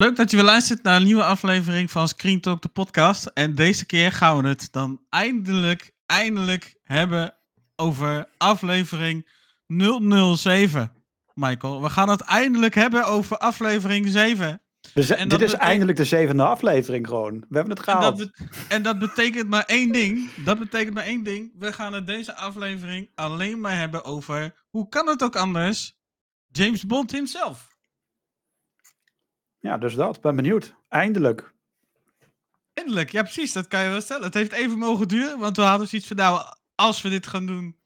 Leuk dat je weer luistert naar een nieuwe aflevering van Screen Talk, de podcast. En deze keer gaan we het dan eindelijk, eindelijk hebben over aflevering 007. Michael, we gaan het eindelijk hebben over aflevering 7. Dus En dit dat is eindelijk de zevende aflevering gewoon. We hebben het En gehaald. dat, bet- en dat betekent maar één ding. Dat betekent maar één ding. We gaan het deze aflevering alleen maar hebben over, hoe kan het ook anders, James Bond himself. Ja, dus dat. Ben benieuwd. Eindelijk. Eindelijk, ja precies, dat kan je wel stellen. Het heeft even mogen duren, want we hadden zoiets van, nou, als we dit gaan doen,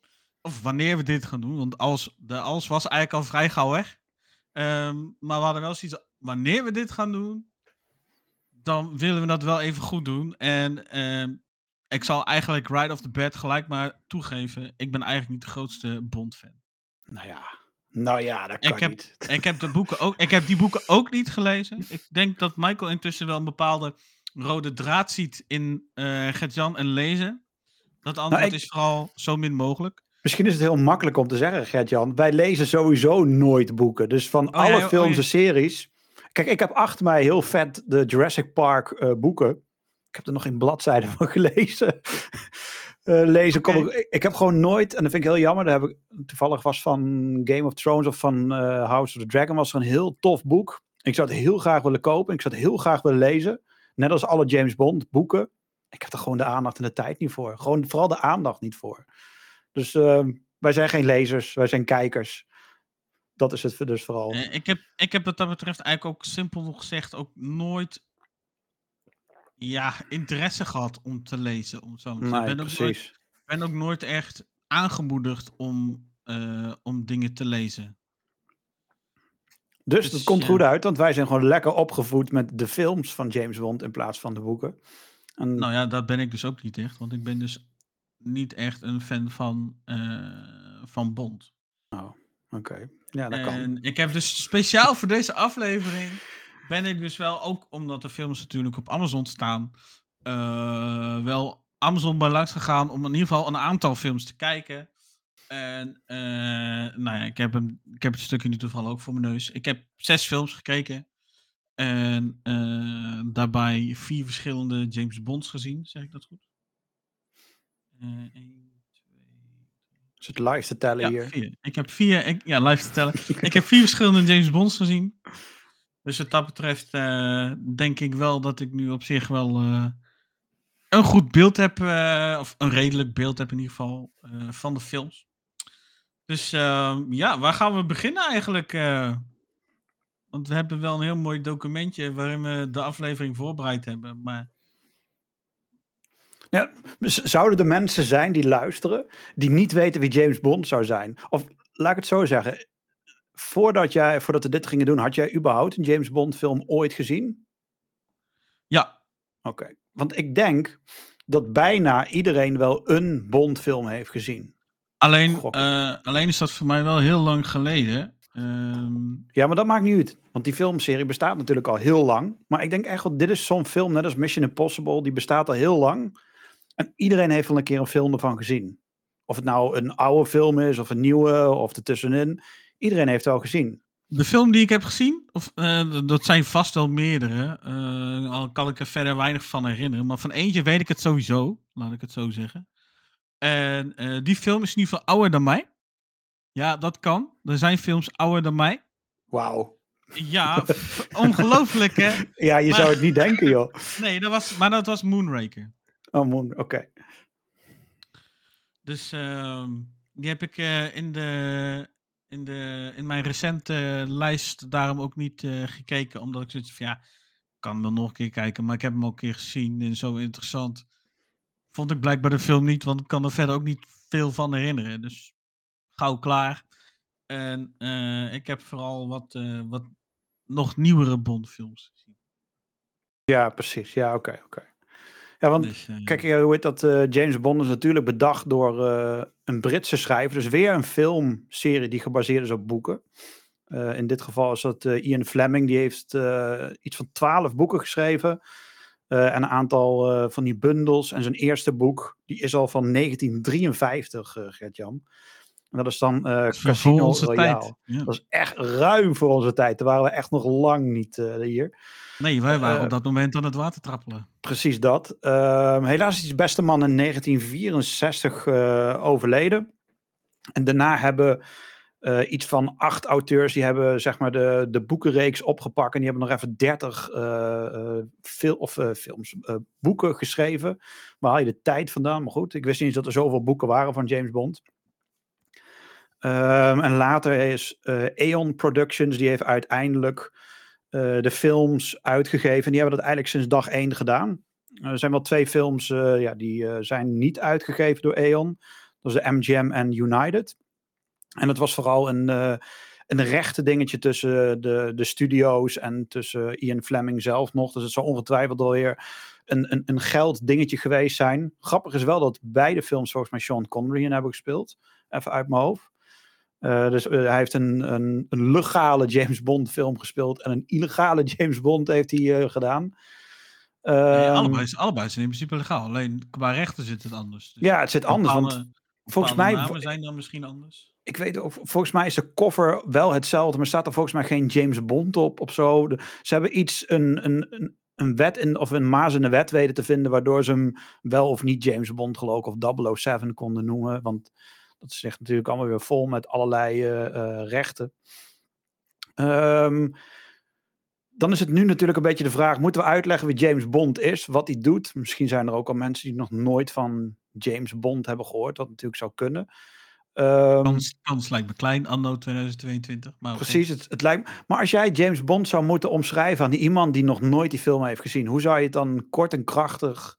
of wanneer we dit gaan doen, want als, de als was eigenlijk al vrij gauw weg. Ehm, maar we hadden wel zoiets, wanneer we dit gaan doen, dan willen we dat wel even goed doen. En ehm, ik zal eigenlijk right off the bat gelijk maar toegeven, ik ben eigenlijk niet de grootste Bond-fan. Nou ja. Nou ja, dat kan Ik heb- niet. Ik heb, de boeken ook, ik heb die boeken ook niet gelezen. Ik denk dat Michael intussen wel een bepaalde rode draad ziet in eh Gert-Jan en lezen. Dat antwoord Nou, ik- is vooral zo min mogelijk. Misschien is het heel makkelijk om te zeggen, Gert-Jan. Wij lezen sowieso nooit boeken. Dus van Oh, alle ja, oh, films ja. en series... Kijk, ik heb achter mij heel vet de Jurassic Park eh, boeken. Ik heb er nog geen bladzijde van gelezen. Eh, lezen kom ik- ik heb gewoon nooit, en dat vind ik heel jammer, daar heb ik toevallig was van Game of Thrones of van eh, House of the Dragon, was er een heel tof boek. Ik zou het heel graag willen kopen. Ik zou het heel graag willen lezen. Net als alle James Bond boeken. Ik heb er gewoon de aandacht en de tijd niet voor. Gewoon vooral de aandacht niet voor. Dus ehm, wij zijn geen lezers, wij zijn kijkers. Dat is het dus vooral. Eh, ik, heb, ik heb wat dat betreft eigenlijk ook simpel gezegd ook nooit ja, interesse gehad om te lezen. Om zo te nee, ik ben ook, nooit, precies. ben ook nooit echt aangemoedigd om, eh, om dingen te lezen. Dus dus, dat komt ja. goed uit, want wij zijn gewoon lekker opgevoed met de films van James Bond in plaats van de boeken. En, Nou ja, dat ben ik dus ook niet echt. Want ik ben dus niet echt een fan van, eh, van Bond. Oké, ja, dat kan. En ik heb dus speciaal voor deze aflevering. Ben ik dus wel ook, omdat de films natuurlijk op Amazon staan. eh, wel Amazon bij langs gegaan om in ieder geval een aantal films te kijken. En eh, nou ja, ik heb, hem, ik heb het stukje nu toevallig ook voor mijn neus. Ik heb zes films gekeken. En eh, daarbij vier verschillende James Bonds gezien. Zeg ik dat goed? Twee, Is het live te tellen ja, hier? vier. Ik heb vier, ik, ja, live te tellen. ik heb vier verschillende James Bonds gezien. Dus wat dat betreft eh, denk ik wel dat ik nu op zich wel eh, een goed beeld heb, eh, of een redelijk beeld heb in ieder geval, van de films. Dus eh, ja, waar gaan we beginnen eigenlijk? want we hebben wel een heel mooi documentje waarin we de aflevering voorbereid hebben. Maar Ja, zouden er mensen zijn die luisteren, die niet weten wie James Bond zou zijn? Of laat ik het zo zeggen, voordat, jij, voordat we dit gingen doen, had jij überhaupt een James Bond film ooit gezien? ja, Oké, want ik denk dat bijna iedereen wel een Bond film heeft gezien. alleen, eh, alleen is dat voor mij wel heel lang geleden. Ehm, Ja, maar dat maakt niet uit. Want die filmserie bestaat natuurlijk al heel lang. Maar ik denk echt wel, dit is zo'n film, net als Mission Impossible, die bestaat al heel lang. En iedereen heeft wel een keer een film ervan gezien. Of het nou een oude film is, of een nieuwe, of ertussenin. Iedereen heeft het wel gezien. De film die ik heb gezien, of, eh, dat zijn vast wel meerdere. eh, al kan ik er verder weinig van herinneren. Maar van eentje weet ik het sowieso, laat ik het zo zeggen. En eh, die film is in ieder geval ouder dan mij. Ja, dat kan. Er zijn films ouder dan mij. Wauw. Ja, ongelooflijk hè. Ja, je Maar- zou het niet denken, joh. Nee, dat was, maar dat was Moonraker. Oh, man, oké. Dus ehm, die heb ik in, de, in, de, in mijn recente lijst daarom ook niet eh, gekeken. Omdat ik zoiets van ja, kan wel nog een keer kijken. Maar ik heb hem ook een keer gezien en zo interessant. Vond ik blijkbaar de film niet, want ik kan er verder ook niet veel van herinneren. Dus gauw klaar. En eh, ik heb vooral wat, eh, wat nog nieuwere Bondfilms gezien. Ja, precies. Ja, oké, oké. Ja, want Dus, eh, Kijk, hoe heet dat? eh, James Bond is natuurlijk bedacht door eh, een Britse schrijver. Dus weer een filmserie die gebaseerd is op boeken. In dit geval is dat Ian Fleming. Die heeft iets van twaalf boeken geschreven. en een aantal van die bundels. En zijn eerste boek, die is al van 1953, eh Gert-Jan. En dat is dan Casino Royale. Ja. Dat is echt ruim voor onze tijd. Daar waren we echt nog lang niet hier. Nee, wij waren Eh, op dat moment aan het water trappelen. Precies dat. Ehm, helaas is die beste man in 1964 eh, overleden. En daarna hebben eh, iets van acht auteurs, die hebben zeg maar de, de boekenreeks opgepakt. En die hebben nog even 30 eh, fil of, films, boeken geschreven. Waar haal je de tijd vandaan? Maar goed, ik wist niet eens dat er zoveel boeken waren van James Bond. Ehm, en later is Aeon Productions, die heeft uiteindelijk de films uitgegeven. En die hebben dat eigenlijk sinds dag één gedaan. Er zijn wel twee films eh, ja, die eh, zijn niet uitgegeven door Aeon. Dat is de MGM en United. En het was vooral een, eh, een rechte dingetje tussen de, de studio's en tussen Ian Fleming zelf nog. Dus het zou ongetwijfeld alweer een, een, een geld dingetje geweest zijn. Grappig is wel dat beide films volgens mij Sean Connery in hebben gespeeld. Even uit mijn hoofd. Eh, dus eh, hij heeft een, een, een legale James Bond film gespeeld en een illegale James Bond heeft hij eh, gedaan. Nee, Ehm, allebei, allebei zijn in principe legaal. Alleen qua rechten zit het anders. Dus ja, het zit anders. Want volgens mij, namen zijn dan misschien anders. ik weet ook, volgens mij is de cover wel hetzelfde, maar staat er volgens mij geen James Bond op of zo. De- ze hebben iets, een, een, een, een wet in, of een maas in de wet weten te vinden, waardoor ze hem wel of niet James Bond geloof ik, of 007 konden noemen. Want dat is echt natuurlijk allemaal weer vol met allerlei eh, eh, rechten. Ehm, dan is het nu natuurlijk een beetje de vraag: moeten we uitleggen wie James Bond is, wat hij doet? Misschien zijn er ook al mensen die nog nooit van James Bond hebben gehoord, wat natuurlijk zou kunnen. Ehm, Kans, kans lijkt me klein, anno 2022. Maar. Precies, het, het lijkt Maar als jij James Bond zou moeten omschrijven aan iemand die nog nooit die film heeft gezien, hoe zou je het dan kort en krachtig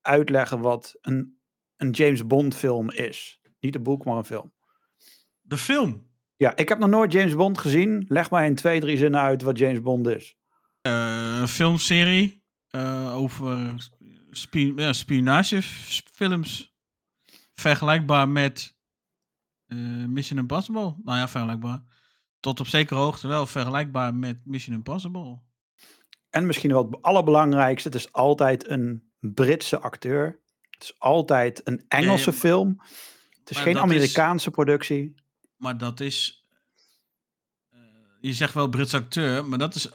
uitleggen wat een, een James Bond film is? Niet een boek, maar een film. De film. Ja, ik heb nog nooit James Bond gezien. Leg mij in twee, drie zinnen uit wat James Bond is. eh, een filmserie eh, over ja, spionagefilms. Vergelijkbaar met eh, Mission Impossible. Nou ja, vergelijkbaar. Tot op zekere hoogte wel vergelijkbaar met Mission Impossible. En misschien wel het allerbelangrijkste, het is altijd een Britse acteur. Het is altijd een Engelse maar- film. Het is maar geen is- Amerikaanse productie. Maar dat is. eh, je zegt wel Brits acteur, maar dat is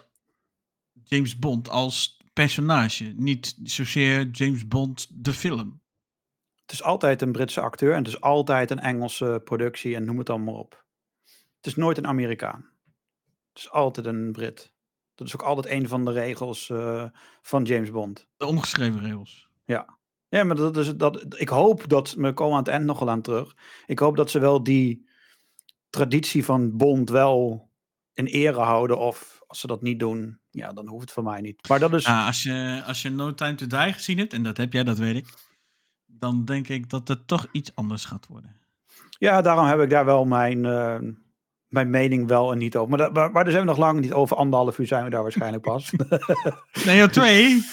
James Bond als personage. Niet zozeer James Bond de film. Het is altijd een Britse acteur en het is altijd een Engelse productie en noem het dan maar op. Het is nooit een Amerikaan. Het is altijd een Brit. Dat is ook altijd een van de regels eh, van James Bond. De ongeschreven regels. Ja, maar dat is, dat, ik hoop dat, we komen aan het eind nog wel aan terug. Ik hoop dat ze wel die traditie van Bond wel in ere houden. Of als ze dat niet doen, ja, dan hoeft het voor mij niet. Maar dat is, Ja, als, je, als je No Time to Die gezien hebt, en dat heb jij, dat weet ik. Dan denk ik dat het toch iets anders gaat worden. ja, daarom heb ik daar wel mijn, eh, mijn mening wel en niet over. Maar, maar daar zijn we nog lang niet over. Anderhalf uur zijn we daar waarschijnlijk pas. Nee, ja, twee.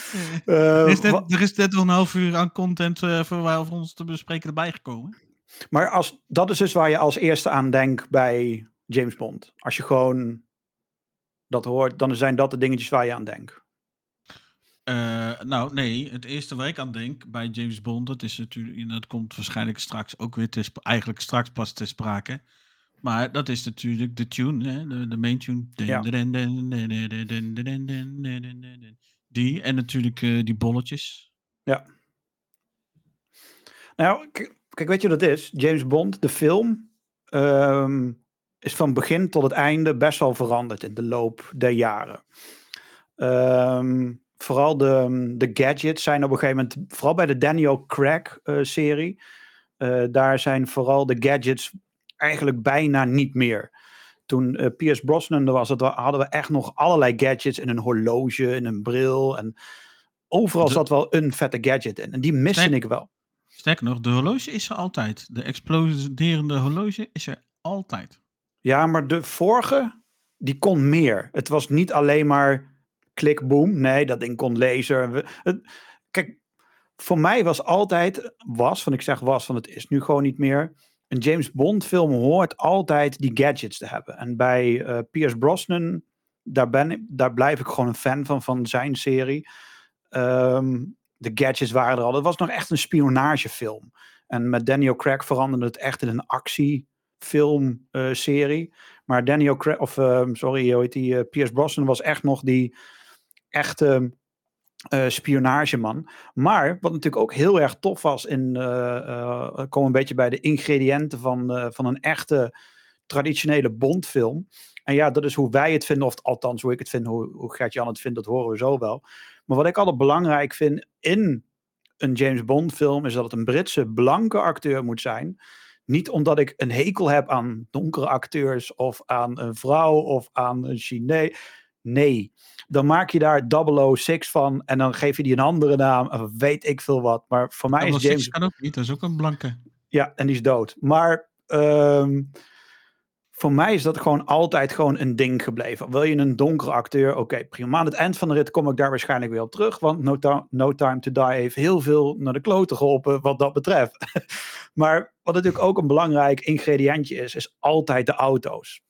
Eh, Er is, net, er is net nog een half uur aan content eh, voor wij voor ons te bespreken erbij gekomen. Maar als, dat is dus waar je als eerste aan denkt bij James Bond. Als je gewoon dat hoort, dan zijn dat de dingetjes waar je aan denkt. Eh, nou, nee, het eerste waar ik aan denk bij James Bond, dat is natuurlijk, en dat komt waarschijnlijk straks ook weer te eigenlijk straks pas te sprake. Maar dat is natuurlijk de tune, hè, de, de main tune. Ja. Die en natuurlijk eh, die bolletjes. Nou, k- kijk, weet je wat het is? James Bond, de film, ehm, is van begin tot het einde best wel veranderd in de loop der jaren. Ehm, vooral de, de gadgets zijn op een gegeven moment, vooral bij de Daniel Craig-serie, eh, daar zijn vooral de gadgets eigenlijk bijna niet meer. Toen eh Pierce Brosnan er was, hadden we echt nog allerlei gadgets in een horloge, in een bril. En overal De- zat wel een vette gadget in. En die miste Sterk- ik wel. Sterker nog, de horloge is er altijd. De exploderende horloge is er altijd. Ja, maar de vorige, die kon meer. Het was niet alleen maar klik, boom. Nee, dat ding kon het- kijk, voor mij was altijd, was, van ik zeg was, van het is nu gewoon niet meer. Een James Bond film hoort altijd die gadgets te hebben. En bij eh Pierce Brosnan, daar, ben ik, daar blijf ik gewoon een fan van, van zijn serie. Ehm, de gadgets waren er al. Het was nog echt een spionagefilm. En met Daniel Craig veranderde het echt in een actie filmserie. maar Daniel Craig, of ehm, sorry, hoe heet die? eh, Pierce Brosnan was echt nog die echte eh, spionageman. Maar wat natuurlijk ook heel erg tof was, in, eh eh, komen een beetje bij de ingrediënten van, van een echte traditionele Bondfilm. En ja, dat is hoe wij het vinden, of althans hoe ik het vind, hoe, hoe Gert-Jan het vindt, dat horen we zo wel. Maar wat ik altijd belangrijk vind in een James Bond film, is dat het een Britse blanke acteur moet zijn. Niet omdat ik een hekel heb aan donkere acteurs, of aan een vrouw, of aan een Chinees. Nee, dan maak je daar 006 van en dan geef je die een andere naam, of weet ik veel wat. Maar voor mij is James kan ook niet, dat is ook een blanke. ja, en die is dood. Maar ehm, voor mij is dat gewoon altijd gewoon een ding gebleven. Wil je een donkere acteur? Oké, prima. Aan het eind van de rit kom ik daar waarschijnlijk weer op terug. Want No, no Time to Die heeft heel veel naar de kloten geholpen wat dat betreft. maar wat natuurlijk ook een belangrijk ingrediëntje is, is altijd de auto's.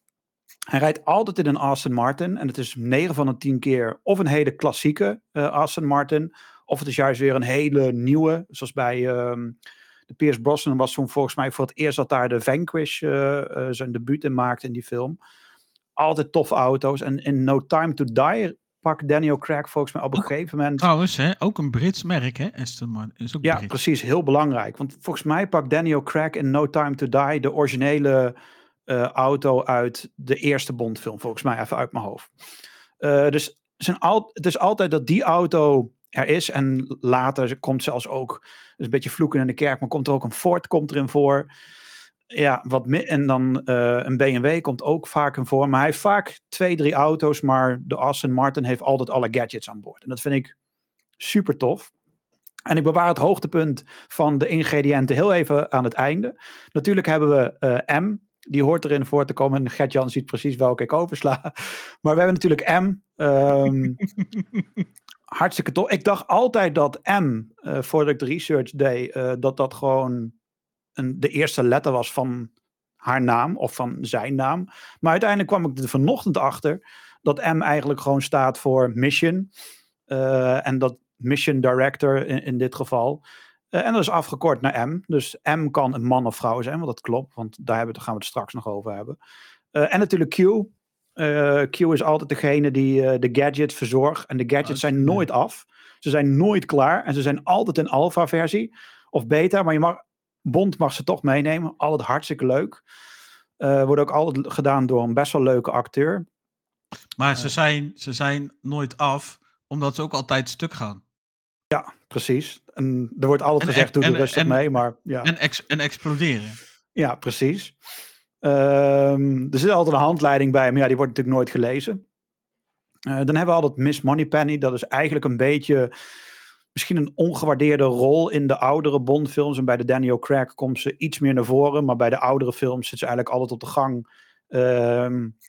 Hij rijdt altijd in een Aston Martin. En het is 9 van de 10 keer of een hele klassieke eh, Aston Martin. Of het is juist weer een hele nieuwe. Zoals bij ehm, de Pierce Brosnan was toen volgens mij voor het eerst dat daar de Vanquish eh, eh, zijn debuut in maakte in die film. Altijd toffe auto's. En in No Time to Die pakt Daniel Craig volgens mij op een Ook- gegeven moment... Trouwens, hè, ook een Brits merk, hè, Aston Martin. Is ook Ja, Brits. precies. Heel belangrijk. Want volgens mij pakt Daniel Craig in No Time to Die de originele auto uit de eerste Bondfilm. Volgens mij even uit mijn hoofd. Eh, dus zijn al, het is altijd dat die auto er is. En later komt zelfs ook, dus een beetje vloeken in de kerk, maar komt er ook een Ford komt erin voor. Ja, wat en dan eh, een BMW komt ook vaak in voor. Maar hij heeft vaak twee, drie auto's. Maar de Aston Martin heeft altijd alle gadgets aan boord. En dat vind ik super tof. En ik bewaar het hoogtepunt van de ingrediënten heel even aan het einde. Natuurlijk hebben we eh, M. Die hoort erin voor te komen. En Gert-Jan ziet precies welke ik oversla. Maar we hebben natuurlijk M. ehm, hartstikke tof. Ik dacht altijd dat M, eh, voordat ik de research deed, eh, dat dat gewoon een, de eerste letter was van haar naam of van zijn naam. Maar uiteindelijk kwam ik er vanochtend achter dat M eigenlijk gewoon staat voor mission. Eh, en dat mission director in, in dit geval. Eh, en dat is afgekort naar M. Dus M kan een man of vrouw zijn, want dat klopt. Want daar, hebben, we- daar gaan we het straks nog over hebben. Eh, en natuurlijk Q. Eh, Q is altijd degene die de gadgets verzorgt. En de gadgets zijn nooit af. Ze zijn nooit klaar. En ze zijn altijd in alpha versie. Of beta. Maar je mag, Bond mag ze toch meenemen. Altijd hartstikke leuk. Wordt ook altijd gedaan door een best wel leuke acteur. Maar ze zijn, ze zijn nooit af, omdat ze ook altijd stuk gaan. Precies. En er wordt altijd En- gezegd, doe en- er rustig en- mee. Maar ja. En, ex en exploderen. Ja, precies. Ehm, er zit altijd een handleiding bij, maar ja, die wordt natuurlijk nooit gelezen. Eh, dan hebben we altijd Miss Moneypenny. Dat is eigenlijk een beetje misschien een ongewaardeerde rol in de oudere Bond-films. En bij de Daniel Craig komt ze iets meer naar voren. Maar bij de oudere films zit ze eigenlijk altijd op de gang.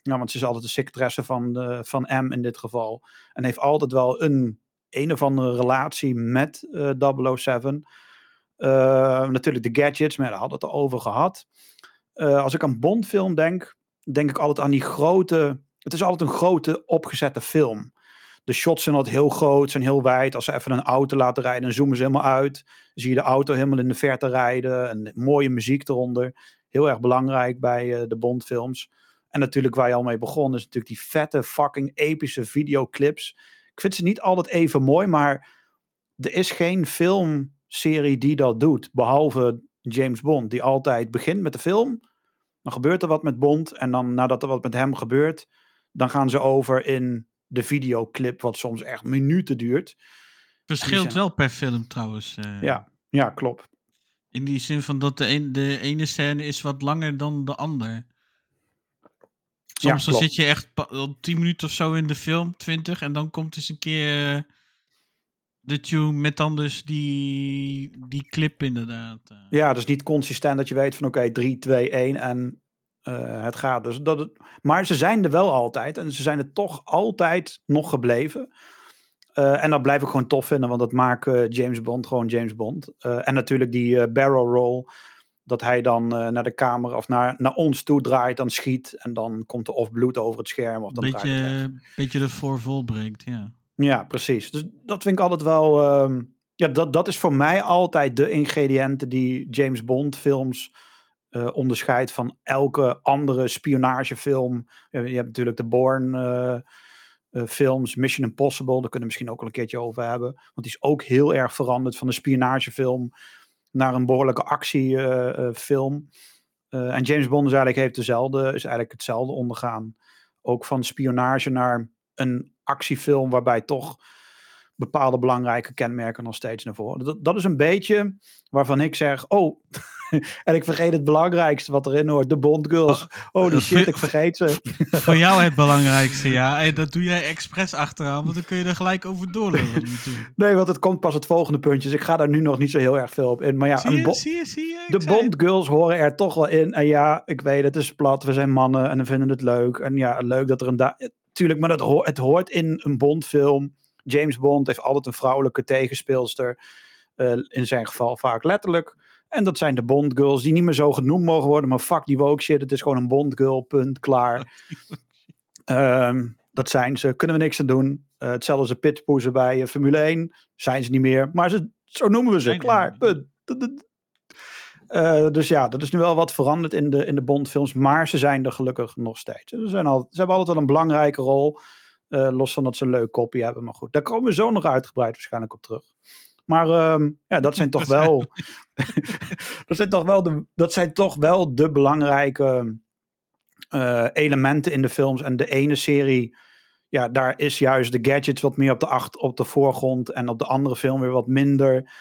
Nou, want ze is altijd de secretaresse van, de, van M in dit geval. En heeft altijd wel een een of andere relatie met eh 007. Eh, natuurlijk de gadgets, maar daar hadden we het al over gehad. Eh, als ik aan Bondfilm denk, denk ik altijd aan die grote. Het is altijd een grote opgezette film. De shots zijn altijd heel groot, zijn heel wijd. Als ze even een auto laten rijden, dan zoomen ze helemaal uit. Dan zie je de auto helemaal in de verte rijden. En mooie muziek eronder. Heel erg belangrijk bij de Bondfilms. En natuurlijk waar je al mee begon, is natuurlijk die vette, fucking epische videoclips. Ik vind ze niet altijd even mooi, maar er is geen filmserie die dat doet. Behalve James Bond, die altijd begint met de film. Dan gebeurt er wat met Bond. En dan nadat er wat met hem gebeurt, dan gaan ze over in de videoclip, wat soms echt minuten duurt. Verschilt zijn- wel per film trouwens. eh, Ja, ja, klopt. In die zin van dat de, een, de ene scène is wat langer dan de ander. Soms dan zit je echt 10 minuten of zo in de film, 20, en dan komt eens een keer eh, de tune met dan dus die, die clip inderdaad. eh. Ja, dus niet consistent dat je weet van oké, 3, 2, 1 en eh, het gaat. Dus dat het, maar ze zijn er wel altijd en ze zijn er toch altijd nog gebleven. En dat blijf ik gewoon tof vinden, want dat maakt James Bond gewoon James Bond. En natuurlijk die barrel roll, dat hij dan eh, naar de camera of naar, naar ons toe draait, dan schiet en dan komt er of bloed over het scherm of dan beetje, beetje ervoor volbrengt, ja. Ja, precies. Dus dat vind ik altijd wel. ehm, ja, dat, dat is voor mij altijd de ingrediënten die James Bond films eh, onderscheidt van elke andere spionagefilm. Je hebt natuurlijk de Bourne eh, films, Mission Impossible, daar kunnen we misschien ook wel een keertje over hebben. Want die is ook heel erg veranderd van een spionagefilm naar een behoorlijke actiefilm. Uh, en James Bond is eigenlijk, heeft dezelfde, is eigenlijk hetzelfde ondergaan. Ook van spionage naar een actiefilm waarbij toch bepaalde belangrijke kenmerken nog steeds naar voren. Dat, dat is een beetje waarvan ik zeg, oh, en ik vergeet het belangrijkste wat erin hoort, de Bondgirls. Oh, die shit, ik vergeet ze. Voor jou het belangrijkste, ja. En dat doe jij expres achteraan, want dan kun je er gelijk over doorlopen. nee, want het komt pas het volgende puntje, dus ik ga daar nu nog niet zo heel erg veel op in. Maar ja, zie je, zie je, zie je? de Bondgirls horen er toch wel in. En ja, ik weet, het is plat, we zijn mannen en we vinden het leuk. En ja, leuk dat er een... Tuurlijk, maar dat ho het hoort in een Bondfilm. James Bond heeft altijd een vrouwelijke tegenspeelster. Uh, in zijn geval vaak letterlijk. En dat zijn de Bondgirls die niet meer zo genoemd mogen worden. Maar fuck die woke shit. Het is gewoon een Bondgirl, punt, klaar. um, dat zijn ze. Kunnen we niks aan doen. Uh, hetzelfde als de pitpoezen bij uh, Formule 1. Zijn ze niet meer. Maar ze, zo noemen we ze. klaar, punt. Uh, dus ja, dat is nu wel wat veranderd in de, in de Bondfilms. Maar ze zijn er gelukkig nog steeds. Ze, zijn al, ze hebben altijd wel een belangrijke rol. Uh, los van dat ze een leuk kopie hebben. Maar goed, daar komen we zo nog uitgebreid waarschijnlijk op terug. Maar um, ja, dat zijn toch wel. dat, zijn toch wel de, dat zijn toch wel de belangrijke uh, elementen in de films. En de ene serie. Ja, daar is juist de gadgets wat meer op de, acht, op de voorgrond. En op de andere film weer wat minder.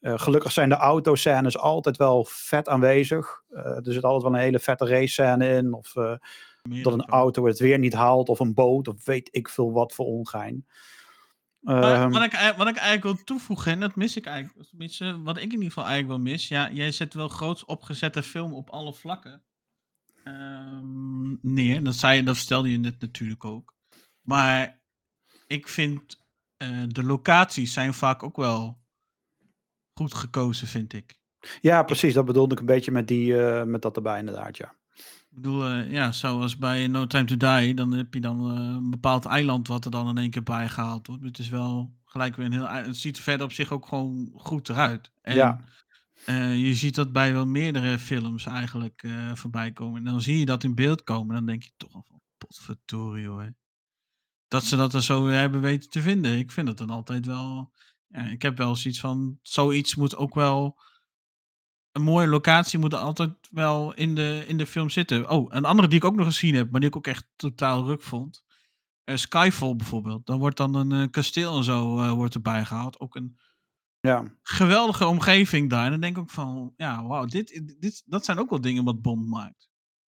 Uh, gelukkig zijn de autoscènes altijd wel vet aanwezig. Uh, er zit altijd wel een hele vette race scène in. Of dat een auto het weer niet haalt. Of een boot. Of weet ik veel wat voor ongein. Um, wat, ik, wat ik eigenlijk wil toevoegen, en dat mis ik eigenlijk, tenminste, wat ik in ieder geval eigenlijk wel mis. Ja, jij zet wel groots opgezette film op alle vlakken um, neer. Dat, zei, dat stelde je net natuurlijk ook. Maar ik vind uh, de locaties zijn vaak ook wel goed gekozen, vind ik. Ja, precies. Dat bedoelde ik een beetje met, die, uh, met dat erbij inderdaad, ja. Ik bedoel, uh, ja, zoals bij No Time to Die, dan heb je dan uh, een bepaald eiland wat er dan in één keer bij gehaald wordt. Het is wel gelijk weer een heel. Het ziet er verder op zich ook gewoon goed eruit. En, ja. Uh, je ziet dat bij wel meerdere films eigenlijk voorbij komen. En dan zie je dat in beeld komen. Dan denk je toch al van potverdorie hoor. Dat ze dat er zo hebben weten te vinden. Ik vind het dan altijd wel. Ja, ik heb wel zoiets van. Zoiets moet ook wel een mooie locatie moet er altijd wel in de, in de film zitten. Oh, een andere die ik ook nog gezien heb, maar die ik ook echt totaal ruk vond. Uh, Skyfall bijvoorbeeld. Dan wordt dan een uh, kasteel en zo uh, wordt erbij gehaald. Ook een ja. geweldige omgeving daar. En dan denk ik ook van, ja, wauw, dit, dit, dat zijn ook wel dingen wat Bond maakt.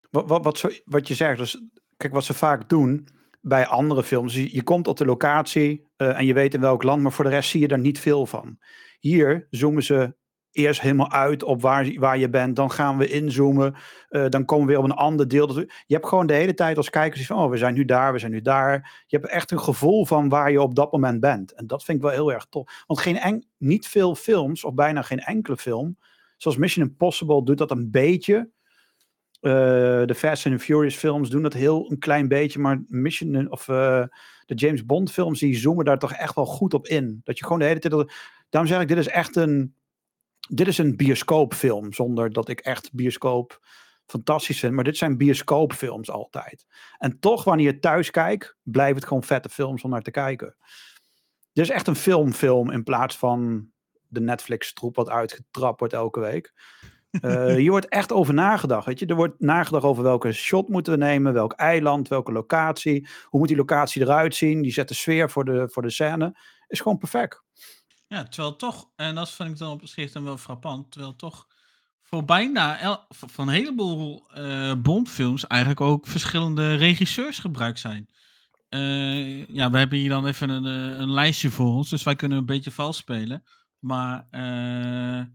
Wat, wat, wat, zo, wat je zegt, dus kijk, wat ze vaak doen bij andere films. Je, je komt op de locatie en je weet in welk land, maar voor de rest zie je daar niet veel van. Hier zoomen ze eerst helemaal uit op waar, waar je bent. Dan gaan we inzoomen. Uh, dan komen we weer op een ander deel. Je hebt gewoon de hele tijd als kijkers van, oh, we zijn nu daar, we zijn nu daar. Je hebt echt een gevoel van waar je op dat moment bent. En dat vind ik wel heel erg tof. Want geen en, niet veel films, of bijna geen enkele film, zoals Mission Impossible doet dat een beetje. Uh, de Fast and Furious films doen dat heel een klein beetje, maar Mission of uh, de James Bond films die zoomen daar toch echt wel goed op in. Dat je gewoon de hele tijd. Daarom zeg ik, dit is echt een dit is een bioscoopfilm, zonder dat ik echt bioscoop fantastisch vind. Maar dit zijn bioscoopfilms altijd. En toch, wanneer je thuis kijkt, blijft het gewoon vette films om naar te kijken. Dit is echt een filmfilm in plaats van de Netflix-troep wat uitgetrapt wordt elke week. Uh, hier wordt echt over nagedacht. Weet je? Er wordt nagedacht over welke shot moeten we nemen, welk eiland, welke locatie. Hoe moet die locatie eruit zien? Die zet de sfeer voor de, voor de scène. Is gewoon perfect. Ja, terwijl toch, en dat vind ik dan op zich dan wel frappant, terwijl toch voor bijna el, van een heleboel uh, Bondfilms eigenlijk ook verschillende regisseurs gebruikt zijn. Uh, ja, we hebben hier dan even een, een, lijstje voor ons, dus wij kunnen een beetje vals spelen. Maar uh,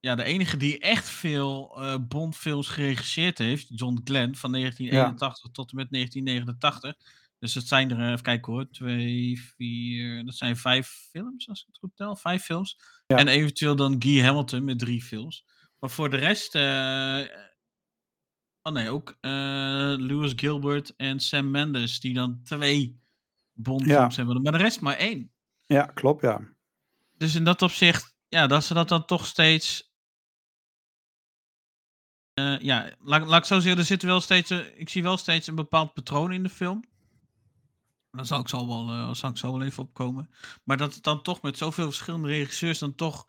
ja, de enige die echt veel Bondfilms geregisseerd heeft, John Glenn, van 1981 ja. tot en met 1989 dus het zijn er, even kijken hoor, twee, vier, dat zijn vijf films als ik het goed tel. Vijf films. Ja. En eventueel dan Guy Hamilton met drie films. Maar voor de rest, uh, oh nee, ook uh, Lewis Gilbert en Sam Mendes, die dan twee Bondfilms ja. hebben. Maar de rest maar één. Ja, klopt, ja. Dus in dat opzicht, ja, dat ze dat dan toch steeds Eh, ja, laat, laat ik zo zeggen, er zit wel steeds, ik zie wel steeds een bepaald patroon in de film. Daar zal ik zo wel, eh zal ik zo wel even opkomen. Maar dat het dan toch met zoveel verschillende regisseurs dan toch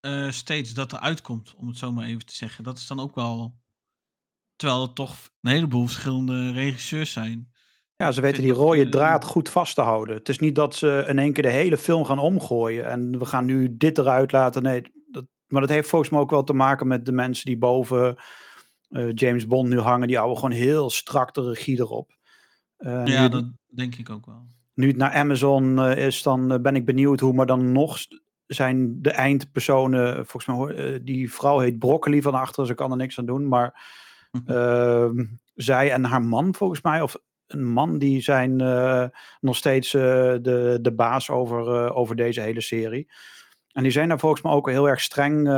eh, steeds dat eruit komt, om het zo maar even te zeggen. Dat is dan ook wel, terwijl er toch een heleboel verschillende regisseurs zijn. Ja, ze weten die rode eh, draad goed vast te houden. Het is niet dat ze in één keer de hele film gaan omgooien en we gaan nu dit eruit laten. Nee, dat, maar dat heeft volgens mij ook wel te maken met de mensen die boven eh, James Bond nu hangen. Die houden gewoon heel strak de regie erop. Eh, Ja, dat denk ik ook wel. nu het naar Amazon eh, is, dan eh, ben ik benieuwd hoe, maar dan nog zijn de eindpersonen, volgens mij, eh, die vrouw heet Broccoli van achter, ze kan er niks aan doen, maar Ehm, zij en haar man, volgens mij, of een man, die zijn nog steeds de, de baas over, over deze hele serie. En die zijn daar volgens mij ook heel erg streng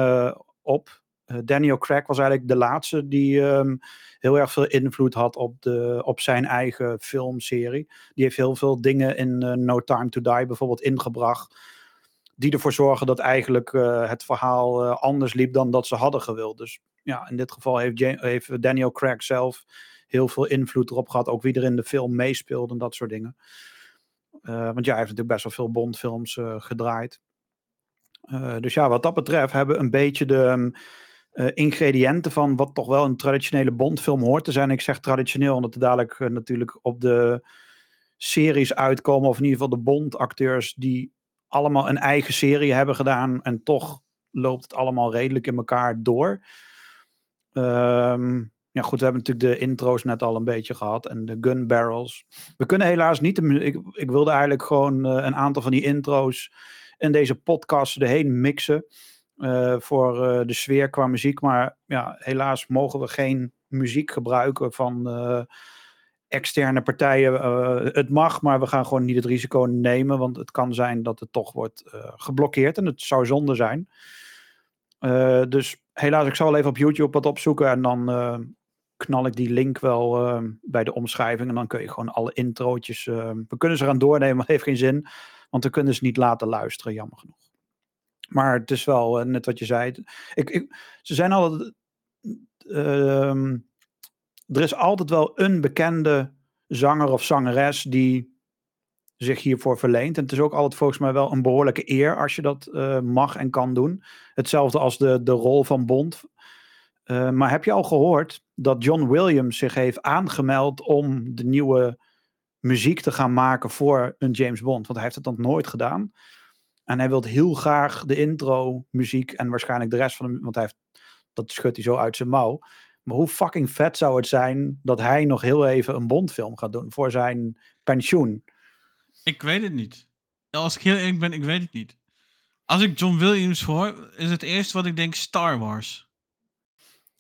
op. Daniel Craig was eigenlijk de laatste die ehm, heel erg veel invloed had op, de, op zijn eigen filmserie. Die heeft heel veel dingen in eh, No Time to Die bijvoorbeeld ingebracht. Die ervoor zorgen dat eigenlijk eh, het verhaal eh, anders liep dan dat ze hadden gewild. Dus ja, in dit geval heeft, heeft Daniel Craig zelf heel veel invloed erop gehad. Ook wie er in de film meespeelde en dat soort dingen. Want ja, hij heeft natuurlijk best wel veel Bondfilms gedraaid. Dus ja, wat dat betreft hebben we een beetje de ehm, eh, ingrediënten van wat toch wel een traditionele Bondfilm hoort te zijn. Ik zeg traditioneel, omdat er dadelijk eh, natuurlijk op de series uitkomen, of in ieder geval de Bond-acteurs die allemaal een eigen serie hebben gedaan en toch loopt het allemaal redelijk in elkaar door. Ehm, ja, goed, we hebben natuurlijk de intro's net al een beetje gehad en de gun barrels. We kunnen helaas niet. Ik, ik wilde eigenlijk gewoon eh, een aantal van die intro's in deze podcast erheen mixen. Eh, voor eh, de sfeer qua muziek. Maar ja, helaas mogen we geen muziek gebruiken van eh, externe partijen. Het mag, maar we gaan gewoon niet het risico nemen. Want het kan zijn dat het toch wordt geblokkeerd. En het zou zonde zijn. Dus helaas, ik zal even op YouTube wat opzoeken. En dan knal ik die link wel bij de omschrijving. En dan kun je gewoon alle introotjes. we kunnen ze gaan doornemen, maar heeft geen zin. Want we kunnen ze niet laten luisteren, jammer genoeg. Maar het is wel eh, net wat je zei. Ik, ik, ze zijn al. ehm, er is altijd wel een bekende zanger of zangeres die zich hiervoor verleent. En het is ook altijd volgens mij wel een behoorlijke eer als je dat eh, mag en kan doen. Hetzelfde als de, de rol van Bond. Eh, maar heb je al gehoord dat John Williams zich heeft aangemeld om de nieuwe muziek te gaan maken voor een James Bond? Want hij heeft het nog nooit gedaan. En hij wil heel graag de intro muziek en waarschijnlijk de rest van de want hij heeft, dat schudt hij zo uit zijn mouw. Maar hoe fucking vet zou het zijn dat hij nog heel even een Bondfilm gaat doen voor zijn pensioen? Ik weet het niet. Als ik heel eerlijk ben, ik weet het niet. Als ik John Williams hoor, is het eerste wat ik denk Star Wars.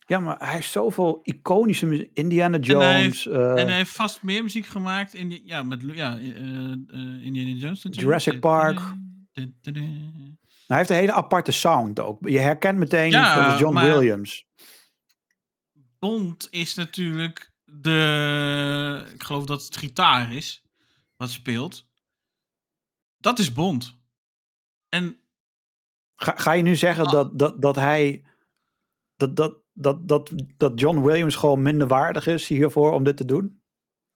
Ja, maar hij heeft zoveel iconische muziek. Indiana hij heeft- Jones, eh, En hij heeft vast meer muziek gemaakt in ja, met ja, eh, eh, Indiana Jones natuurlijk. Jurassic Park. Hij heeft een hele aparte sound ook. Je herkent meteen Ja, dat is John Williams. Bond is natuurlijk de, ik geloof dat het gitaar is, wat speelt. Dat is Bond. En Ga, ga je nu zeggen Ah. dat, dat, dat hij. Dat, dat, dat, dat, dat John Williams gewoon minder waardig is hiervoor om dit te doen?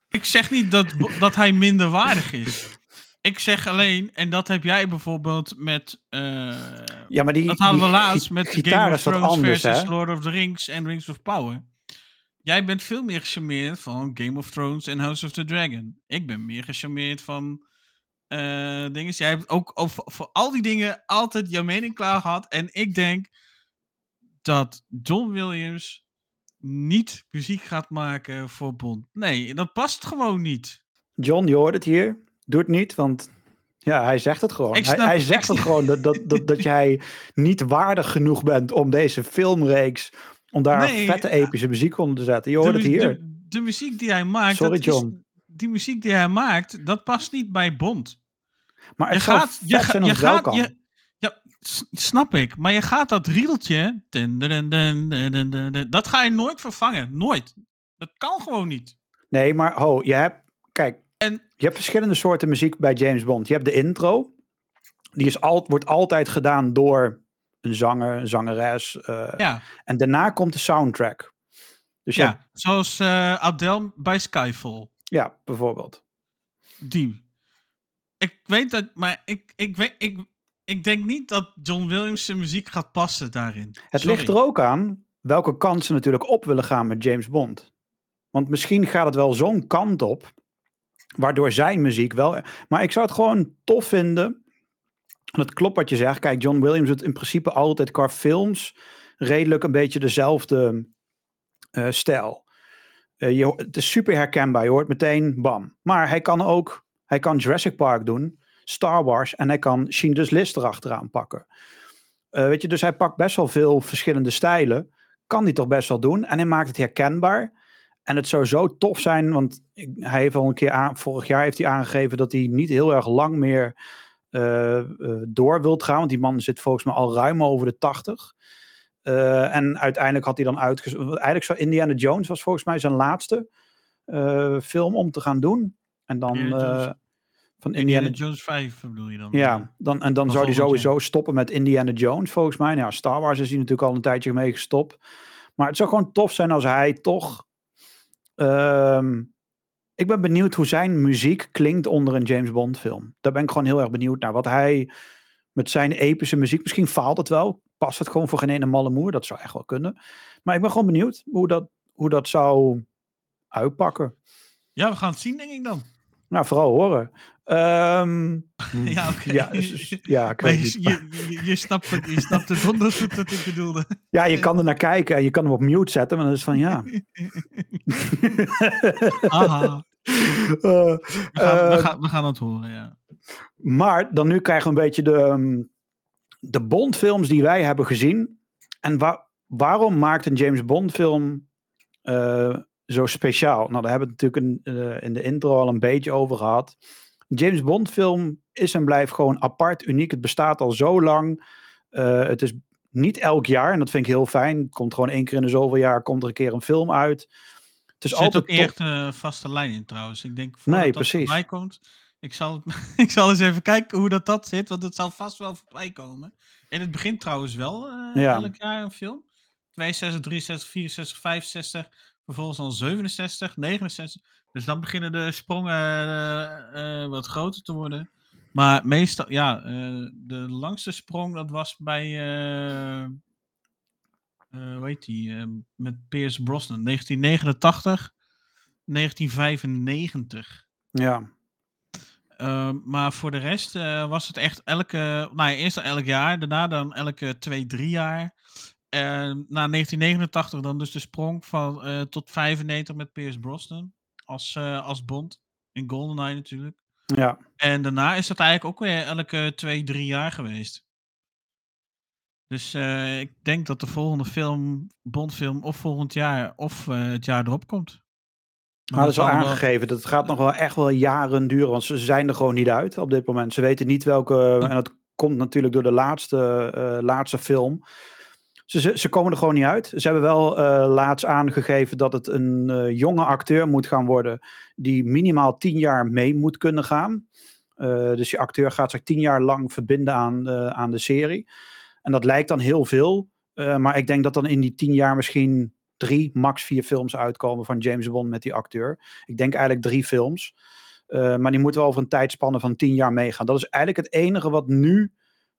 ik zeg niet dat, dat hij minder waardig is. Ik zeg alleen, en dat heb jij bijvoorbeeld met. eh, Ja, maar die. dat hadden we laatst met Game of Thrones anders, versus hè? Lord of the Rings en Rings of Power. Jij bent veel meer gecharmeerd van Game of Thrones en House of the Dragon. Ik ben meer gecharmeerd van eh dingen. Jij hebt ook over, voor al die dingen altijd jouw mening klaar gehad. En ik denk dat John Williams niet muziek gaat maken voor Bond. Nee, dat past gewoon niet. John, je hoort het hier. Doe het niet, want. Ja, hij zegt het gewoon. Hij, zegt het gewoon dat, dat, dat, dat jij niet waardig genoeg bent om deze filmreeks. om daar Nee, vette epische muziek onder te zetten. Je de, hoort het hier. De, de muziek die hij maakt, Sorry, dat is- John. die muziek die hij maakt, dat past niet bij Bond. maar Je het zou gaat, je, ga- je gaat, je, ja, snap ik, maar je gaat dat riedeltje, dat ga je nooit vervangen, nooit. Dat kan gewoon niet. Nee, maar ho, je hebt. Kijk, je hebt verschillende soorten muziek bij James Bond. Je hebt de intro. Die is al, wordt altijd gedaan door een zanger, een zangeres. eh, Ja, En daarna komt de soundtrack. Dus ja. ja, zoals eh, Adele bij Skyfall. ja bijvoorbeeld. Die. Ik weet dat, maar ik, ik, weet, ik, ik denk niet dat John Williams zijn muziek gaat passen daarin. Het Sorry. ligt er ook aan welke kant ze natuurlijk op willen gaan met James Bond. Want misschien gaat het wel zo'n kant op, waardoor zijn muziek wel. Maar ik zou het gewoon tof vinden. En het klopt wat je zegt. Kijk, John Williams doet in principe altijd qua films redelijk een beetje dezelfde eh, stijl. Eh, je, het is super herkenbaar. Je hoort meteen bam. Maar hij kan ook, hij kan Jurassic Park doen, Star Wars en hij kan Schindler's List erachteraan pakken. Eh, weet je, dus hij pakt best wel veel verschillende stijlen. Kan hij toch best wel doen. En hij maakt het herkenbaar. En het zou zo tof zijn, want hij heeft al een keer aan, vorig jaar heeft hij aangegeven dat hij niet heel erg lang meer eh, eh, door wilt gaan. Want die man zit volgens mij al ruim over de 80. Eh, en uiteindelijk had hij dan uitgezocht. Eigenlijk zou Indiana Jones was volgens mij zijn laatste film om te gaan doen. En dan Indiana van Indiana Indiana Jones 5 bedoel je dan? ja, dan, en dan zou hij sowieso stoppen met Indiana Jones, volgens mij. Nou, Star Wars is hij natuurlijk al een tijdje mee gestopt. Maar het zou gewoon tof zijn als hij toch... ehm, ik ben benieuwd hoe zijn muziek klinkt onder een James Bond film. Daar ben ik gewoon heel erg benieuwd naar. Wat hij met zijn epische muziek... Misschien faalt het wel. Past het gewoon voor geen ene malle moer? Dat zou echt wel kunnen. Maar ik ben gewoon benieuwd hoe dat, hoe dat zou uitpakken. Ja, we gaan het zien, denk ik dan. Nou, vooral horen. Ehm, Ja, oké. ja, dus- ja, ik Maar weet je, je, je, je snapt het, je snapt het donders goed wat ik bedoelde. Ja, je kan er naar kijken en je kan hem op mute zetten, maar dan is van ja. Aha. Eh, We gaan, we, eh, gaan, we gaan het horen, ja. maar dan nu krijgen we een beetje de, ehm, de Bond-films die wij hebben gezien. En wa- waarom maakt een James Bond-film eh, zo speciaal? Nou, daar hebben we het natuurlijk in, eh, in de intro al een beetje over gehad. James Bond-film is en blijft gewoon apart, uniek. Het bestaat al zo lang. Eh, het is niet elk jaar, en dat vind ik heel fijn. Het komt gewoon één keer in de zoveel jaar komt er een keer een film uit. Het is Er zit altijd ook niet echt een vaste lijn in trouwens. Ik denk voordat Nee, dat voorbij komt. Ik zal, ik zal eens even kijken hoe dat, dat zit, want het zal vast wel voorbij komen. In het begin trouwens wel, eh, Ja. elk jaar een film. 62, 63, 64, 65, vervolgens dan 67, 69. Dus dan beginnen de sprongen eh, eh, wat groter te worden. Maar meestal, ja, eh, de langste sprong dat was bij, hoe heet die, met Pierce Brosnan, 1989, 1995. Ja, Ehm, maar voor de rest was het echt elke, nou ja, eerst elk jaar, daarna dan elke twee, drie jaar. En na 1989 dan dus de sprong van eh, tot 95 met Pierce Brosnan als, eh, als Bond. In GoldenEye natuurlijk. ja. En daarna is dat eigenlijk ook weer elke twee, drie jaar geweest. Dus eh, ik denk dat de volgende film, Bondfilm, of volgend jaar of eh, het jaar erop komt. Maar dat is al aangegeven. Dat het gaat nog wel echt wel jaren duren. Want ze zijn er gewoon niet uit op dit moment. Ze weten niet welke. En dat komt natuurlijk door de laatste, eh, laatste film. Ze, ze, komen er gewoon niet uit. Ze hebben wel eh, laatst aangegeven dat het een eh, jonge acteur moet gaan worden. Die minimaal tien jaar mee moet kunnen gaan. Eh, dus die acteur gaat zich tien jaar lang verbinden aan, aan de serie. En dat lijkt dan heel veel. Maar ik denk dat dan in die tien jaar misschien drie, max vier films uitkomen van James Bond met die acteur. Ik denk eigenlijk drie films. Maar die moeten wel over een tijdspanne van tien jaar meegaan. Dat is eigenlijk het enige wat nu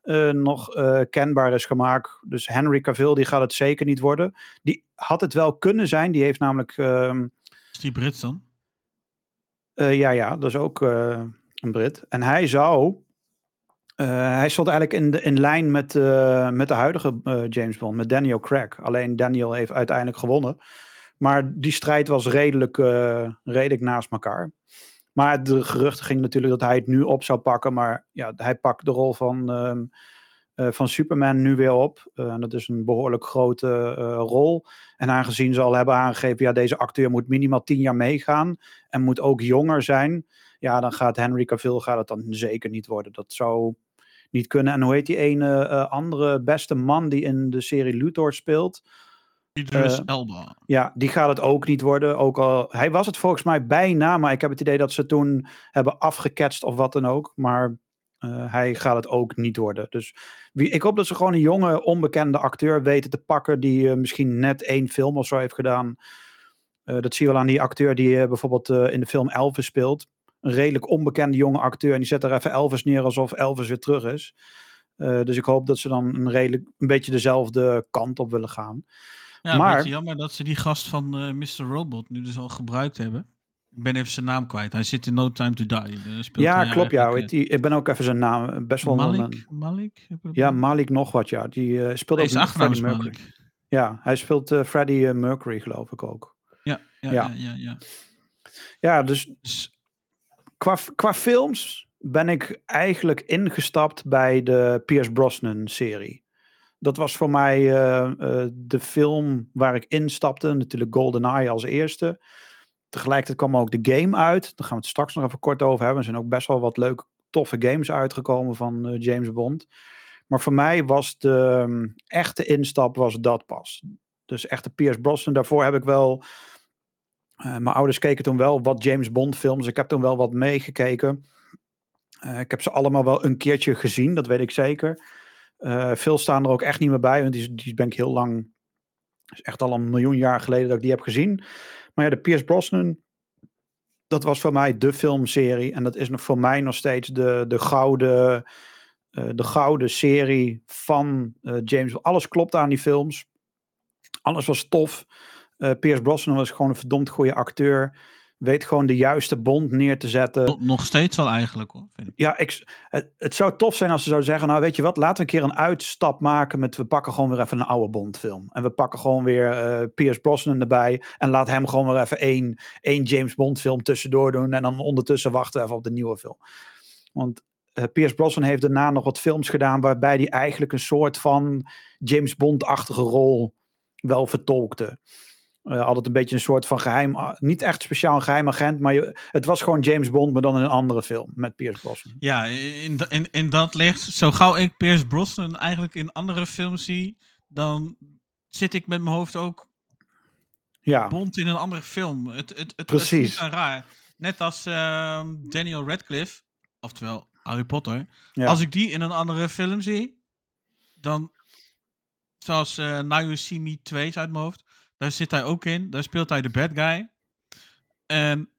eh, nog eh, kenbaar is gemaakt. Dus Henry Cavill, die gaat het zeker niet worden. Die had het wel kunnen zijn. Die heeft namelijk... ehm, Is die Brits dan? eh, ja, ja, dat is ook een Brit. En hij zou... hij stond eigenlijk in, de, in lijn met, met de huidige James Bond, met Daniel Craig. Alleen Daniel heeft uiteindelijk gewonnen. Maar die strijd was redelijk, redelijk naast elkaar. Maar de geruchten gingen natuurlijk dat hij het nu op zou pakken. Maar ja, hij pakt de rol van, ehm, eh, van Superman nu weer op. En dat is een behoorlijk grote eh, rol. En aangezien ze al hebben aangegeven, ja, deze acteur moet minimaal tien jaar meegaan. En moet ook jonger zijn. Ja, dan gaat Henry Cavill gaat het dan zeker niet worden. Dat zou niet kunnen. En hoe heet die ene andere beste man die in de serie Luthor speelt? Idris Eh, Elba. Ja, die gaat het ook niet worden. Ook al, hij was het volgens mij bijna, maar ik heb het idee dat ze toen hebben afgeketst of wat dan ook. Maar Eh, hij gaat het ook niet worden. Dus wie, ik hoop dat ze gewoon een jonge, onbekende acteur weten te pakken. die eh, misschien net één film of zo heeft gedaan. Dat zie je wel aan die acteur die bijvoorbeeld in de film Elvis speelt. Een redelijk onbekende jonge acteur. En die zet er even Elvis neer alsof Elvis weer terug is. Dus ik hoop dat ze dan een, redelijk, een beetje dezelfde kant op willen gaan. Ja, Maar- beetje jammer dat ze die gast van eh, Mr. Robot nu dus al gebruikt hebben. Ik ben even zijn naam kwijt. Hij zit in No Time to Die. Eh, ja, klopt. Ja, eigenlijk, weet die, ik ben ook even zijn naam. eh, Best wel een- Malik? Malik? Ja? Malik nog wat, ja. Die speelt ook achternaam is Freddie Mercury. Malik. Ja, hij speelt eh, Freddie Mercury, geloof ik ook. Ja, ja, Ja. ja. ja, ja. Dus Dus, qua, qua films ben ik eigenlijk ingestapt bij de Pierce Brosnan-serie. Dat was voor mij eh, eh, de film waar ik instapte. Natuurlijk GoldenEye als eerste. Tegelijkertijd kwam ook de game uit. Daar gaan we het straks nog even kort over hebben. Er zijn ook best wel wat leuke, toffe games uitgekomen van eh, James Bond. Maar voor mij was de ehm, echte instap was dat pas. Dus echte Pierce Brosnan. Daarvoor heb ik wel... mijn ouders keken toen wel wat James Bond films. Ik heb toen wel wat meegekeken. Ik heb ze allemaal wel een keertje gezien, dat weet ik zeker. Eh, veel staan er ook echt niet meer bij, want die, die ben ik heel lang. Is echt al een miljoen jaar geleden dat ik die heb gezien. Maar ja, de Pierce Brosnan, dat was voor mij de filmserie. En dat is nog voor mij nog steeds de, de, gouden, eh, de gouden serie van eh, James. Alles klopt aan die films. Alles was tof. Eh Pierce Brosnan was gewoon een verdomd goede acteur. Weet gewoon de juiste bond neer te zetten. nog- steeds wel eigenlijk hoor. Vind ik. Ja, ik, het, het zou tof zijn als ze zouden zeggen, nou weet je wat, laten we een keer een uitstap maken met, we pakken gewoon weer even een oude Bond-film. En we pakken gewoon weer eh Pierce Brosnan erbij en laat hem gewoon weer even één, één James Bond-film tussendoor doen en dan ondertussen wachten we even op de nieuwe film. Want eh, Pierce Brosnan heeft daarna nog wat films gedaan waarbij hij eigenlijk een soort van James Bond-achtige rol wel vertolkte. Eh, altijd een beetje een soort van geheim, ah, niet echt speciaal een geheim agent, maar je, het was gewoon James Bond, maar dan in een andere film met Pierce Brosnan. Ja, in, in, in dat licht, zo gauw ik Pierce Brosnan eigenlijk in andere films zie, dan zit ik met mijn hoofd ook Ja, Bond in een andere film. Het, het, het, het Precies. is niet zo raar. Net als ehm, Daniel Radcliffe, oftewel Harry Potter. ja. Als ik die in een andere film zie, dan zoals eh Now You See Me 2 is uit mijn hoofd. Daar zit hij ook in. Daar speelt hij de bad guy. En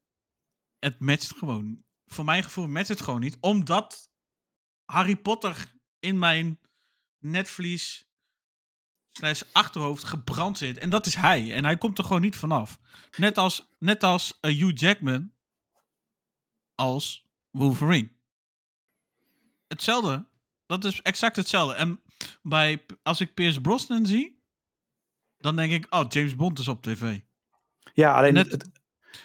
het matcht gewoon. Voor mijn gevoel matcht het gewoon niet. Omdat Harry Potter in mijn netvlies slash achterhoofd gebrand zit. En dat is hij. En hij komt er gewoon niet vanaf. Net als, net als eh, Hugh Jackman als Wolverine. Hetzelfde. Dat is exact hetzelfde. En bij, als ik Pierce Brosnan zie, dan denk ik, oh, James Bond is op tv. ja alleen net- het, het,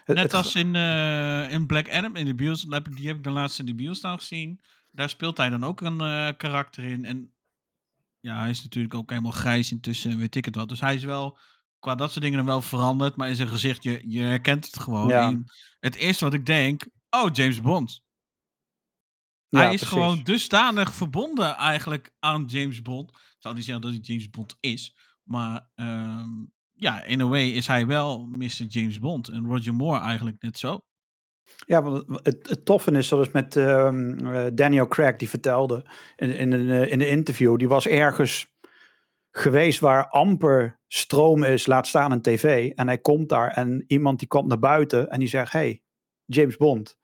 het- Net het- als in, eh, in Black Adam, in de bios, heb ik- die heb ik de laatste in de bios dan gezien. Daar speelt hij dan ook een eh, karakter in. En ja, hij is natuurlijk ook helemaal grijs intussen, en weet ik het wat. Dus hij is wel, qua dat soort dingen, dan wel veranderd. Maar in zijn gezicht, je, je herkent het gewoon. Ja. Het eerste wat ik denk, oh, James Bond. ja, hij is precies. gewoon dusdanig verbonden eigenlijk aan James Bond. Ik zal niet zeggen dat hij James Bond is. Maar ehm, ja, in a way is hij wel Mr. James Bond. En Roger Moore eigenlijk net zo. Ja, want het, het, toffe is, dat met ehm, eh, Daniel Craig, die vertelde in, in, een, eh, in een interview, die was ergens geweest waar amper stroom is, laat staan een tv. En hij komt daar en iemand die komt naar buiten en die zegt, hey, James Bond.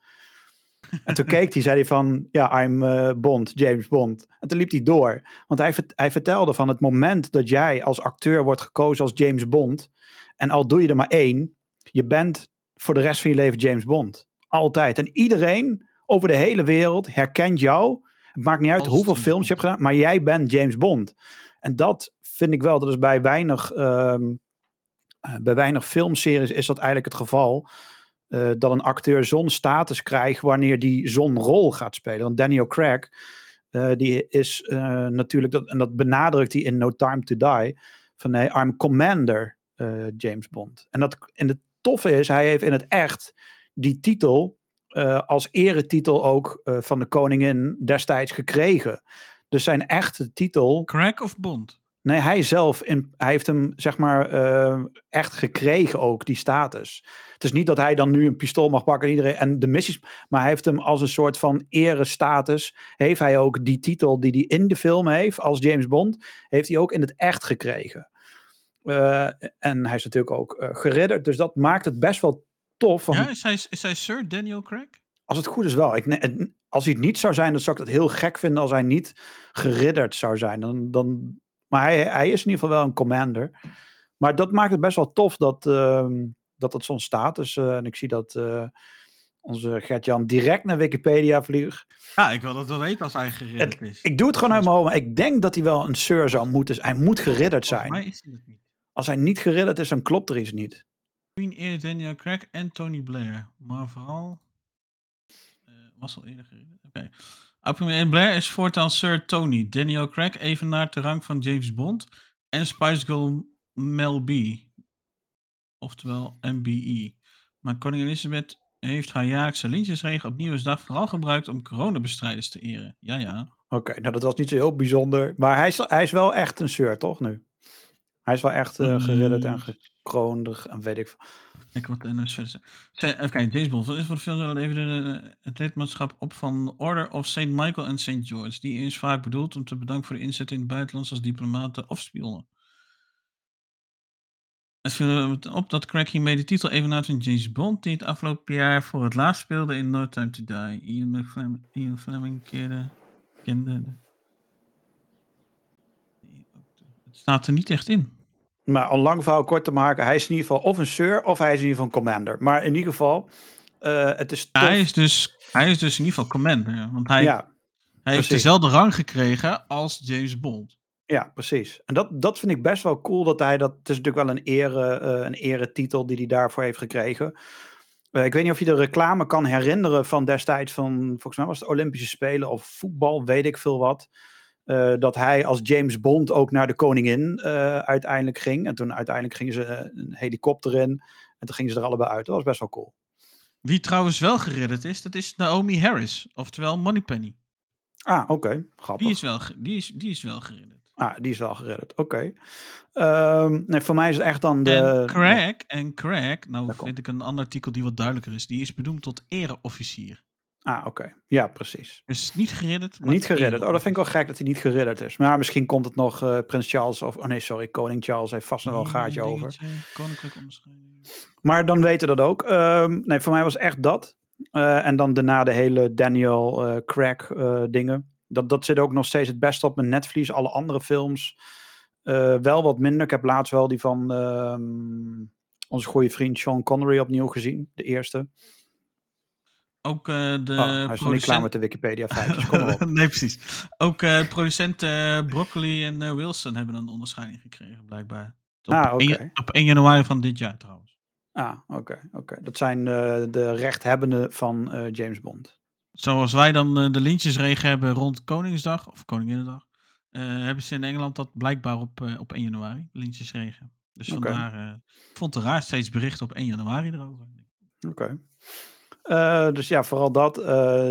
En toen keek hij, zei hij van, ja, I'm eh, Bond, James Bond. En toen liep hij door. Want hij, hij vertelde van het moment dat jij als acteur wordt gekozen als James Bond, en al doe je er maar één, je bent voor de rest van je leven James Bond. Altijd. En iedereen over de hele wereld herkent jou. Het maakt niet uit Als hoeveel films je hebt gedaan, maar jij bent James Bond. En dat vind ik wel, dat is bij weinig, ehm, eh, bij weinig filmseries is dat eigenlijk het geval. Eh, dat een acteur zo'n status krijgt wanneer die zo'n rol gaat spelen. Want Daniel Craig, eh, die is eh, natuurlijk, dat, en dat benadrukt hij in No Time to Die, van nee, I'm Commander James Bond. En, dat, en het toffe is, hij heeft in het echt die titel als eretitel ook van de koningin destijds gekregen. Dus zijn echte titel, Crack of Bond? Nee, hij zelf, in, hij heeft hem zeg maar eh, echt gekregen ook, die status. Het is niet dat hij dan nu een pistool mag pakken en iedereen en de missies, maar hij heeft hem als een soort van erestatus, heeft hij ook die titel die hij in de film heeft als James Bond, heeft hij ook in het echt gekregen. Eh, en hij is natuurlijk ook uh, geridderd, dus dat maakt het best wel tof. Want ja, is hij, is hij Sir Daniel Craig? Als het goed is wel. Ik, als hij het niet zou zijn, dan zou ik het heel gek vinden als hij niet geridderd zou zijn. Dan, dan, maar hij, hij is in ieder geval wel een commander. Maar dat maakt het best wel tof dat, uh, dat het zo'n status. Uh, en ik zie dat uh, onze Gert-Jan direct naar Wikipedia vliegt. Ja, ik wil dat wel weten als hij geridderd is. Ik doe het gewoon uit mijn hoofd. Maar ik denk dat hij wel een Sir zou moeten zijn. Hij moet geridderd zijn. Maar is hij het niet. Als hij niet geridderd is, dan klopt er iets niet. Queen Air, Daniel Craig en Tony Blair. Maar vooral. was al eerder geridderd. Oké. Okay. Blair is voortaan Sir Tony. Daniel Craig even naar de rang van James Bond. En Spice Girl Mel B. Oftewel MBE. Maar koningin Elizabeth heeft haar jaarlijkse lintjesregen op Nieuwsdag vooral gebruikt om coronabestrijders te eren. Ja, ja. Oké, nou dat was niet zo heel bijzonder. Maar hij is, hij is wel echt een Sir, toch nu? Hij is wel echt uh, en gekroondig en weet ik Ik wat. Even kijken, James Bond. Wat is voor de film even de, het lidmaatschap op van Order of St. Michael en St. George. Die is vaak bedoeld om te bedanken voor de inzet in het buitenland als diplomaten of spionnen. Het viel op dat Craig hiermee de titel even na van James Bond, die het afgelopen jaar voor het laatst speelde in No Time to Die. Ian Fleming, Ian Fleming keerde, kende de... Het staat er niet echt in. Maar om lang verhaal kort te maken, hij is in ieder geval of een sir of hij is in ieder geval een commander. Maar in ieder geval, uh, het is. Hij is, dus, hij is dus in ieder geval commander. Want hij, ja, hij heeft dezelfde rang gekregen als James Bond. Ja, precies. En dat, dat vind ik best wel cool dat hij dat. Het is natuurlijk wel een, ere, uh, een eretitel die hij daarvoor heeft gekregen. Uh, ik weet niet of je de reclame kan herinneren van destijds van, volgens mij was het Olympische Spelen of voetbal, weet ik veel wat. Uh, dat hij als James Bond ook naar de koningin uh, uiteindelijk ging. En toen uiteindelijk gingen ze een helikopter in. En toen gingen ze er allebei uit. Dat was best wel cool. Wie trouwens wel geridderd is, dat is Naomi Harris. Oftewel Moneypenny. Ah, oké. Okay. Grappig. Die is, wel, die, is, die is wel geridderd. Ah, die is wel geridderd. Oké. Okay. Um, nee, voor mij is het echt dan de... En Craig, en Craig, nou vind ik een ander artikel die wat duidelijker is. Die is benoemd tot ereofficier. Ah, oké. Ja, precies. Dus niet geridderd. Niet geridderd. Oh, dat vind ik wel gek dat hij niet geridderd is. Maar misschien komt het nog uh, Prins Charles of... Oh nee, sorry, Koning Charles heeft vast nog wel een gaatje over. Koninklijk onderscheiding. Maar dan weten we dat ook. Um, nee, voor mij was echt dat. Uh, en dan daarna de hele Daniel uh, Craig dingen. Dat, dat zit ook nog steeds het beste op mijn netvlies. Alle andere films wel wat minder. Ik heb laatst wel die van ehm, onze goede vriend Sean Connery opnieuw gezien. De eerste. Ook uh, de oh, hij is niet klaar met de Wikipedia feitjes. nee, precies. Ook uh, producenten Broccoli en Wilson hebben een onderscheiding gekregen, blijkbaar. Op, ah, okay. 1, op 1 januari van dit jaar trouwens. Ah, oké. Okay, oké. Dat zijn de rechthebbenden van James Bond. Zoals wij dan de lintjesregen hebben rond Koningsdag of Koninginnedag, hebben ze in Engeland dat blijkbaar op, op 1 januari, lintjesregen. Dus okay. vandaar, ik vond het raar steeds berichten op 1 januari erover. Oké. Uh, dus ja, vooral dat. Uh,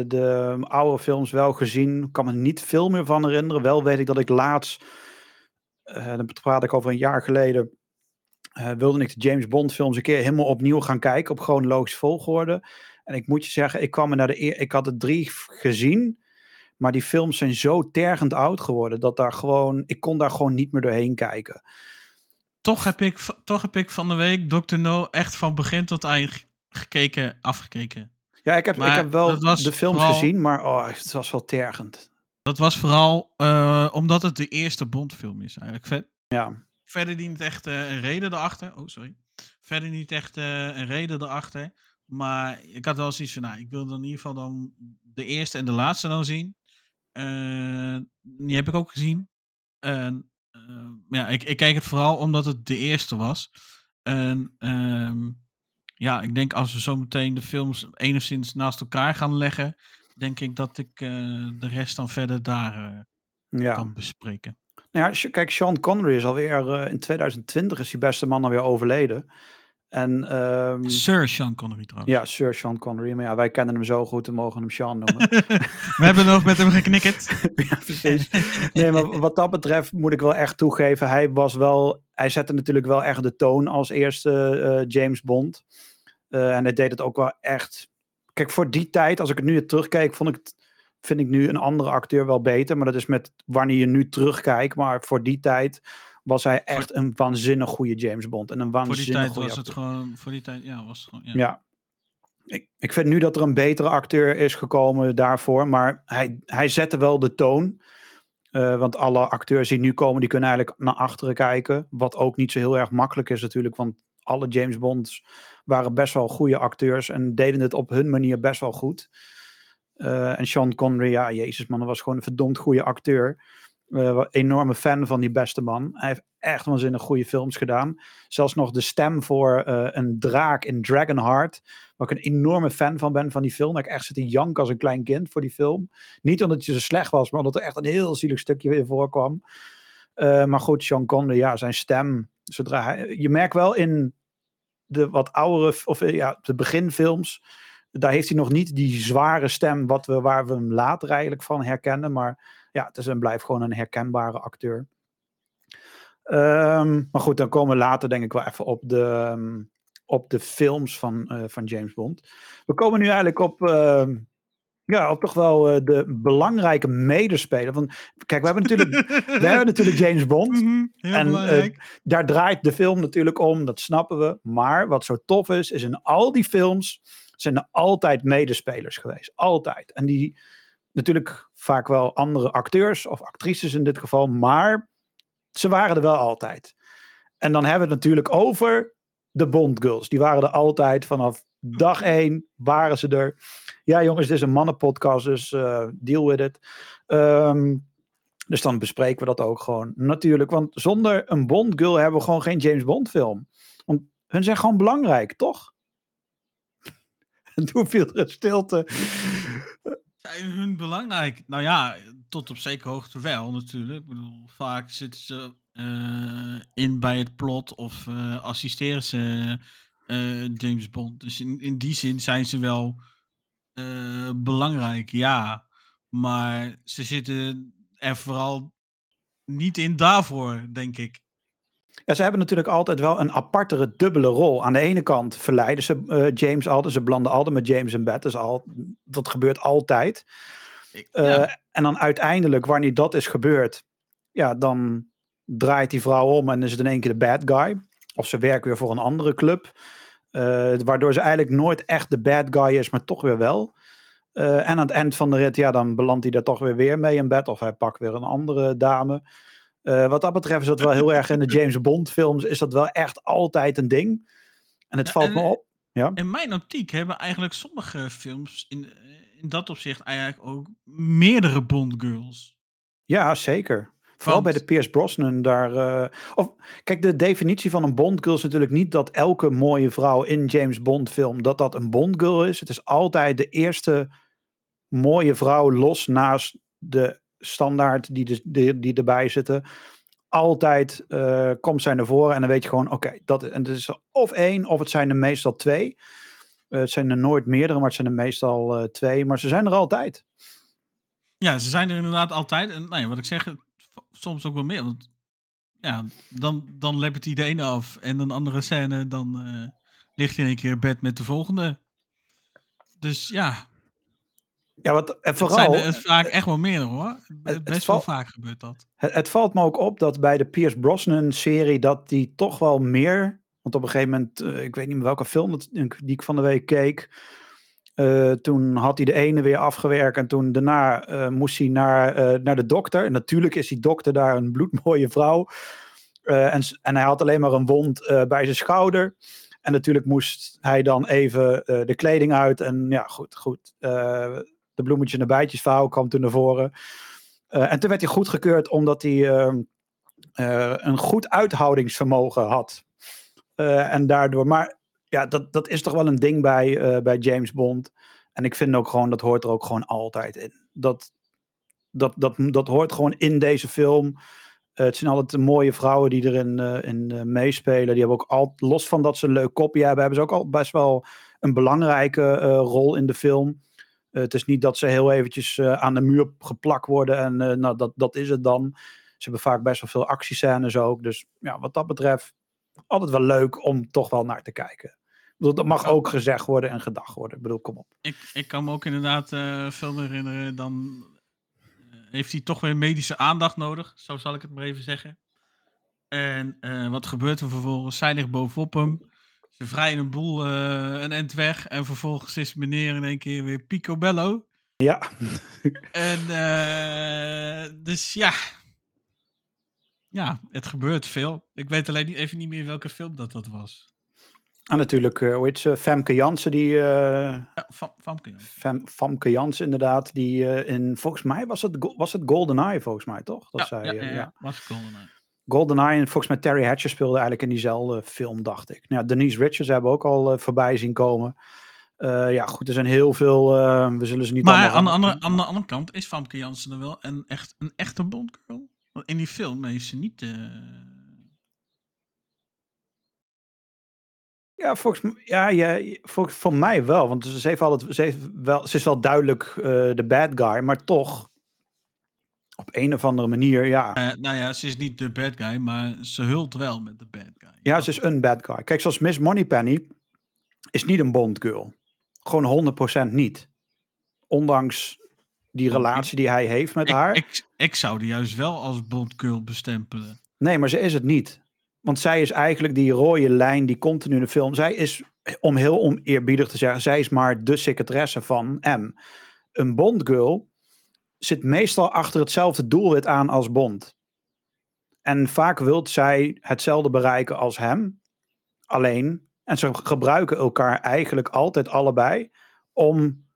de oude films wel gezien. Kan me niet veel meer van herinneren. Wel weet ik dat ik laatst, uh, dan praat ik over een jaar geleden, wilde ik de James Bond films een keer helemaal opnieuw gaan kijken op chronologische volgorde. En ik moet je zeggen, ik kwam naar de ik had er drie gezien, maar die films zijn zo tergend oud geworden dat daar gewoon, ik kon daar gewoon niet meer doorheen kijken. Toch heb ik, toch heb ik van de week Dr. No echt van begin tot eind gekeken, afgekeken. Ja, ik heb, ik heb wel de films gezien, maar oh, het was wel tergend. Dat was vooral uh, omdat het de eerste Bondfilm is eigenlijk. Ver ja. Verder niet echt uh, een reden erachter. Oh, sorry. Verder niet echt uh, een reden erachter. Maar ik had wel zoiets van, nou, ik wil dan in ieder geval dan de eerste en de laatste dan zien. die heb ik ook gezien. En ja, ik, ik kijk het vooral omdat het de eerste was. En ehm, ja, ik denk als we zo meteen de films enigszins naast elkaar gaan leggen, denk ik dat ik uh, de rest dan verder daar uh, ja. kan bespreken. Nou ja, kijk, Sean Connery is alweer uh, in 2020 is die beste man alweer overleden. En, ehm, Sir Sean Connery trouwens. ja, Sir Sean Connery. Maar ja, wij kennen hem zo goed, we mogen hem Sean noemen. We hebben nog met hem geknikkerd. ja, precies. Nee, maar wat dat betreft moet ik wel echt toegeven. Hij was wel. Hij zette natuurlijk wel echt de toon als eerste eh, James Bond. Eh, en hij deed het ook wel echt. Kijk, voor die tijd, als ik het nu terugkijk, vond ik het, vind ik nu een andere acteur wel beter. Maar dat is met wanneer je nu terugkijkt. Maar voor die tijd was hij echt een waanzinnig goede James Bond. En een Voor die waanzinnig tijd goede was het gewoon. Voor die tijd, ja, was het gewoon. Ja. Ja. Ik, ik vind nu dat er een betere acteur is gekomen daarvoor. Maar hij, hij zette wel de toon. Eh, want alle acteurs die nu komen, die kunnen eigenlijk naar achteren kijken. Wat ook niet zo heel erg makkelijk is natuurlijk. Want alle James Bonds waren best wel goede acteurs. En deden het op hun manier best wel goed. Eh, en Sean Connery, ja, jezus man, dat was gewoon een verdomd goede acteur. Wa- enorme fan van die beste man. Hij heeft echt waanzinnig goede films gedaan. Zelfs nog de stem voor eh, een draak in Dragonheart. Waar ik een enorme fan van ben van die film. Ik echt zit te janken als een klein kind voor die film. Niet omdat hij zo slecht was, maar omdat er echt een heel zielig stukje weer voorkwam. Eh, maar goed, Sean Connery, ja, zijn stem. Zodra hij, je merkt wel in de wat oudere, of ja, de beginfilms. Daar heeft hij nog niet die zware stem wat we, waar we hem later eigenlijk van herkennen. Maar ja, het is en blijft gewoon een herkenbare acteur. Ehm, maar goed, dan komen we later denk ik wel even op de, ehm, op de films van, eh, van James Bond. We komen nu eigenlijk op, ehm, ja, op toch wel eh, de belangrijke medespeler. Van, kijk, we hebben natuurlijk, we hebben natuurlijk James Bond. Mhm, En, belangrijk. Daar draait de film natuurlijk om, dat snappen we. Maar wat zo tof is, is in al die films zijn er altijd medespelers geweest. Altijd. En die natuurlijk vaak wel andere acteurs of actrices in dit geval, maar ze waren er wel altijd. En dan hebben we het natuurlijk over de Bond Girls. Die waren er altijd vanaf dag één, waren ze er. Ja, jongens, dit is een mannenpodcast, dus eh, deal with it. Ehm, dus dan bespreken we dat ook gewoon. Natuurlijk, want zonder een Bond Girl hebben we gewoon geen James Bond film. Want hun zijn gewoon belangrijk, toch? En toen viel er een stilte. Zijn hun belangrijk? Nou ja, tot op zekere hoogte wel natuurlijk. Ik bedoel, vaak zitten ze eh, in bij het plot of eh, assisteren ze eh, James Bond. Dus in, in die zin zijn ze wel belangrijk, ja. Maar ze zitten er vooral niet in daarvoor, denk ik. Ja, ze hebben natuurlijk altijd wel een apartere dubbele rol. Aan de ene kant verleiden ze eh, James altijd. Ze blanden altijd met James in bed. Dat, is al, dat gebeurt altijd. Eh, ja, En dan uiteindelijk, wanneer dat is gebeurd, ja, dan draait die vrouw om en is het in één keer de bad guy. Of ze werkt weer voor een andere club. Eh, waardoor ze eigenlijk nooit echt de bad guy is, maar toch weer wel. En aan het eind van de rit, ja, dan belandt hij daar toch weer weer mee in bed. Of hij pakt weer een andere dame. Eh, wat dat betreft is dat wel heel erg in de James Bond films, is dat wel echt altijd een ding. En het Ja, valt en- me op. In mijn optiek hebben eigenlijk sommige films in, in dat opzicht eigenlijk ook meerdere Bond girls. Ja, zeker. Vooral bij de Pierce Brosnan daar. eh, of kijk, de definitie van een Bond girl is natuurlijk niet dat elke mooie vrouw in James Bond film dat dat een Bond girl is. Het is altijd de eerste mooie vrouw los naast de standaard die, de, die, die erbij zitten. Altijd eh, komt zij naar voren en dan weet je gewoon, oké, dat en het is of één of het zijn er meestal twee. Eh, het zijn er nooit meerdere, maar het zijn er meestal eh, twee. Maar ze zijn er altijd. Ja, ze zijn er inderdaad altijd. En nou ja, wat ik zeg, soms ook wel meer. Want ja, dan, dan lept die de ene af. En een andere scène, dan ligt hij in een keer bed met de volgende. Dus ja, Ja, wat, en het vooral. zijn er het vaak echt wel meer hoor. het Best wel val- vaak gebeurt dat. Het, het valt me ook op dat bij de Pierce Brosnan serie dat die toch wel meer. Want op een gegeven moment, eh, ik weet niet meer welke film dat, die ik van de week keek. eh, toen had hij de ene weer afgewerkt en toen daarna eh, moest hij naar, naar de dokter. En natuurlijk is die dokter daar een bloedmooie vrouw. En, en hij had alleen maar een wond bij zijn schouder. En natuurlijk moest hij dan even de kleding uit. En ja, goed, goed. De bloemetje en de bijtjesvrouw kwam toen naar voren. Eh, en toen werd hij goedgekeurd omdat hij ehm, eh, een goed uithoudingsvermogen had. Eh, en daardoor, maar ja, dat, dat is toch wel een ding bij, bij James Bond. En ik vind ook gewoon, dat hoort er ook gewoon altijd in. Dat, dat, dat, dat hoort gewoon in deze film. Het zijn altijd mooie vrouwen die erin in, meespelen. Die hebben ook al, los van dat ze een leuk kopje hebben, hebben ze ook al best wel een belangrijke rol in de film. Eh, het is niet dat ze heel eventjes eh, aan de muur geplakt worden en eh, nou, dat, dat is het dan. Ze hebben vaak best wel veel actiescènes ook. Dus ja, wat dat betreft, altijd wel leuk om toch wel naar te kijken. Bedoel, dat mag ook gezegd worden en gedacht worden. Ik bedoel, kom op. Ik, ik kan me ook inderdaad eh film herinneren. Dan heeft hij toch weer medische aandacht nodig. Zo zal ik het maar even zeggen. En wat gebeurt er vervolgens? Zij ligt bovenop hem. Ze vrijen een boel eh, een end weg. En vervolgens is meneer in één keer weer picobello. Ja, En eh, dus ja. Ja, het gebeurt veel. Ik weet alleen niet, even niet meer welke film dat dat was. en natuurlijk, eh, hoe heet ze? Femke Jansen, die... Ja, Famke. ja. Fem, Famke Jansen inderdaad, die in, volgens mij was het, was het GoldenEye volgens mij, toch? Dat Ja, zij, ja, ja, ja. ja. Was GoldenEye. GoldenEye en volgens mij Terry Hatcher speelde eigenlijk in diezelfde film, dacht ik. Nou, Denise Richards hebben we ook al eh, voorbij zien komen. Eh, ja, goed, er zijn heel veel, eh, we zullen ze niet Maar aan de, andere, aan de andere kant is Famke Jansen er wel een, echt, een echte Bondgirl. Want in die film heeft ze niet... eh, Ja, volgens ja, ja, voor, voor mij wel, want ze, heeft altijd, ze, heeft wel, ze is wel duidelijk de bad guy, maar toch op een of andere manier, ja. eh, nou ja, ze is niet de bad guy, maar ze hult wel met de bad guy. Ja, ze is een bad guy. Kijk, zoals Miss Moneypenny is niet een Bond girl. Gewoon 100% niet. Ondanks die Oké. relatie die hij heeft met ik, haar. Ik, ik zou die juist wel als Bondgirl bestempelen. Nee, maar ze is het niet. Want zij is eigenlijk die rode lijn die continu in de film. Zij is, om heel oneerbiedig te zeggen, zij is maar de secretaresse van M. Een Bond girl zit meestal achter hetzelfde doelwit aan als Bond. En vaak wil zij hetzelfde bereiken als hem. Alleen, en ze gebruiken elkaar eigenlijk altijd allebei om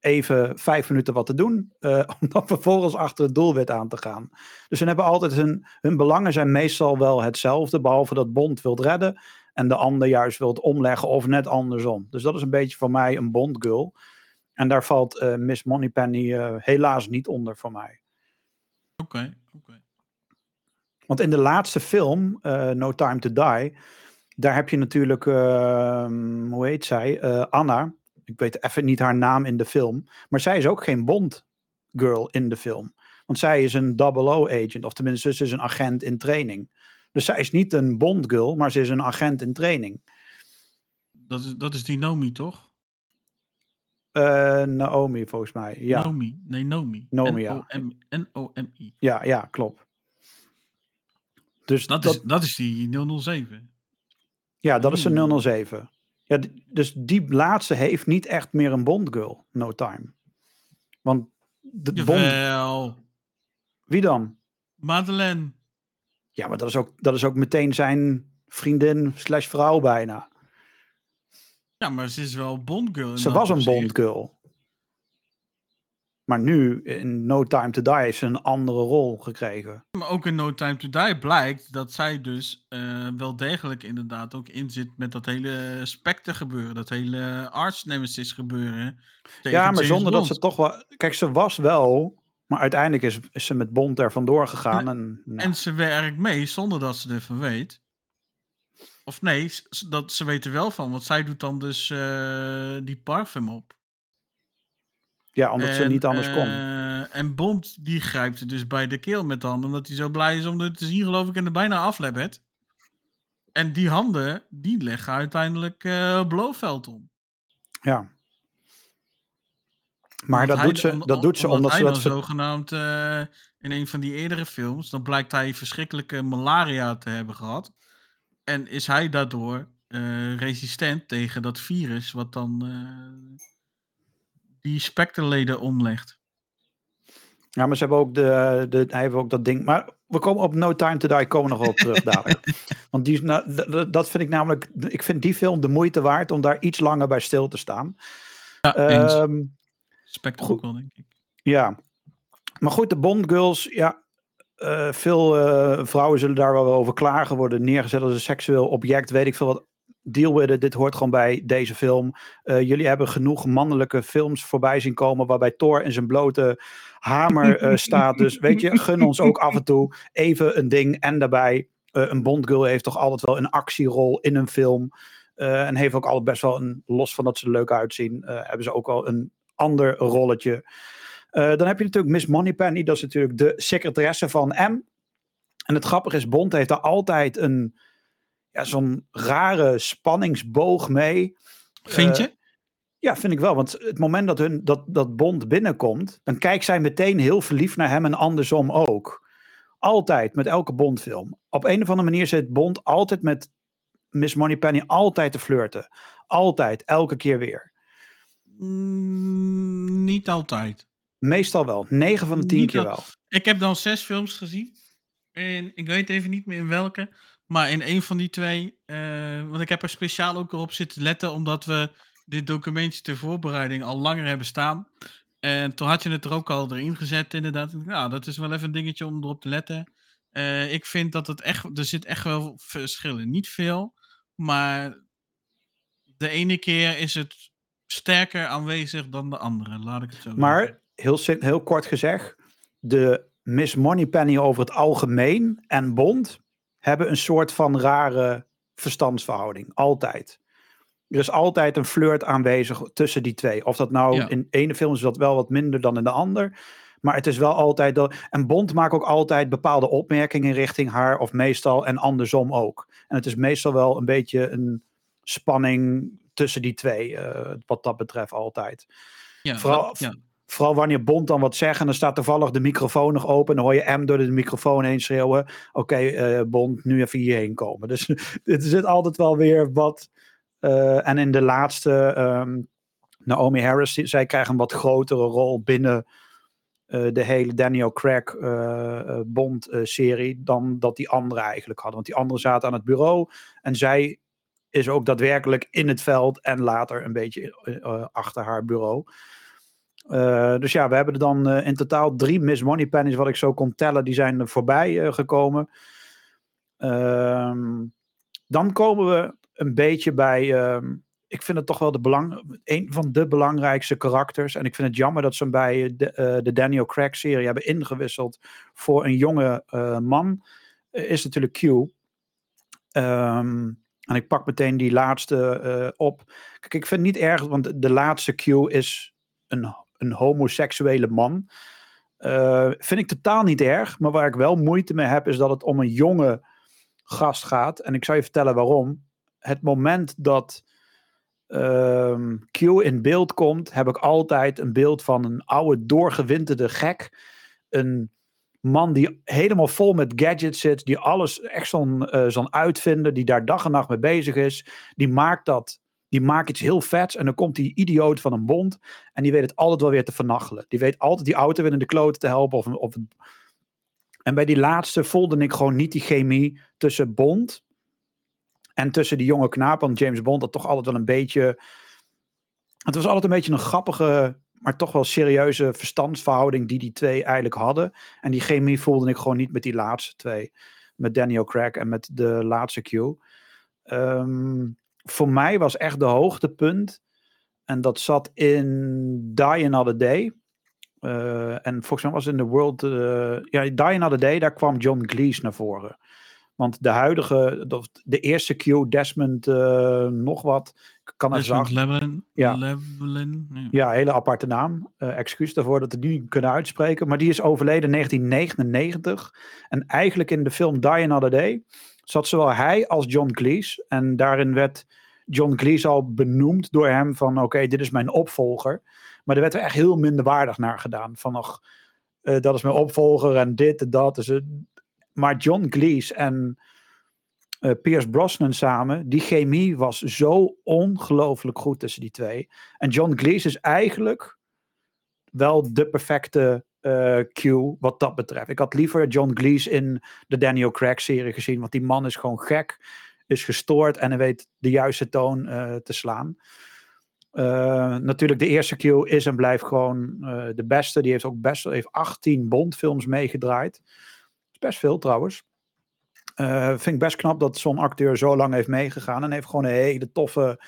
even vijf minuten wat te doen. eh, om dan vervolgens achter het doelwit aan te gaan. Dus ze hebben altijd hun, hun belangen zijn meestal wel hetzelfde. Behalve dat Bond wilt redden. En de ander juist wilt omleggen of net andersom. Dus dat is een beetje voor mij een Bond girl. En daar valt eh, Miss Moneypenny eh helaas niet onder voor mij. Oké, oké. Want in de laatste film, eh, No Time to Die, daar heb je natuurlijk, ehm, hoe heet zij? Anna. Ik weet even niet haar naam in de film. Maar zij is ook geen Bond girl in de film. Want zij is een 00 agent, of tenminste, ze is een agent in training. Dus zij is niet een Bond girl, maar ze is een agent in training. Dat is, dat is die Nomi, toch? Eh, Naomi, volgens mij. Ja, Nomi. Nee, Nomi. Nomi, ja. N-O-M- N-O-M-I. ja, ja klopt. Dus Dat, dat, is, dat is die 007. Ja, dat is een 007. Ja, dus die laatste heeft niet echt meer een Bond girl, No Time. Want de Bond, wie dan? Madeleine. Ja, maar dat is ook, dat is ook meteen zijn vriendin slash vrouw bijna. Ja, maar ze is wel Bondgirl. Ze was een opzicht. Bond girl. Maar nu, in No Time to Die, heeft ze een andere rol gekregen. Maar ook in No Time to Die blijkt dat zij dus eh, wel degelijk inderdaad ook in zit met dat hele Spectre gebeuren. Dat hele Arch Nemesis gebeuren. Ja, maar James zonder dat ze toch wel... Kijk, ze was wel... Maar uiteindelijk is, is ze met Bond er vandoor gegaan. En, nou, En ze werkt mee zonder dat ze ervan weet. Of nee, dat ze weet er wel van. Want zij doet dan dus eh, die parfum op. ja, omdat ze niet anders kon. eh, en Bond die grijpt er dus bij de keel met de handen. Omdat hij zo blij is om het te zien geloof ik en er bijna aflebbert. En die handen, die leggen uiteindelijk eh Blofeld om. Ja. Maar dat hij doet ze, om- dat doet ze omdat ze dat... dan ver- zogenaamd in een van die eerdere films, dan blijkt hij verschrikkelijke malaria te hebben gehad. En is hij daardoor eh, resistent tegen dat virus, wat dan eh, die specterleden omlegt. Ja, maar ze hebben ook, de, de, hij heeft ook dat ding. Maar we komen op No Time to Die komen nog wel terug dadelijk. Want die, d- dat vind ik namelijk. Ik vind die film de moeite waard om daar iets langer bij stil te staan. Ja, eens. Ehm, wel, denk ik. ja. Maar goed, de Bond Girls. Ja, eh, veel eh, vrouwen zullen daar wel over klagen worden. Neergezet als een seksueel object. Weet ik veel wat. Deal with it. Dit hoort gewoon bij deze film. Eh, jullie hebben genoeg mannelijke films voorbij zien komen. waarbij Thor in zijn blote hamer staat. Dus weet je, gun ons ook af en toe even een ding. En daarbij, een Bondgirl heeft toch altijd wel een actierol in een film. En heeft ook altijd best wel een, los van dat ze er leuk uitzien, hebben ze ook wel een ander rolletje. Dan heb je natuurlijk Miss Moneypenny, dat is natuurlijk de secretaresse van M. En het grappige is, Bond heeft daar altijd een, ja, zo'n rare spanningsboog mee. Vind je? Ja, vind ik wel. Want het moment dat, hun, dat, dat Bond binnenkomt, dan kijkt zij meteen heel verliefd naar hem en andersom ook. Altijd, met elke Bondfilm. Op een of andere manier zit Bond altijd met Miss Moneypenny altijd te flirten. Altijd, elke keer weer. Mm, niet altijd. Meestal wel. 9 van de 10 keer wel. Ik heb dan zes films gezien. En ik weet even niet meer in welke. Maar in een van die twee. Uh, want ik heb er speciaal ook op zitten letten. Omdat we dit documentje ter voorbereiding al langer hebben staan. En toen had je het er ook al erin gezet, inderdaad. Nou, dat is wel even een dingetje om erop te letten. Uh, ik vind dat het echt, er zit echt wel verschillen. Niet veel, maar de ene keer is het sterker aanwezig dan de andere, laat ik het zo Maar, heel, heel kort gezegd, de Miss Moneypenny over het algemeen en Bond hebben een soort van rare verstandsverhouding. Altijd. Er is altijd een flirt aanwezig tussen die twee. Of dat nou in ene film is dat wel wat minder dan in de ander. Maar het is wel altijd. Dat, en Bond maakt ook altijd bepaalde opmerkingen richting haar, of meestal en andersom ook. En het is meestal wel een beetje een spanning tussen die twee, uh, wat dat betreft altijd. Ja, vooral, ja. Vooral wanneer Bond dan wat zegt en dan staat toevallig de microfoon nog open. En dan hoor je M door de microfoon heen schreeuwen: Oké, uh, Bond, nu even hierheen komen. Dus er zit altijd wel weer wat uh, en in de laatste, um, Naomi Harris, zij krijgt een wat grotere rol binnen uh, de hele Daniel Craig Bond-serie dan dat die anderen eigenlijk hadden. Want die anderen zaten aan het bureau en zij is ook daadwerkelijk in het veld en later een beetje achter haar bureau. Dus ja, we hebben er dan in totaal drie Miss Money Pennies, wat ik zo kon tellen, die zijn voorbij gekomen. Ehm, dan komen we een beetje bij. Ehm, ik vind het toch wel de belang, een van de belangrijkste karakters. En ik vind het jammer dat ze hem bij de, de Daniel Craig serie hebben ingewisseld voor een jonge man. Is natuurlijk Q. Um, en ik pak meteen die laatste op. Kijk, ik vind het niet erg, want de laatste Q is een, een homoseksuele man. vind ik totaal niet erg. Maar waar ik wel moeite mee heb, is dat het om een jonge gast gaat. En ik zal je vertellen waarom het moment dat um, Q in beeld komt, heb ik altijd een beeld van een oude, doorgewinterde gek. Een man die helemaal vol met gadgets zit, die alles echt zo'n uh, uitvinden, die daar dag en nacht mee bezig is. Die maakt dat. Die maakt iets heel vets en dan komt die idioot van een bond en die weet het altijd wel weer te vernachelen. Die weet altijd die auto weer in de kloten te helpen. Of, of... En bij die laatste voelde ik gewoon niet die chemie tussen Bond en tussen die jonge knaap, want James Bond dat toch altijd wel een beetje. Het was altijd een beetje een grappige, maar toch wel serieuze verstandsverhouding die die twee eigenlijk hadden. En die chemie voelde ik gewoon niet met die laatste twee. Met Daniel Craig en met de laatste Q. Um, voor mij was echt de hoogtepunt. En dat zat in Die Another Day. Uh, en volgens mij was in The World. Uh, ja, Die Another Day, daar kwam John Cleese naar voren. Want de huidige, de eerste Q, Desmond uh, nog wat, kan er zacht. Levelen, ja. Levelen, ja. ja, hele aparte naam. Excuus daarvoor dat we die niet kunnen uitspreken. Maar die is overleden in 1999. En eigenlijk in de film Die Another Day zat zowel hij als John Cleese. En daarin werd John Cleese al benoemd door hem van oké, dit is mijn opvolger. Maar er werd er echt heel minderwaardig naar gedaan. Van nog, uh, dat is mijn opvolger en dit en dat. Dus maar John Cleese en uh, Pierce Brosnan samen, die chemie was zo ongelooflijk goed tussen die twee. En John Cleese is eigenlijk wel de perfecte uh, Q wat dat betreft. Ik had liever John Cleese in de Daniel Craig serie gezien, want die man is gewoon gek, is gestoord en hij weet de juiste toon uh, te slaan. Uh, natuurlijk, de eerste Q is en blijft gewoon de beste. Die heeft ook best heeft 18 Bondfilms meegedraaid best veel trouwens. Vind ik best knap dat zo'n acteur zo lang heeft meegegaan. En heeft gewoon een hele toffe,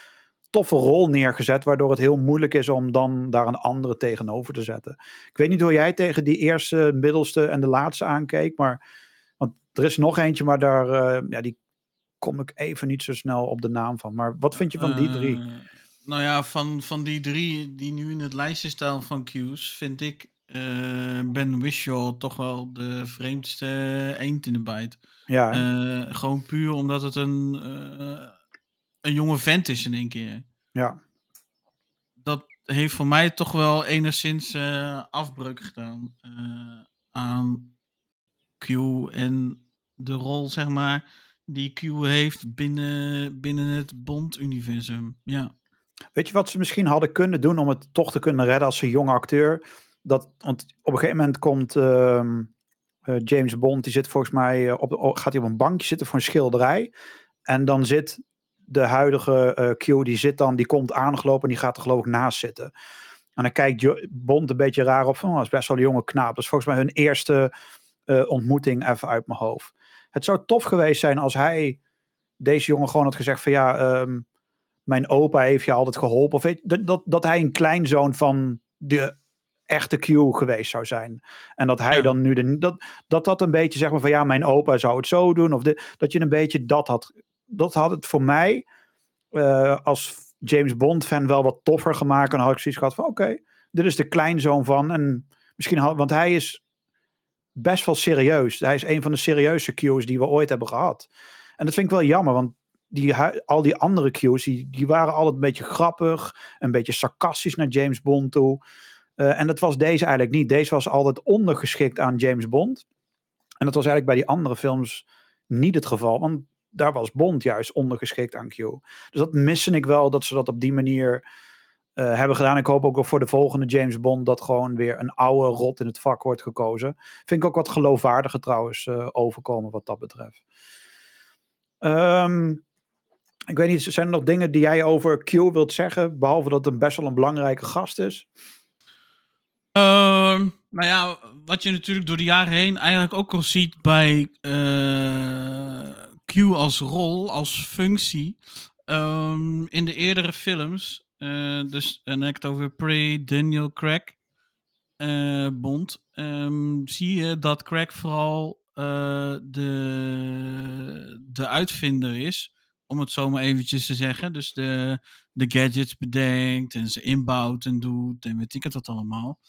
toffe rol neergezet, waardoor het heel moeilijk is om dan daar een andere tegenover te zetten. Ik weet niet hoe jij tegen die eerste, middelste en de laatste aankeek, maar want er is nog eentje, maar daar, uh, ja, die kom ik even niet zo snel op de naam van. Maar wat vind je van die drie? Uh, nou ja, van, van die drie die nu in het lijstje staan van Q's, vind ik uh, Ben Whishaw toch wel de vreemdste eend in de bijt. Ja. gewoon puur omdat het een een jonge vent is in één keer. Ja. Dat heeft voor mij toch wel enigszins uh, afbreuk gedaan uh, aan Q en de rol, zeg maar, die Q heeft binnen, binnen het Bond-universum. Ja. Weet je wat ze misschien hadden kunnen doen om het toch te kunnen redden als een jonge acteur? Dat, want op een gegeven moment komt uh, James Bond, die zit volgens mij op, gaat hij op een bankje zitten voor een schilderij. En dan zit de huidige uh, Q, die zit dan, die komt aangelopen en die gaat er geloof ik naast zitten. En dan kijkt Bond een beetje raar op van, oh, dat is best wel een jonge knaap. Dat is volgens mij hun eerste uh, ontmoeting even uit mijn hoofd. Het zou tof geweest zijn als hij deze jongen gewoon had gezegd van ja, um, mijn opa heeft je altijd geholpen. Of weet, dat, dat, dat hij een kleinzoon van de echte Q geweest zou zijn. En dat hij ja. dan nu de, dat, dat dat een beetje zeg maar van ja, mijn opa zou het zo doen. Of de, dat je een beetje dat had dat had het voor mij uh, als James Bond fan wel wat toffer gemaakt. En had ik zoiets gehad van oké, dit is de kleinzoon van. En misschien want hij is best wel serieus. Hij is een van de serieuze Q's die we ooit hebben gehad. En dat vind ik wel jammer, want die, al die andere Q's, die, waren altijd een beetje grappig, een beetje sarcastisch naar James Bond toe. Uh, en dat was deze eigenlijk niet. Deze was altijd ondergeschikt aan James Bond. En dat was eigenlijk bij die andere films niet het geval. Want daar was Bond juist ondergeschikt aan Q. Dus dat miste ik wel, dat ze dat op die manier uh, hebben gedaan. Ik hoop ook wel voor de volgende James Bond dat gewoon weer een oude rot in het vak wordt gekozen. Vind ik ook wat geloofwaardiger trouwens uh, overkomen wat dat betreft. Um, ik weet niet, zijn er nog dingen die jij over Q wilt zeggen? Behalve dat het best wel een belangrijke gast is. Uh, nou ja, wat je natuurlijk door de jaren heen eigenlijk ook al ziet bij uh, Q als rol, als functie. Um, in de eerdere films, uh, dus en ik het over Prey, Daniel Craig uh, Bond, um, zie je dat Craig vooral uh, de, de uitvinder is, om het zo maar eventjes te zeggen. Dus de, de gadgets bedenkt en ze inbouwt en doet en weet ik het allemaal.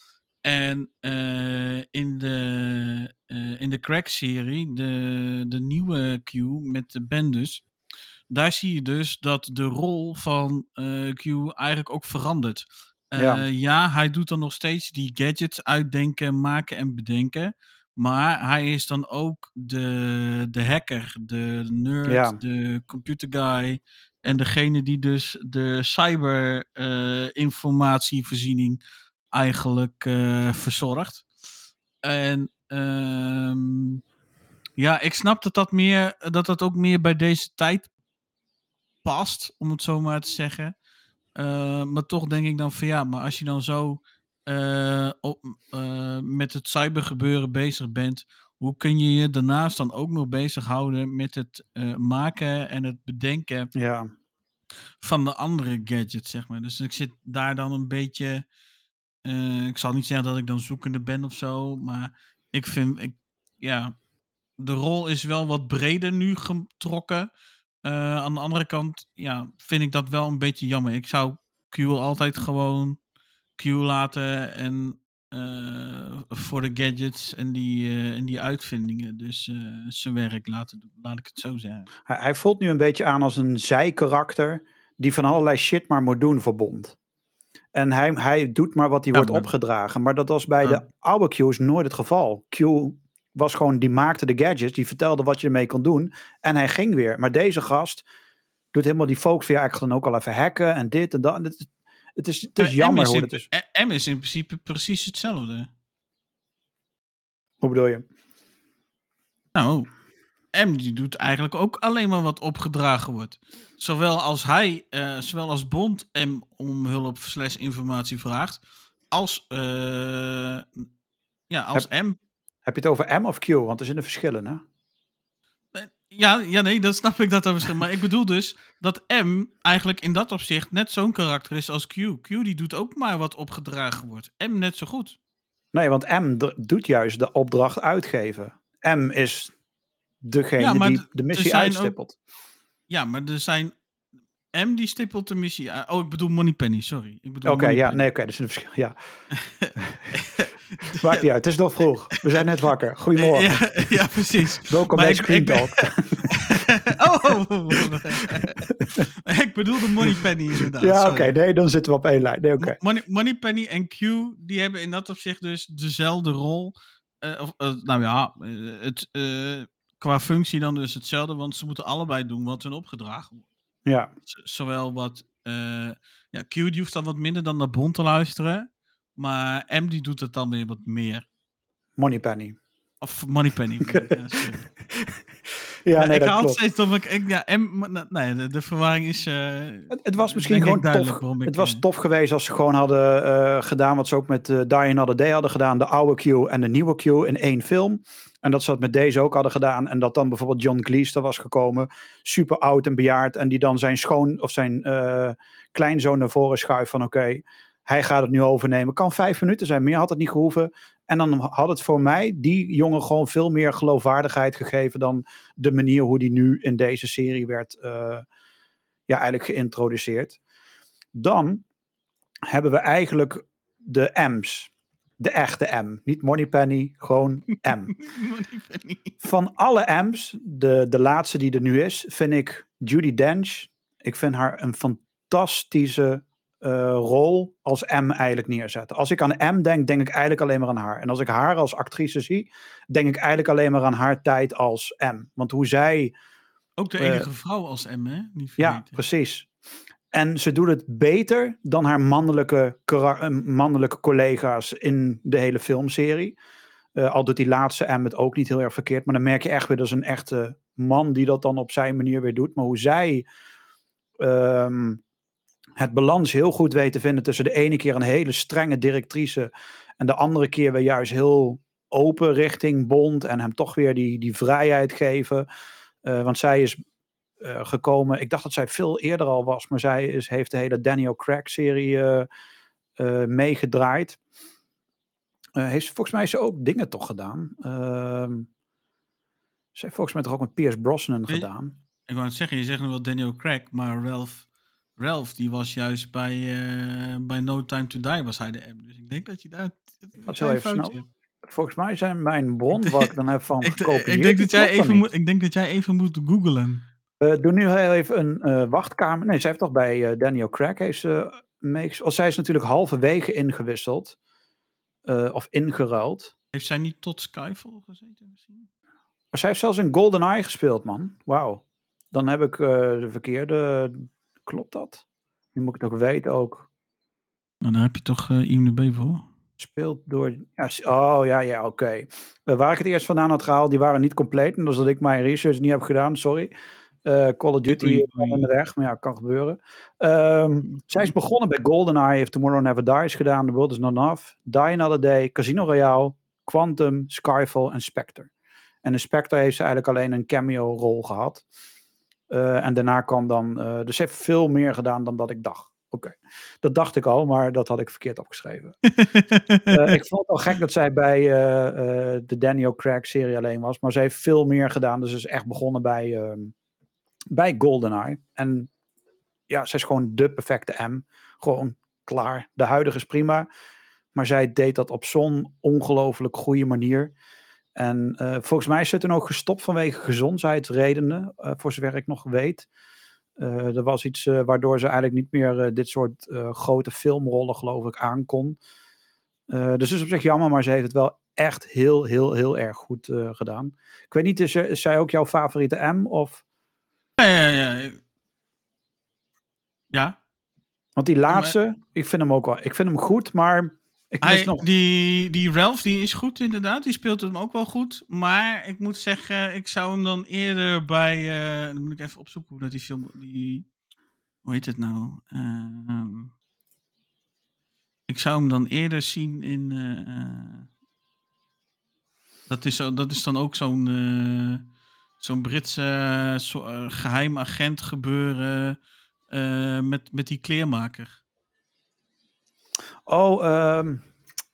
En uh, in de, uh, in de Crack-serie, de, de nieuwe Q met de Bendus, daar zie je dus dat de rol van uh, Q eigenlijk ook verandert. Ja. ja, hij doet dan nog steeds die gadgets uitdenken, maken en bedenken. Maar hij is dan ook de, de hacker, de nerd, ja. de computer guy. En degene die dus de cyber-informatievoorziening eigenlijk uh, verzorgd. En um, ja, ik snap dat dat, meer, dat dat ook meer bij deze tijd past, om het zo maar te zeggen. Uh, maar toch denk ik dan van ja, maar als je dan zo uh, op, met het cybergebeuren bezig bent, hoe kun je je daarnaast dan ook nog bezighouden met het maken en het bedenken ja. van de andere gadgets, zeg maar. Dus ik zit daar dan een beetje uh, ik zal niet zeggen dat ik dan zoekende ben of zo, maar ik vind, ik, ja, de rol is wel wat breder nu getrokken. Uh, aan de andere kant, ja, vind ik dat wel een beetje jammer. Ik zou Q altijd gewoon Q laten en uh, voor de gadgets en die, en die uitvindingen. Dus zijn werk doen, laat ik het zo zeggen. Hij, hij voelt nu een beetje aan als een zijkarakter die van allerlei shit maar moet doen voor Bond. En hij, hij doet maar wat hij ja, wordt opgedragen. Maar dat was bij ja. de oude Q's nooit het geval. Q was gewoon, die maakte de gadgets, die vertelde wat je ermee kon doen. En hij ging weer. Maar deze gast doet helemaal die focus via eigenlijk dan ook al even hacken en dit en dat. Het is, het is, het is jammer hoe het is. M is in principe precies hetzelfde. Hoe bedoel je? Nou, M die doet eigenlijk ook alleen maar wat opgedragen wordt. Zowel als hij, uh, zowel als Bond M om hulp slash informatie vraagt, als, uh, ja, als heb, M. Heb je het over M of Q? Want er zitten verschillen, hè? Ja, ja, nee, dat snap ik dat dan misschien. Maar ik bedoel dus dat M eigenlijk in dat opzicht net zo'n karakter is als Q. Q die doet ook maar wat opgedragen wordt. M net zo goed. Nee, want M doet juist de opdracht uitgeven. M is degene Ja, die de missie zijn ook- uitstippelt. Ja, maar er zijn... M die stippelt de missie. Oh, ik bedoel Moneypenny, sorry. Ik bedoel Oké, ja, nee, oké, dat is een verschil. Ja. Maakt niet uit, het is nog vroeg. We zijn net wakker. Goedemorgen. Ja, ja, precies. Welkom bij Screen Talk. oh, oh, oh, oh. ik bedoelde Moneypenny inderdaad. Ja, oké, sorry. nee, dan zitten we op één lijn. Nee, oké. Money, Moneypenny en Q, die hebben in dat opzicht dus dezelfde rol. Eh, of, eh, nou ja, eh, het, qua functie dan dus hetzelfde, want ze moeten allebei doen wat hun opgedragen wordt. Ja, Z- zowel wat, eh, ja, Q die hoeft dan wat minder dan naar Bond te luisteren, maar M die doet het dan weer wat meer. Moneypenny. Of Moneypenny. ja. Ja, Ja, nee, ik dat haal klopt. steeds dat ik, ik- ja, M, nee, de, de verwarring is. eh, Het, het was eh, misschien gewoon duidelijk tof. ik, Het was tof geweest als ze gewoon hadden gedaan wat ze ook met eh Die Another Day hadden gedaan. De oude Q en de nieuwe Q in één film. En dat ze dat met deze ook hadden gedaan. En dat dan bijvoorbeeld John Cleese er was gekomen. Super oud en bejaard. En die dan zijn schoon of zijn eh, kleinzoon naar voren schuift van oké, hij gaat het nu overnemen. Kan vijf minuten zijn, meer had het niet gehoeven. En dan had het voor mij die jongen gewoon veel meer geloofwaardigheid gegeven dan de manier hoe die nu in deze serie werd eh, ja, eigenlijk geïntroduceerd. Dan hebben we eigenlijk de M's. De echte M. Niet Moneypenny, gewoon M. Moneypenny. Van alle M's, de, de laatste die er nu is, vind ik Judy Dench. Ik vind haar een fantastische eh, rol als M eigenlijk neerzetten. Als ik aan M denk, denk ik eigenlijk alleen maar aan haar. En als ik haar als actrice zie, denk ik eigenlijk alleen maar aan haar tijd als M. Want hoe zij Ook de Eh, enige vrouw als M, hè? Niet Ja, precies. En ze doet het beter dan haar mannelijke, eh, mannelijke collega's in de hele filmserie. Eh, al doet die laatste M het ook niet heel erg verkeerd. Maar dan merk je echt weer dat is een echte man die dat dan op zijn manier weer doet. Maar hoe zij ehm, het balans heel goed weet te vinden tussen de ene keer een hele strenge directrice. En de andere keer weer juist heel open richting Bond. En hem toch weer die, die vrijheid geven. Eh, want zij is eh, gekomen. Ik dacht dat zij veel eerder al was, maar zij is, heeft de hele Daniel Craig-serie eh, eh, meegedraaid. Heeft, volgens mij is ze ook dingen toch gedaan. Ehm ze heeft volgens mij toch ook met Pierce Brosnan gedaan. Ik wou het zeggen, je zegt nu wel Daniel Craig, maar Ralph, Ralph die was juist bij, bij No Time to Die was hij de M. Dus ik denk dat je daar... Dat heel even snel. Volgens mij zijn mijn bron, wat ik dan heb van gekopieerd. ik, denk dat jij even moet, ik denk dat jij even moet googlen. Eh, doe nu heel even een eh, wachtkamer. Nee, zij heeft toch bij eh, Daniel Craig heeft ze. Of zij is natuurlijk halverwege ingewisseld. eh, of ingeruild. Heeft zij niet tot Skyfall gezeten misschien? Maar zij heeft zelfs in GoldenEye gespeeld, man. Wauw. Dan heb ik eh, de verkeerde. Klopt dat? Nu moet ik het ook weten ook. Nou, daar heb je toch eh IMDb voor. Speelt door. Ja, oh ja, ja, oké. Eh, waar ik het eerst vandaan had gehaald, die waren niet compleet. En dat is dat ik mijn research niet heb gedaan, sorry. Eh, Call of Duty in de weg, maar ja, kan gebeuren. Ehm, zij is begonnen bij GoldenEye, heeft Tomorrow Never Dies gedaan, The World Is Not Enough, Die Another Day, Casino Royale, Quantum, Skyfall en Spectre. En in Spectre heeft ze eigenlijk alleen een cameo-rol gehad. Eh, en daarna kwam dan... eh, dus ze heeft veel meer gedaan dan dat ik dacht. Oké, dat dacht ik al, maar dat had ik verkeerd opgeschreven. Eh, ik vond het al gek dat zij bij eh, eh, de Daniel Craig serie alleen was. Maar ze heeft veel meer gedaan. Dus ze is echt begonnen bij, ehm, bij GoldenEye. En ja, ze is gewoon de perfecte M. Gewoon klaar. De huidige is prima. Maar zij deed dat op zo'n ongelooflijk goede manier. En eh, volgens mij is ze toen ook gestopt vanwege gezondheidsredenen. eh, voor zover ik nog weet. Eh, er was iets waardoor ze eigenlijk niet meer dit soort grote filmrollen, geloof ik, aankon. Dus het is op zich jammer, maar ze heeft het wel echt heel, heel, heel erg goed gedaan. Ik weet niet, is, is zij ook jouw favoriete M? Of, ja, ja, ja. Ja, want die maar- laatste, ik vind hem ook wel. Ik vind hem goed, maar ik Hij, nog. die, die Ralph die is goed inderdaad, die speelt hem ook wel goed. Maar ik moet zeggen, ik zou hem dan eerder bij... eh, dan moet ik even opzoeken hoe dat die film... Die, hoe heet het nou? Ehm, ik zou hem dan eerder zien in... eh, eh, dat, is, dat is dan ook zo'n... eh, zo'n Britse zo, uh, geheim agent gebeuren uh, met, met die kleermaker. Oh, um,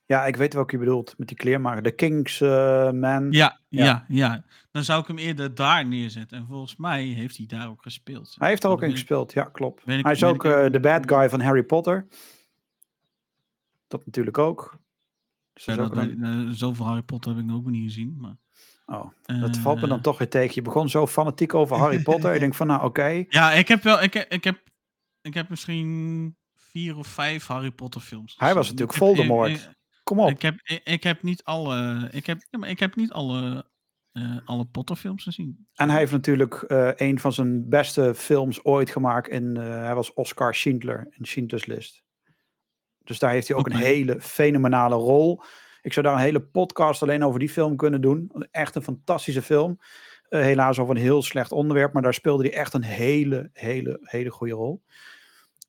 ja, ik weet welke je bedoelt. Met die kleermaker. De Kingsman. Uh, ja, ja, ja, ja. Dan zou ik hem eerder daar neerzetten. En volgens mij heeft hij daar ook gespeeld. Hij heeft er ook in gespeeld, ja, klopt. Ik, hij is ook de bad guy van Harry Potter. Dat natuurlijk ook. Dus ja, dat, een... zoveel Harry Potter heb ik nog ook niet gezien. Maar... Oh, dat uh, valt me dan toch weer tegen. Je begon zo fanatiek over Harry Potter. ik denk van, nou, oké. Okay. Ja, ik heb wel, ik heb, ik heb, ik heb misschien vier of vijf Harry Potter films. Hij was natuurlijk Voldemort. Ik, Kom op. Ik heb, ik, ik, heb niet alle, ik heb, ja, maar ik heb niet alle, uh, alle Potter films gezien. En hij heeft natuurlijk uh, een van zijn beste films ooit gemaakt. Uh, hij was Oscar Schindler in Schindler's List. Dus daar heeft hij ook okay. een hele fenomenale rol. Ik zou daar een hele podcast alleen over die film kunnen doen. Echt een fantastische film. Uh, helaas over een heel slecht onderwerp, maar daar speelde hij echt een hele, hele, hele goede rol.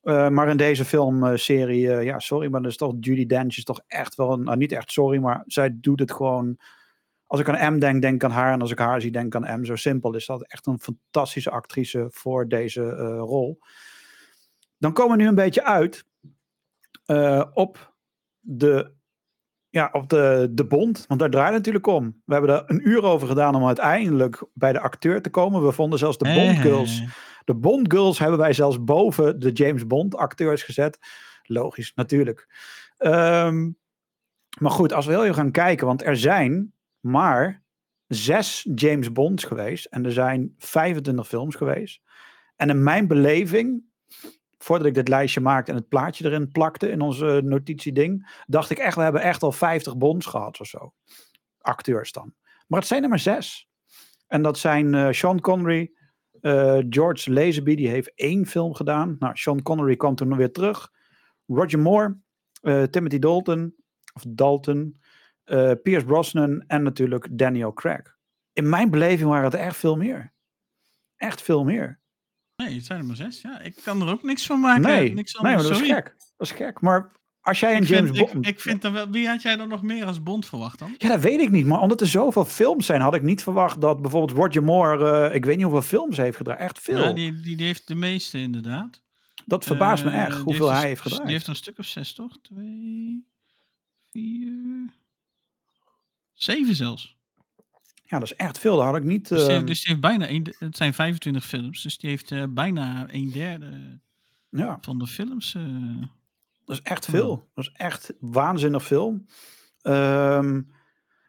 Uh, maar in deze filmserie, uh, ja, sorry, maar dat is toch Judy Dench is toch echt wel, een, nou niet echt sorry, maar zij doet het gewoon. Als ik aan M denk, denk aan haar. En als ik haar zie, denk aan M. Zo simpel is dat. Echt een fantastische actrice voor deze rol. Dan komen we nu een beetje uit op de ja, op de, de bond, want daar draait het natuurlijk om. We hebben er een uur over gedaan om uiteindelijk bij de acteur te komen. We vonden zelfs de Bond Girls. De Bond Girls hebben wij zelfs boven de James Bond acteurs gezet. Logisch, natuurlijk. Um, maar goed, als we heel even gaan kijken, want er zijn maar zes James Bonds geweest en er zijn 25 films geweest. En in mijn beleving voordat ik dit lijstje maakte en het plaatje erin plakte in onze notitieding, dacht ik echt, we hebben echt al 50 bonds gehad of zo. Acteurs dan. Maar het zijn er maar zes. En dat zijn uh, Sean Connery, uh, George Lazenby, die heeft één film gedaan. Nou, Sean Connery kwam toen weer terug. Roger Moore, Timothy Dalton, of Dalton, Pierce Brosnan en natuurlijk Daniel Craig. In mijn beleving waren het echt veel meer. Echt veel meer. Nee, het zijn er maar zes. Ja, ik kan er ook niks van maken. Nee, niks nee maar dat is gek. Dat is gek. Maar als jij een James Bond... Ik, ik, vind dan wel... Wie had jij dan nog meer als Bond verwacht dan? Ja, dat weet ik niet. Maar omdat er zoveel films zijn, had ik niet verwacht dat bijvoorbeeld Roger Moore... Uh, ik weet niet hoeveel films heeft gedraaid. Echt veel. Ja, die, die, die heeft de meeste inderdaad. Dat verbaast uh, me echt, hoeveel heeft hij heeft gedraaid. Die heeft een stuk of zes, toch? Twee, vier... Zeven zelfs. Ja, dat is echt veel. Dat had ik niet. Dus, die, uh... dus die heeft bijna een, het zijn 25 films, dus die heeft uh, bijna een derde ja. van de films. Uh... Dat is echt veel. Dat is echt waanzinnig veel. Um,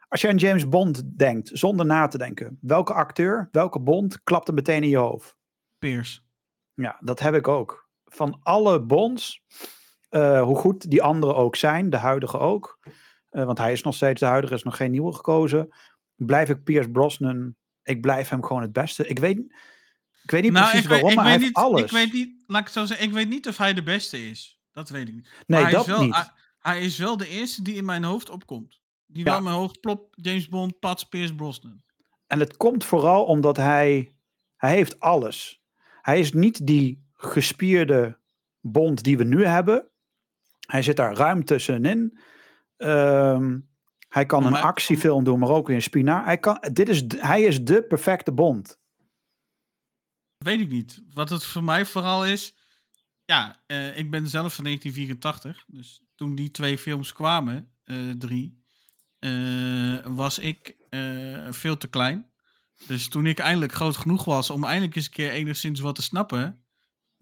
als jij aan James Bond denkt, zonder na te denken, welke acteur, welke Bond klapt er meteen in je hoofd? Pierce. Ja, dat heb ik ook. Van alle Bonds, hoe goed die anderen ook zijn, de huidige ook. want hij is nog steeds de huidige, is nog geen nieuwe gekozen blijf ik Pierce Brosnan. Ik blijf hem gewoon het beste. Ik weet, ik weet niet nou, precies waarom, weet, maar hij niet, heeft alles. Ik weet niet, laat ik het zo zeggen, ik weet niet of hij de beste is. Dat weet ik niet. Nee, maar dat hij is wel, niet. Hij, hij, is wel de eerste die in mijn hoofd opkomt. Die Ja. wel in mijn hoofd plopt, James Bond, Pats, Pierce Brosnan. En het komt vooral omdat hij, hij heeft alles. Hij is niet die gespierde Bond die we nu hebben. Hij zit daar ruim tussenin. Ehm, hij kan een actiefilm doen, maar ook weer een spinaar. Hij, kan, dit is, hij is de perfecte Bond. Weet ik niet. Wat het voor mij vooral is. Ja, eh, ik ben zelf van 1984. Dus toen die twee films kwamen, eh, drie, eh, was ik veel te klein. Dus toen ik eindelijk groot genoeg was om eindelijk eens een keer enigszins wat te snappen.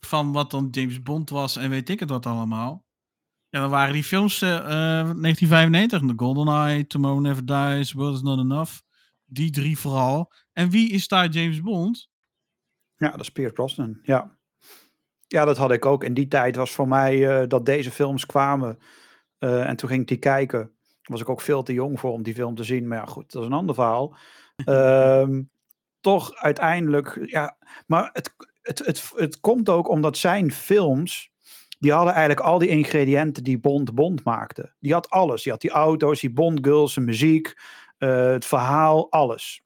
van wat dan James Bond was en weet ik het wat allemaal. Ja, dan waren die films eh, eh, 1995, The GoldenEye, Tomorrow Never Dies, World Is Not Enough. Die drie vooral. En wie is daar James Bond? Ja, dat is Pierce Brosnan. Ja. ja, dat had ik ook. In die tijd was voor mij eh, dat deze films kwamen. eh, en toen ging ik die kijken. Was ik ook veel te jong voor om die film te zien. Maar ja, goed, dat is een ander verhaal. Ehm, toch uiteindelijk, ja. Maar het, het, het, het komt ook omdat zijn films. Die hadden eigenlijk al die ingrediënten die Bond Bond maakte. Die had alles. Die had die auto's, die Bond girls, de muziek, eh, het verhaal, alles.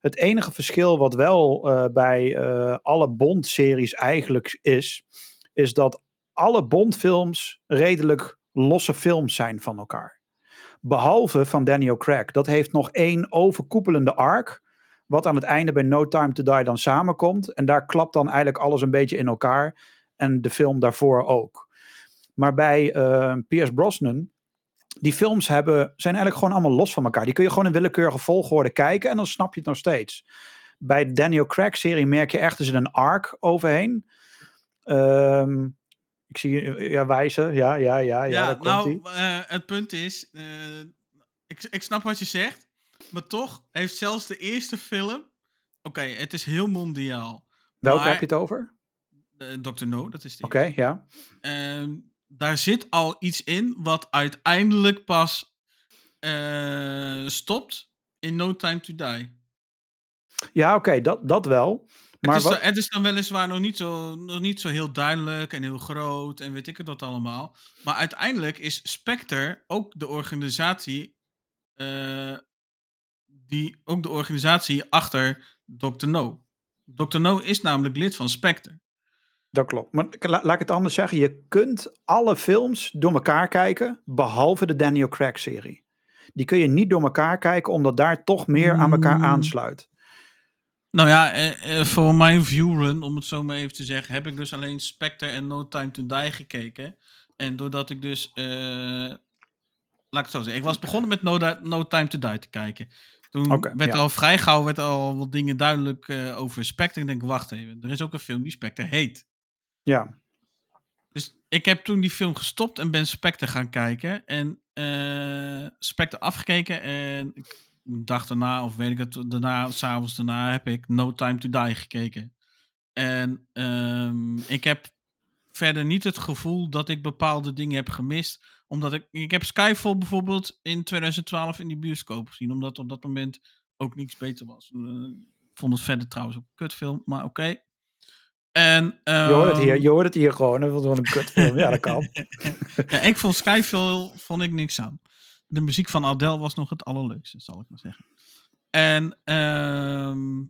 Het enige verschil wat wel eh, bij eh, alle Bond-series eigenlijk is, is dat alle Bond-films redelijk losse films zijn van elkaar. Behalve van Daniel Craig. Dat heeft nog één overkoepelende arc, wat aan het einde bij No Time to Die dan samenkomt. En daar klapt dan eigenlijk alles een beetje in elkaar. En de film daarvoor ook. Maar bij uh, Pierce Brosnan, die films hebben, zijn eigenlijk gewoon allemaal los van elkaar. Die kun je gewoon in willekeurige volgorde kijken en dan snap je het nog steeds. Bij de Daniel Craig serie merk je echt, er zit een arc overheen. Ehm, ik zie je ja, wijzen. Ja, ja, ja. Ja, ja nou, uh, het punt is, uh, ik, ik snap wat je zegt. Maar toch heeft zelfs de eerste film. Oké, het is heel mondiaal. Welke heb je het over? Uh, Dr. No, dat is die. Oké, ja. Uh, daar zit al iets in wat uiteindelijk pas uh, stopt in No Time to Die. Ja, oké, dat, dat wel. Maar het, is, wat... het is dan weliswaar nog niet, zo, nog niet zo heel duidelijk en heel groot en weet ik het wat allemaal. Maar uiteindelijk is Spectre ook de organisatie uh, die ook de organisatie achter Dr. No. Dr. No is namelijk lid van Spectre. Dat klopt. Maar laat ik het anders zeggen. Je kunt alle films door elkaar kijken, behalve de Daniel Craig-serie. Die kun je niet door elkaar kijken, omdat daar toch meer aan elkaar Hmm. aansluit. Nou ja, eh, eh, voor mijn viewrun, om het zo maar even te zeggen, heb ik dus alleen Spectre en No Time to Die gekeken. En doordat ik dus, eh, laat ik het zo zeggen, ik was begonnen met No, no Time to Die te kijken. Toen werd ja. al vrij gauw werd al wat dingen duidelijk over Spectre. Ik denk, wacht even, er is ook een film die Spectre heet. Ja, Dus ik heb toen die film gestopt en ben Spectre gaan kijken. En eh Spectre afgekeken en ik dag daarna, of weet ik het, daarna, s'avonds daarna heb ik No Time to Die gekeken. En ehm, ik heb verder niet het gevoel dat ik bepaalde dingen heb gemist. Omdat ik, ik heb Skyfall bijvoorbeeld in 2012 in die bioscoop gezien. Omdat op dat moment ook niks beter was. Eh, ik vond het verder trouwens ook een kutfilm, maar oké. En, je hoort het hier, ehm, je hoort het hier gewoon. Dat was gewoon een kutfilm. Ja, dat kan. ja, ik vond Skyfall vond ik niks aan. De muziek van Adele was nog het allerleukste, zal ik maar zeggen. En ehm,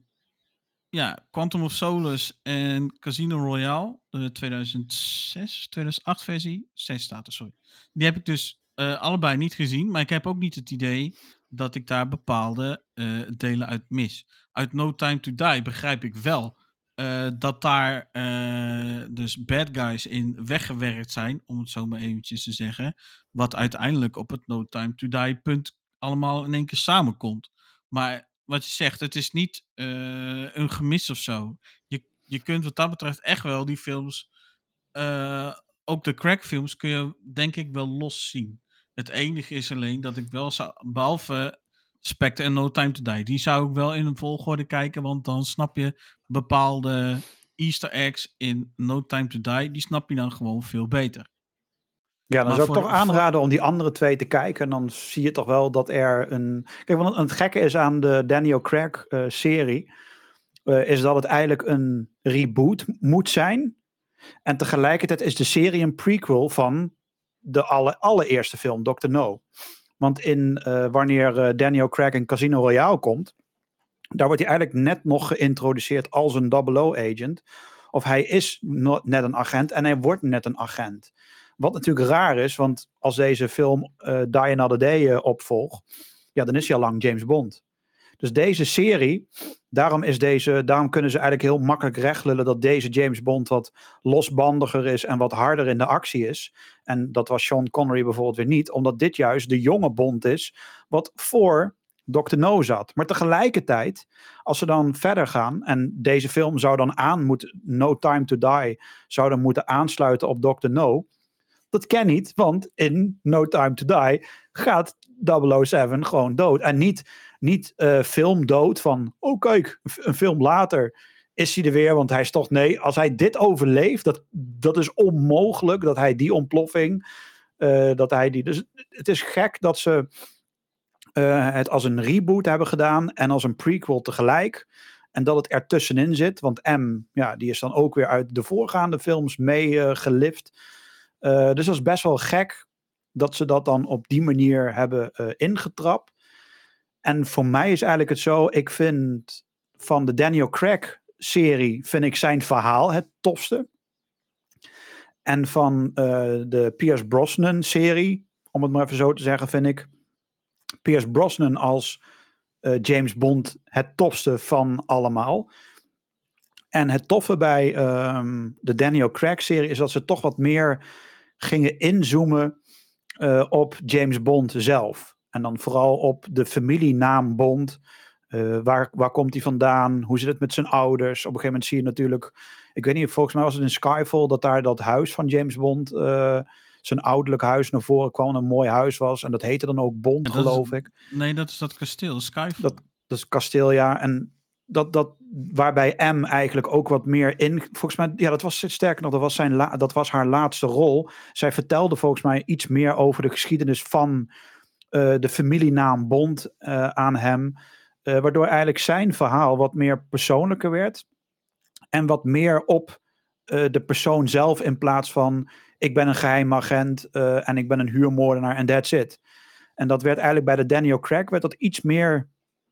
ja, Quantum of Solace en Casino Royale, de 2006, 2008 versie, 6 staat er, sorry. Die heb ik dus eh, allebei niet gezien, maar ik heb ook niet het idee dat ik daar bepaalde eh, delen uit mis. Uit No Time to Die begrijp ik wel eh, dat daar eh, dus bad guys in weggewerkt zijn, om het zo maar eventjes te zeggen. Wat uiteindelijk op het No Time to Die punt allemaal in één keer samenkomt. Maar wat je zegt, het is niet eh, een gemis of zo. Je, je kunt wat dat betreft echt wel die films, ook de crackfilms, kun je denk ik wel los zien. Het enige is alleen dat ik wel zou, behalve Spectre en No Time to Die, die zou ik wel in een volgorde kijken, want dan snap je bepaalde easter eggs in No Time to Die, die snap je dan gewoon veel beter. Ja, dan Maar zou ik toch aanraden om die andere twee te kijken. En dan zie je toch wel dat er een... Kijk, want het gekke is aan de Daniel Craig eh, serie... eh, is dat het eigenlijk een reboot moet zijn. En tegelijkertijd is de serie een prequel van de alle, allereerste film, Dr. No. Want in, eh, wanneer eh, Daniel Craig in Casino Royale komt... daar wordt hij eigenlijk net nog geïntroduceerd als een 00-agent. Of hij is net een agent en hij wordt net een agent. Wat natuurlijk raar is, want als deze film eh Die Another Day eh, opvolgt, ja, dan is hij al lang James Bond. Dus deze serie, daarom, is deze, daarom kunnen ze eigenlijk heel makkelijk rechtlullen dat deze James Bond wat losbandiger is en wat harder in de actie is. En dat was Sean Connery bijvoorbeeld weer niet, omdat dit juist de jonge Bond is, wat voor Dr. No zat. Maar tegelijkertijd, als ze dan verder gaan en deze film zou dan aan moeten, No Time to Die, zou dan moeten aansluiten op Dr. No. Dat ken niet, want in No Time to Die gaat 007 gewoon dood. En niet, niet eh, film dood van, oh kijk, een film later is hij er weer, want hij is toch, nee, als hij dit overleeft, dat, dat is onmogelijk, dat hij die ontploffing, eh, dat hij die, dus het is gek dat ze eh, het als een reboot hebben gedaan en als een prequel tegelijk. En dat het ertussenin zit, want M, ja, die is dan ook weer uit de voorgaande films mee gelift. Eh, dus dat is best wel gek dat ze dat dan op die manier hebben ingetrapt. En voor mij is eigenlijk het zo, ik vind van de Daniel Craig serie, vind ik zijn verhaal het tofste. En van eh, de Pierce Brosnan serie, om het maar even zo te zeggen, vind ik Pierce Brosnan als eh, James Bond het tofste van allemaal. En het toffe bij ehm, de Daniel Craig-serie is dat ze toch wat meer gingen inzoomen eh, op James Bond zelf. En dan vooral op de familienaam Bond. Eh, waar, waar komt hij vandaan? Hoe zit het met zijn ouders? Op een gegeven moment zie je natuurlijk. Ik weet niet, volgens mij was het in Skyfall dat daar dat huis van James Bond. eh, zijn ouderlijk huis naar voren kwam. Een mooi huis was. En dat heette dan ook Bond, is- geloof ik. Nee, dat is dat kasteel, Skyfall. Dat- Dat is kasteel, ja. En dat, dat, waarbij M eigenlijk ook wat meer in. Volgens mij, ja, dat was sterker nog, dat was, zijn la, dat was haar laatste rol. Zij vertelde volgens mij iets meer over de geschiedenis van de familienaam Bond eh, aan hem. eh, waardoor eigenlijk zijn verhaal wat meer persoonlijker werd. En wat meer op eh, de persoon zelf in plaats van ik ben een geheim agent eh, en ik ben een huurmoordenaar en that's it. En dat werd eigenlijk bij de Daniel Craig werd dat iets meer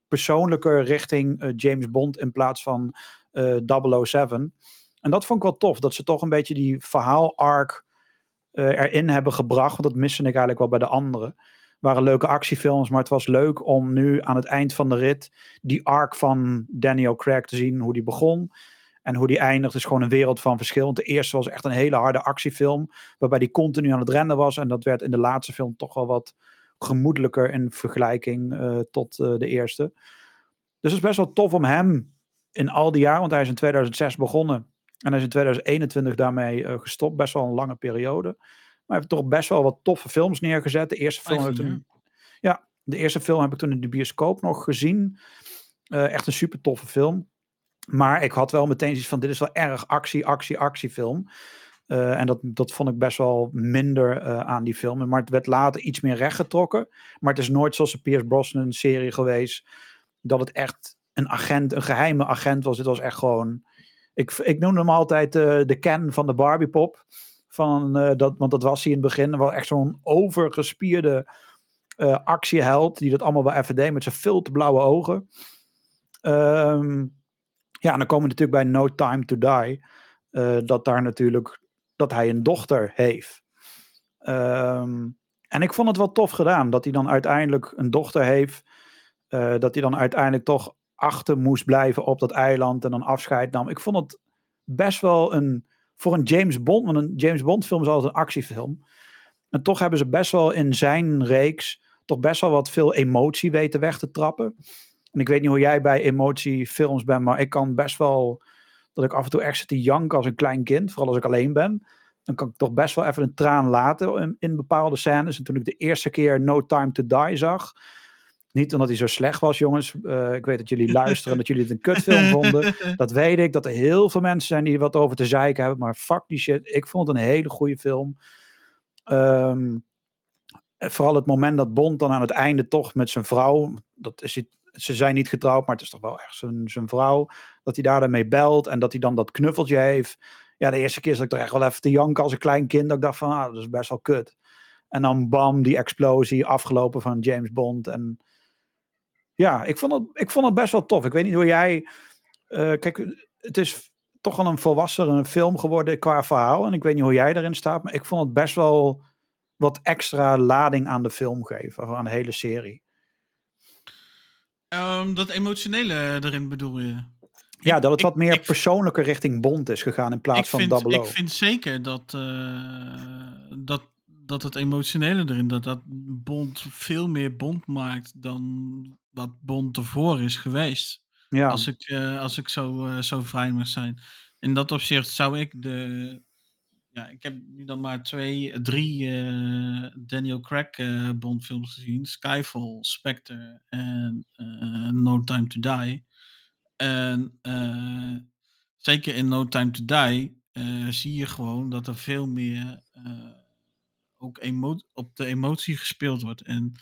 persoonlijker richting eh, James Bond in plaats van eh 007. En dat vond ik wel tof, dat ze toch een beetje die verhaal-arc eh, erin hebben gebracht. Want dat miste ik eigenlijk wel bij de anderen. Waren leuke actiefilms, maar het was leuk om nu aan het eind van de rit die arc van Daniel Craig te zien, hoe die begon. En hoe die eindigt is gewoon een wereld van verschil. Want de eerste was echt een hele harde actiefilm. Waarbij die continu aan het rennen was. En dat werd in de laatste film toch wel wat gemoedelijker in vergelijking eh, tot eh, de eerste. Dus het is best wel tof om hem in al die jaren, want hij is in 2006 begonnen. En hij is in 2021 daarmee eh, gestopt. Best wel een lange periode. Maar heeft toch best wel wat toffe films neergezet. De eerste film heb ik 15 toen, ja, de eerste film heb ik toen in de bioscoop nog gezien. Eh, echt een super toffe film. Maar ik had wel meteen zoiets van: dit is wel erg actie, actie, actiefilm. Eh, en dat, dat vond ik best wel minder eh, aan die film. Maar het werd later iets meer rechtgetrokken. Maar het is nooit zoals de Pierce Brosnan serie geweest. Dat het echt een agent, een geheime agent was. Dit was echt gewoon. Ik, ik noemde hem altijd de Ken van de Barbie pop. Van, eh, dat, want dat was hij in het begin. Wel echt zo'n overgespierde eh, actieheld. Die dat allemaal wel even deed met zijn veel te blauwe ogen. Ehm, ja, en dan komen we natuurlijk bij No Time to Die. eh, dat daar natuurlijk dat hij een dochter heeft. Ehm, en ik vond het wel tof gedaan dat hij dan uiteindelijk een dochter heeft. dat hij dan uiteindelijk toch achter moest blijven op dat eiland en dan afscheid nam. Ik vond het best wel een. Voor een James Bond, want een James Bond film is altijd een actiefilm. En toch hebben ze best wel in zijn reeks. toch best wel wat veel emotie weten weg te trappen. En ik weet niet hoe jij bij emotiefilms bent, maar ik kan best wel. dat ik af en toe echt zit te janken als een klein kind, vooral als ik alleen ben dan kan ik toch best wel even een traan laten in, in bepaalde scènes. En toen ik de eerste keer No Time to Die zag, niet omdat hij zo slecht was, jongens. eh, ik weet dat jullie luisteren en dat jullie het een kutfilm vonden. Dat weet ik, dat er heel veel mensen zijn die er wat over te zeiken hebben. Maar fuck die shit. Ik vond het een hele goede film. Ehm, vooral het moment dat Bond dan aan het einde toch met zijn vrouw... Dat is, het- ze zijn niet getrouwd, maar het is toch wel echt zijn, zijn vrouw. Dat hij daar dan mee belt en dat hij dan dat knuffeltje heeft. Ja, de eerste keer zat ik er echt wel even te janken als een klein kind. Dat ik dacht van, ah, dat is best wel kut. En dan bam, die explosie afgelopen van James Bond. En ja, ik vond het, ik vond het best wel tof. Ik weet niet hoe jij... eh, kijk, het is toch wel een volwassene film geworden qua verhaal. En ik weet niet hoe jij erin staat. Maar ik vond het best wel wat extra lading aan de film geven. Aan de hele serie. Ehm, dat emotionele erin bedoel je? Ja, dat het ik- wat meer ik- persoonlijker richting Bond is gegaan in Ik plaats van vind, Double ik O. vind zeker dat, eh, dat, dat het emotionele erin, dat dat Bond veel meer Bond maakt dan dat Bond ervoor is geweest. Ja, Als ik, eh, als ik zo, eh, zo vrij mag zijn. In dat opzicht zou ik de. Ja, ik heb nu dan maar twee, drie eh, Daniel Craig Bond-films gezien: Skyfall, Spectre en No Time to Die. En zeker in No Time to Die zie je gewoon dat er veel meer ook op de emotie gespeeld wordt. En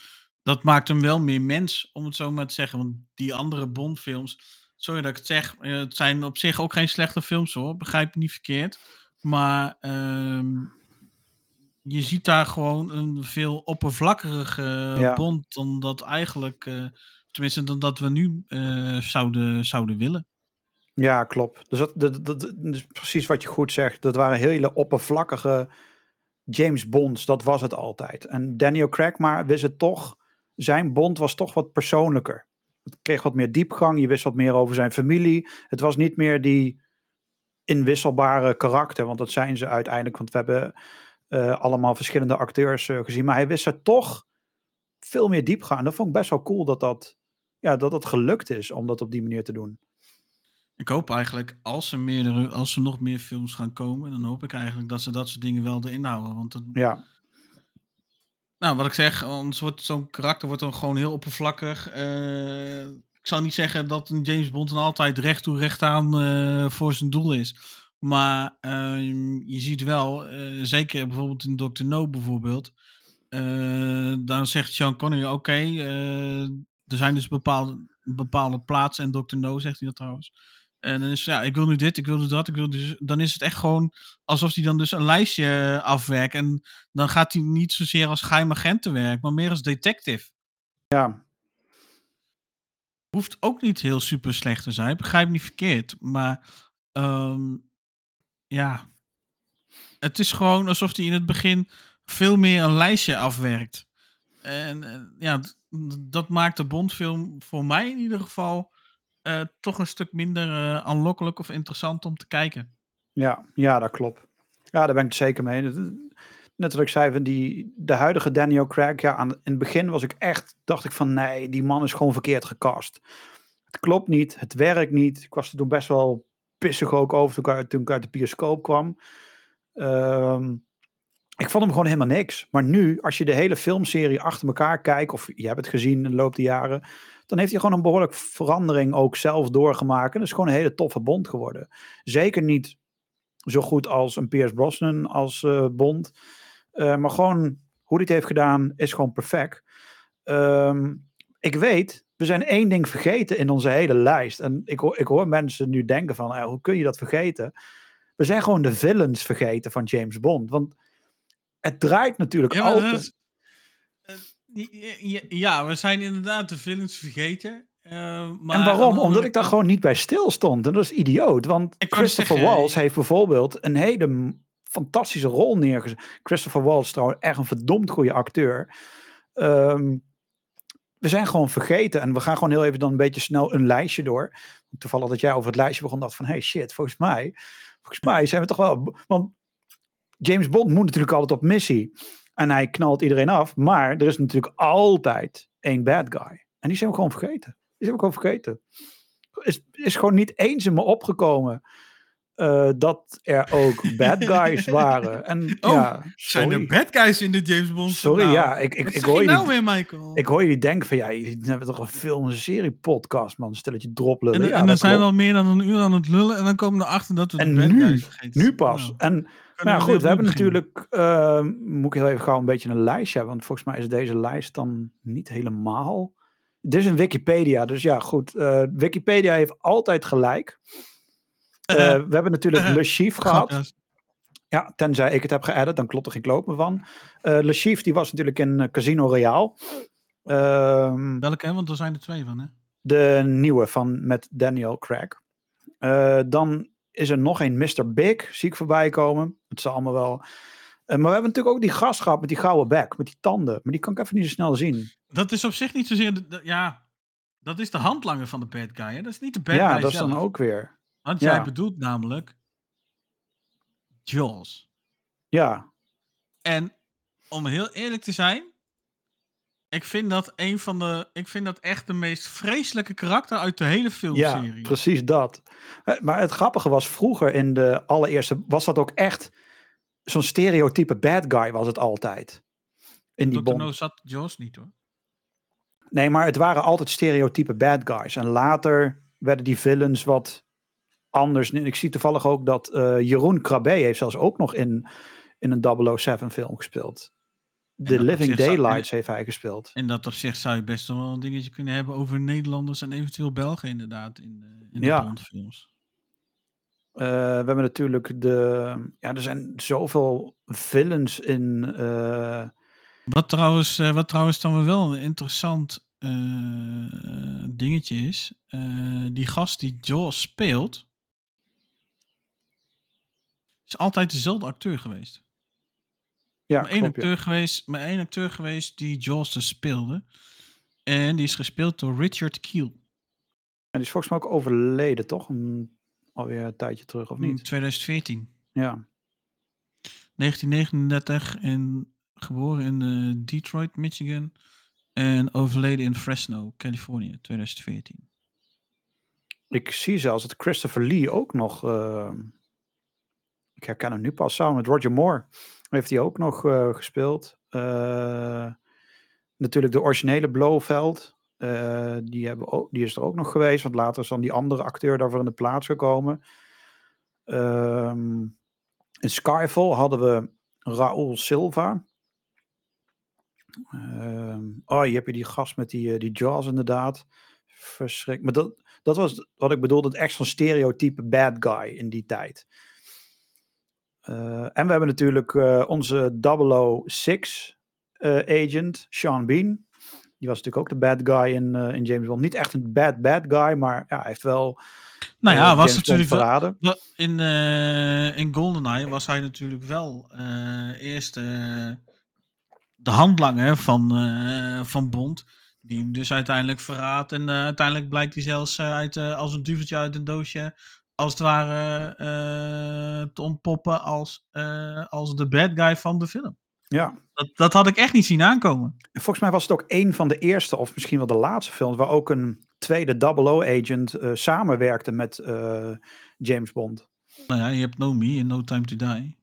dat maakt hem wel meer mens, om het zo maar te zeggen. Want die andere Bond-films, sorry dat ik het zeg, eh, het zijn op zich ook geen slechte films hoor, begrijp me niet verkeerd. Maar ehm, je ziet daar gewoon een veel oppervlakkige Ja. Bond dan dat eigenlijk, eh, tenminste dan dat we nu eh, zouden, zouden willen. ja, klopt. Dus dat, dat, dat, dat is precies wat je goed zegt. Dat waren hele oppervlakkige James Bonds. Dat was het altijd. En Daniel Craig maar wist het toch. Zijn Bond was toch wat persoonlijker. Het kreeg wat meer diepgang. Je wist wat meer over zijn familie. Het was niet meer die inwisselbare karakter. Want dat zijn ze uiteindelijk. Want we hebben eh, allemaal verschillende acteurs eh, gezien. Maar hij wist er toch veel meer diepgang. En dat vond ik best wel cool dat dat, ja, dat dat gelukt is om dat op die manier te doen. Ik hoop eigenlijk, als er, meerdere, als er nog meer films gaan komen, dan hoop ik eigenlijk dat ze dat soort dingen wel erin houden. Want het, Ja, Nou, wat ik zeg, zo'n karakter wordt dan gewoon heel oppervlakkig. Eh, ik zou niet zeggen dat een James Bond dan altijd recht toe recht aan eh, voor zijn doel is. Maar ehm, je ziet wel, eh, zeker bijvoorbeeld in Dr. No bijvoorbeeld, dan zegt Sean Connery, oké, er zijn dus bepaalde, bepaalde plaatsen en Dr. No zegt hij dat trouwens. En dan is ja, ik wil nu dit, ik wil nu dat, ik wil dus, dan is het echt gewoon alsof hij dan dus een lijstje afwerkt. En dan gaat hij niet zozeer als geheim agent te werk, maar meer als detective. ja, Hoeft ook niet heel super slecht te zijn, begrijp me niet verkeerd. Maar ehm, ja, het is gewoon alsof hij in het begin veel meer een lijstje afwerkt. En eh, ja, dat maakt de Bondfilm voor mij in ieder geval eh, toch een stuk minder eh aanlokkelijk of interessant om te kijken. ja, ja, dat klopt. Ja, daar ben ik het zeker mee. Net wat ik zei, van die, de huidige Daniel Craig, ja, aan, in het begin was ik echt, dacht ik van nee, die man is gewoon verkeerd gecast. Het klopt niet, het werkt niet. Ik was er toen best wel pissig ook over toen ik uit, toen ik uit de bioscoop kwam. Ehm, ik vond hem gewoon helemaal niks. Maar nu, als je de hele filmserie achter elkaar kijkt, of je hebt het gezien in de loop der jaren, dan heeft hij gewoon een behoorlijk verandering ook zelf doorgemaakt. En dat is gewoon een hele toffe Bond geworden. Zeker niet zo goed als een Pierce Brosnan als eh, Bond. Eh, maar gewoon hoe hij het heeft gedaan is gewoon perfect. Ehm, ik weet, we zijn één ding vergeten in onze hele lijst. En ik hoor, ik hoor mensen nu denken van, eh, hoe kun je dat vergeten? We zijn gewoon de villains vergeten van James Bond. Want het draait natuurlijk Ja, altijd... is- Ja, we zijn inderdaad de villains vergeten. eh, maar en waarom? Omdat ik daar gewoon niet bij stil stond. En dat is idioot. Want Christopher zeggen, Waltz heeft bijvoorbeeld een hele fantastische rol neergezet. Christopher Waltz is trouwens echt een verdomd goede acteur. Ehm, we zijn gewoon vergeten. En we gaan gewoon heel even dan een beetje snel een lijstje door. Toevallig dat jij over het lijstje begon. dacht van, hey shit, volgens mij... Volgens mij zijn we toch wel... Want James Bond moet natuurlijk altijd op missie. En hij knalt iedereen af. Maar er is natuurlijk altijd één bad guy. En die zijn we gewoon vergeten. Die zijn we gewoon vergeten. Is, is gewoon niet eens in me opgekomen eh, dat er ook bad guys waren. En Oh, ja, Zijn er bad guys in de James Bond? Sorry, Nou, ja, ik, ik, ik, hoor je je nou weer, Michael? ik hoor jullie denken van ja, jullie hebben toch een film, een serie podcast, man. Stel dat je droplullen. en ja, en dan zijn we al meer dan een uur aan het lullen en dan komen we erachter dat we de En bad nu, guys vergeten nu pas. Nou, En nou goed, we hebben beginnen. natuurlijk, eh, moet ik heel even gauw een beetje een lijstje hebben, want volgens mij is deze lijst dan niet helemaal. Dit is een Wikipedia, dus ja, goed. eh, Wikipedia heeft altijd gelijk. Eh, we hebben natuurlijk Le Chiffre gehad. Ja, tenzij ik het heb geëdit, dan klopt er geen kloot meer van. Le Chiffre, die was natuurlijk in Casino Royale. Ehm, Welke, hè? want er zijn er twee van, hè? de nieuwe van met Daniel Craig. Dan is er nog een Mr. Big, zie ik voorbij komen. Het zal allemaal wel. Eh, maar we hebben natuurlijk ook die gast gehad met die gouden bek, met die tanden. Maar die kan ik even niet zo snel zien. Dat is op zich niet zozeer... De, de- ja, dat is de handlanger van de bad guy, hè? Dat is niet de bad ja, guy dat is dan ook weer. Want ja. jij bedoelt namelijk Jaws. Ja, En om heel eerlijk te zijn, ik vind dat een van de, ik vind dat echt de meest vreselijke karakter uit de hele ja filmserie. precies dat. Maar het grappige was, vroeger in de allereerste, was dat ook echt zo'n stereotype bad guy was het altijd. In die. No zat Jaws niet hoor. Nee, maar het waren altijd stereotype bad guys. En later werden die villains wat anders. Ik zie toevallig ook dat eh, Jeroen Krabbe heeft zelfs ook nog in, in een 007 film gespeeld. Dat Living zou- Daylights heeft hij gespeeld. In dat opzicht zou je best wel een dingetje kunnen hebben over Nederlanders en eventueel Belgen inderdaad in de, in de Ja. Bondfilms. Eh, we hebben natuurlijk de... Ja, er zijn zoveel villains in... eh, Wat trouwens, eh, wat trouwens dan wel een interessant eh, dingetje is. eh, die gast die Jaws speelt, is altijd dezelfde acteur geweest. Ja, maar één klopt, ja. acteur geweest, maar één acteur geweest die Jaws dus speelde. En die is gespeeld door Richard Kiel. En die is volgens mij ook overleden, toch? Een, alweer een tijdje terug, of In niet? 2014. Ja. 1939 en geboren in eh, Detroit, Michigan. En overleden in Fresno, Californië, 2014. Ik zie zelfs dat Christopher Lee ook nog. eh, ik herken hem nu pas samen met Roger Moore. Heeft hij ook nog eh, gespeeld. Eh, natuurlijk de originele Blofeld. eh, die, hebben ook, die is er ook nog geweest. Want later is dan die andere acteur daarvoor in de plaats gekomen. Ehm, in Skyfall hadden we Raúl Silva. Ehm, oh, hier heb je die gast met die, die Jaws inderdaad. Verschrik. Maar dat, dat was wat ik bedoelde, het echt zo'n stereotype bad guy in die tijd. Eh, en we hebben natuurlijk eh, onze 006 eh, agent, Sean Bean. Die was natuurlijk ook de bad guy in, in James Bond. Niet echt een bad bad guy, maar ja, hij heeft wel Nou ja, was natuurlijk verraden. wel- in, in GoldenEye was hij natuurlijk wel eerst de handlanger van, van Bond. Die hem dus uiteindelijk verraadt. En uiteindelijk blijkt hij zelfs uit, als een duveltje uit een doosje. Als het ware eh, te ontpoppen als, eh, als de bad guy van de film. Ja, Dat, dat had ik echt niet zien aankomen. En volgens mij was het ook een van de eerste, of misschien wel de laatste films, waar ook een tweede 00-agent eh samenwerkte met James Bond. Nou ja, je hebt No Me in No Time to Die.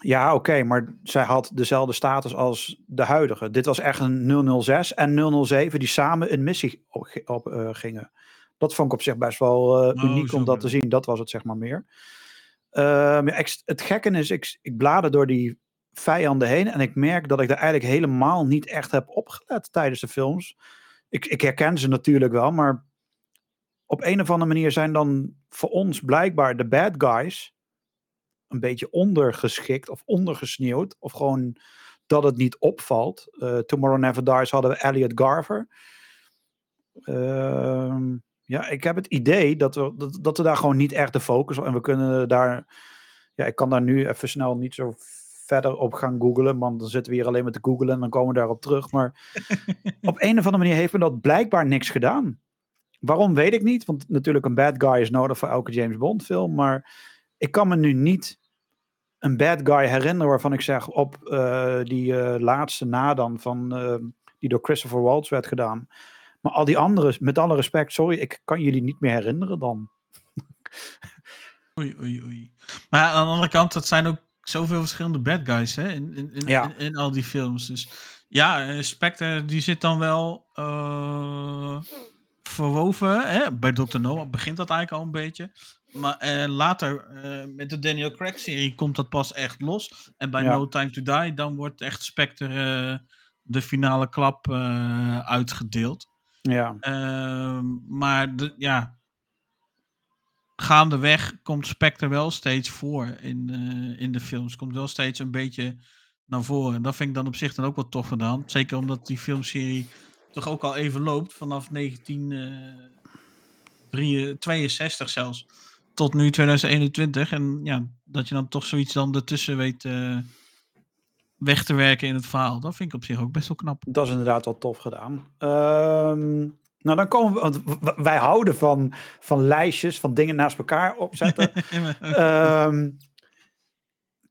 Ja, oké, maar zij had dezelfde status als de huidige. Dit was echt een 006 en 007 die samen een missie op, op, gingen. Dat vond ik op zich best wel eh, Oh, uniek om dat te zien. Dat was het zeg maar meer. Ehm, ja, ik- het gekke is, ik, ik blader door die vijanden heen en ik merk dat ik daar eigenlijk helemaal niet echt heb opgelet tijdens de films. Ik, ik herken ze natuurlijk wel, maar op een of andere manier zijn dan voor ons blijkbaar de bad guys een beetje ondergeschikt of ondergesneeuwd. Of gewoon dat het niet opvalt. Eh, Tomorrow Never Dies hadden we Elliot Garver. Ehm, ja, ik heb het idee dat we, dat, dat we daar gewoon niet echt de focus op... En we kunnen daar... Ja, ik kan daar nu even snel niet zo verder op gaan googlen. Want dan zitten we hier alleen maar te googlen en dan komen we daarop terug. Maar op een of andere manier heeft me dat blijkbaar niks gedaan. Waarom weet ik niet. Want natuurlijk een bad guy is nodig voor elke James Bond film. Maar ik kan me nu niet een bad guy herinneren waarvan ik zeg op eh, die eh, laatste na dan van eh, die door Christopher Waltz werd gedaan. Maar al die andere, met alle respect, sorry, ik kan jullie niet meer herinneren dan. Oei, oei, oei. Maar aan de andere kant, dat zijn ook zoveel verschillende bad guys hè, in, in, in, Ja. in, in al die films. Dus ja, eh, Spectre die zit dan wel eh, verwoven. Hè? Bij Dr. No begint dat eigenlijk al een beetje. Maar eh, later met de Daniel Craig serie komt dat pas echt los. En bij Ja. No Time to Die dan wordt echt Spectre de finale klap uitgedeeld. Ja, Ehm, maar de, ja, gaandeweg komt Spectre wel steeds voor in, eh, in de films. Komt wel steeds een beetje naar voren. En dat vind ik dan op zich dan ook wel tof gedaan. Zeker omdat die filmserie toch ook al even loopt. Vanaf 1962 zelfs. Tot nu 2021. En ja, dat je dan toch zoiets dan ertussen weet eh, weg te werken in het verhaal. Dat vind ik op zich ook best wel knap. dat is inderdaad wel tof gedaan. Ehm, nou, dan komen we, want wij houden van, van lijstjes, van dingen naast elkaar opzetten. Ehm,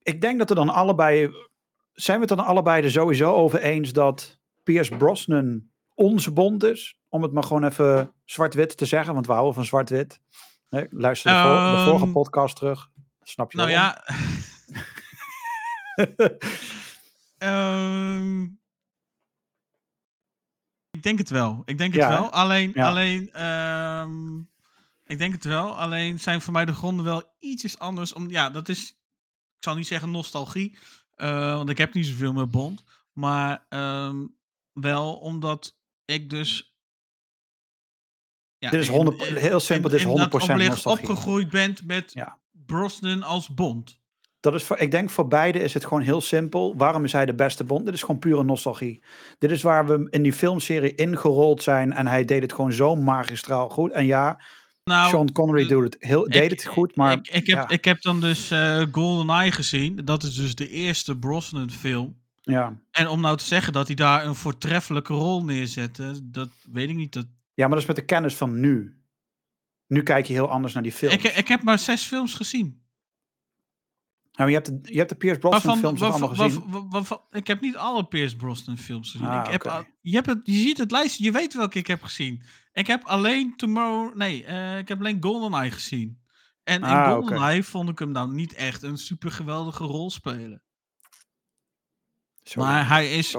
ik denk dat we dan allebei. Zijn we het dan allebei er sowieso over eens dat Pierce Brosnan onze bond is? Om het maar gewoon even zwart-wit te zeggen, want we houden van zwart-wit. Luister de, vor- de vorige Ehm, podcast terug. Snap je nou waarom? ja, Ehm, ik denk het wel. Ik denk het Ja, hè? wel. Alleen, Ja. alleen ehm, ik denk het wel. Alleen zijn voor mij de gronden wel ietsjes anders. Om, ja, dat is, ik zal niet zeggen nostalgie, eh, want ik heb niet zoveel met Bond. Maar ehm, wel omdat ik dus. Ja, Dit is in- 100 in- heel simpel, dit is in- inderdaad 100% opleg- nostalgie. opgegroeid bent met Ja. Brosnan als Bond. Dat is voor, ik denk voor beide is het gewoon heel simpel. Waarom is hij de beste Bond? Dit is gewoon pure nostalgie. Dit is waar we in die filmserie ingerold zijn. En hij deed het gewoon zo magistraal goed. En ja, Nou, Sean Connery eh, doet het heel, ik- deed het goed. Maar ik, ik, heb, ja. ik heb dan dus eh GoldenEye gezien. Dat is dus de eerste Brosnan film. Ja. En om nou te zeggen dat hij daar een voortreffelijke rol neerzette, dat weet ik niet. Dat... ja, maar dat is met de kennis van nu. Nu kijk je heel anders naar die films. Ik, ik heb maar zes films gezien. Maar je, hebt de, je hebt de Pierce Brosnan Waarvan, films allemaal gezien. waarvan- ik heb niet alle Pierce Brosnan films gezien. Ah, ik heb, oké. al- je, hebt het, je ziet het lijstje, je weet welke ik heb gezien. Ik heb alleen Tomorrow, nee, eh, ik heb alleen GoldenEye gezien. En in Ah. GoldenEye vond ik hem dan niet echt een super geweldige rol spelen. Maar hij is,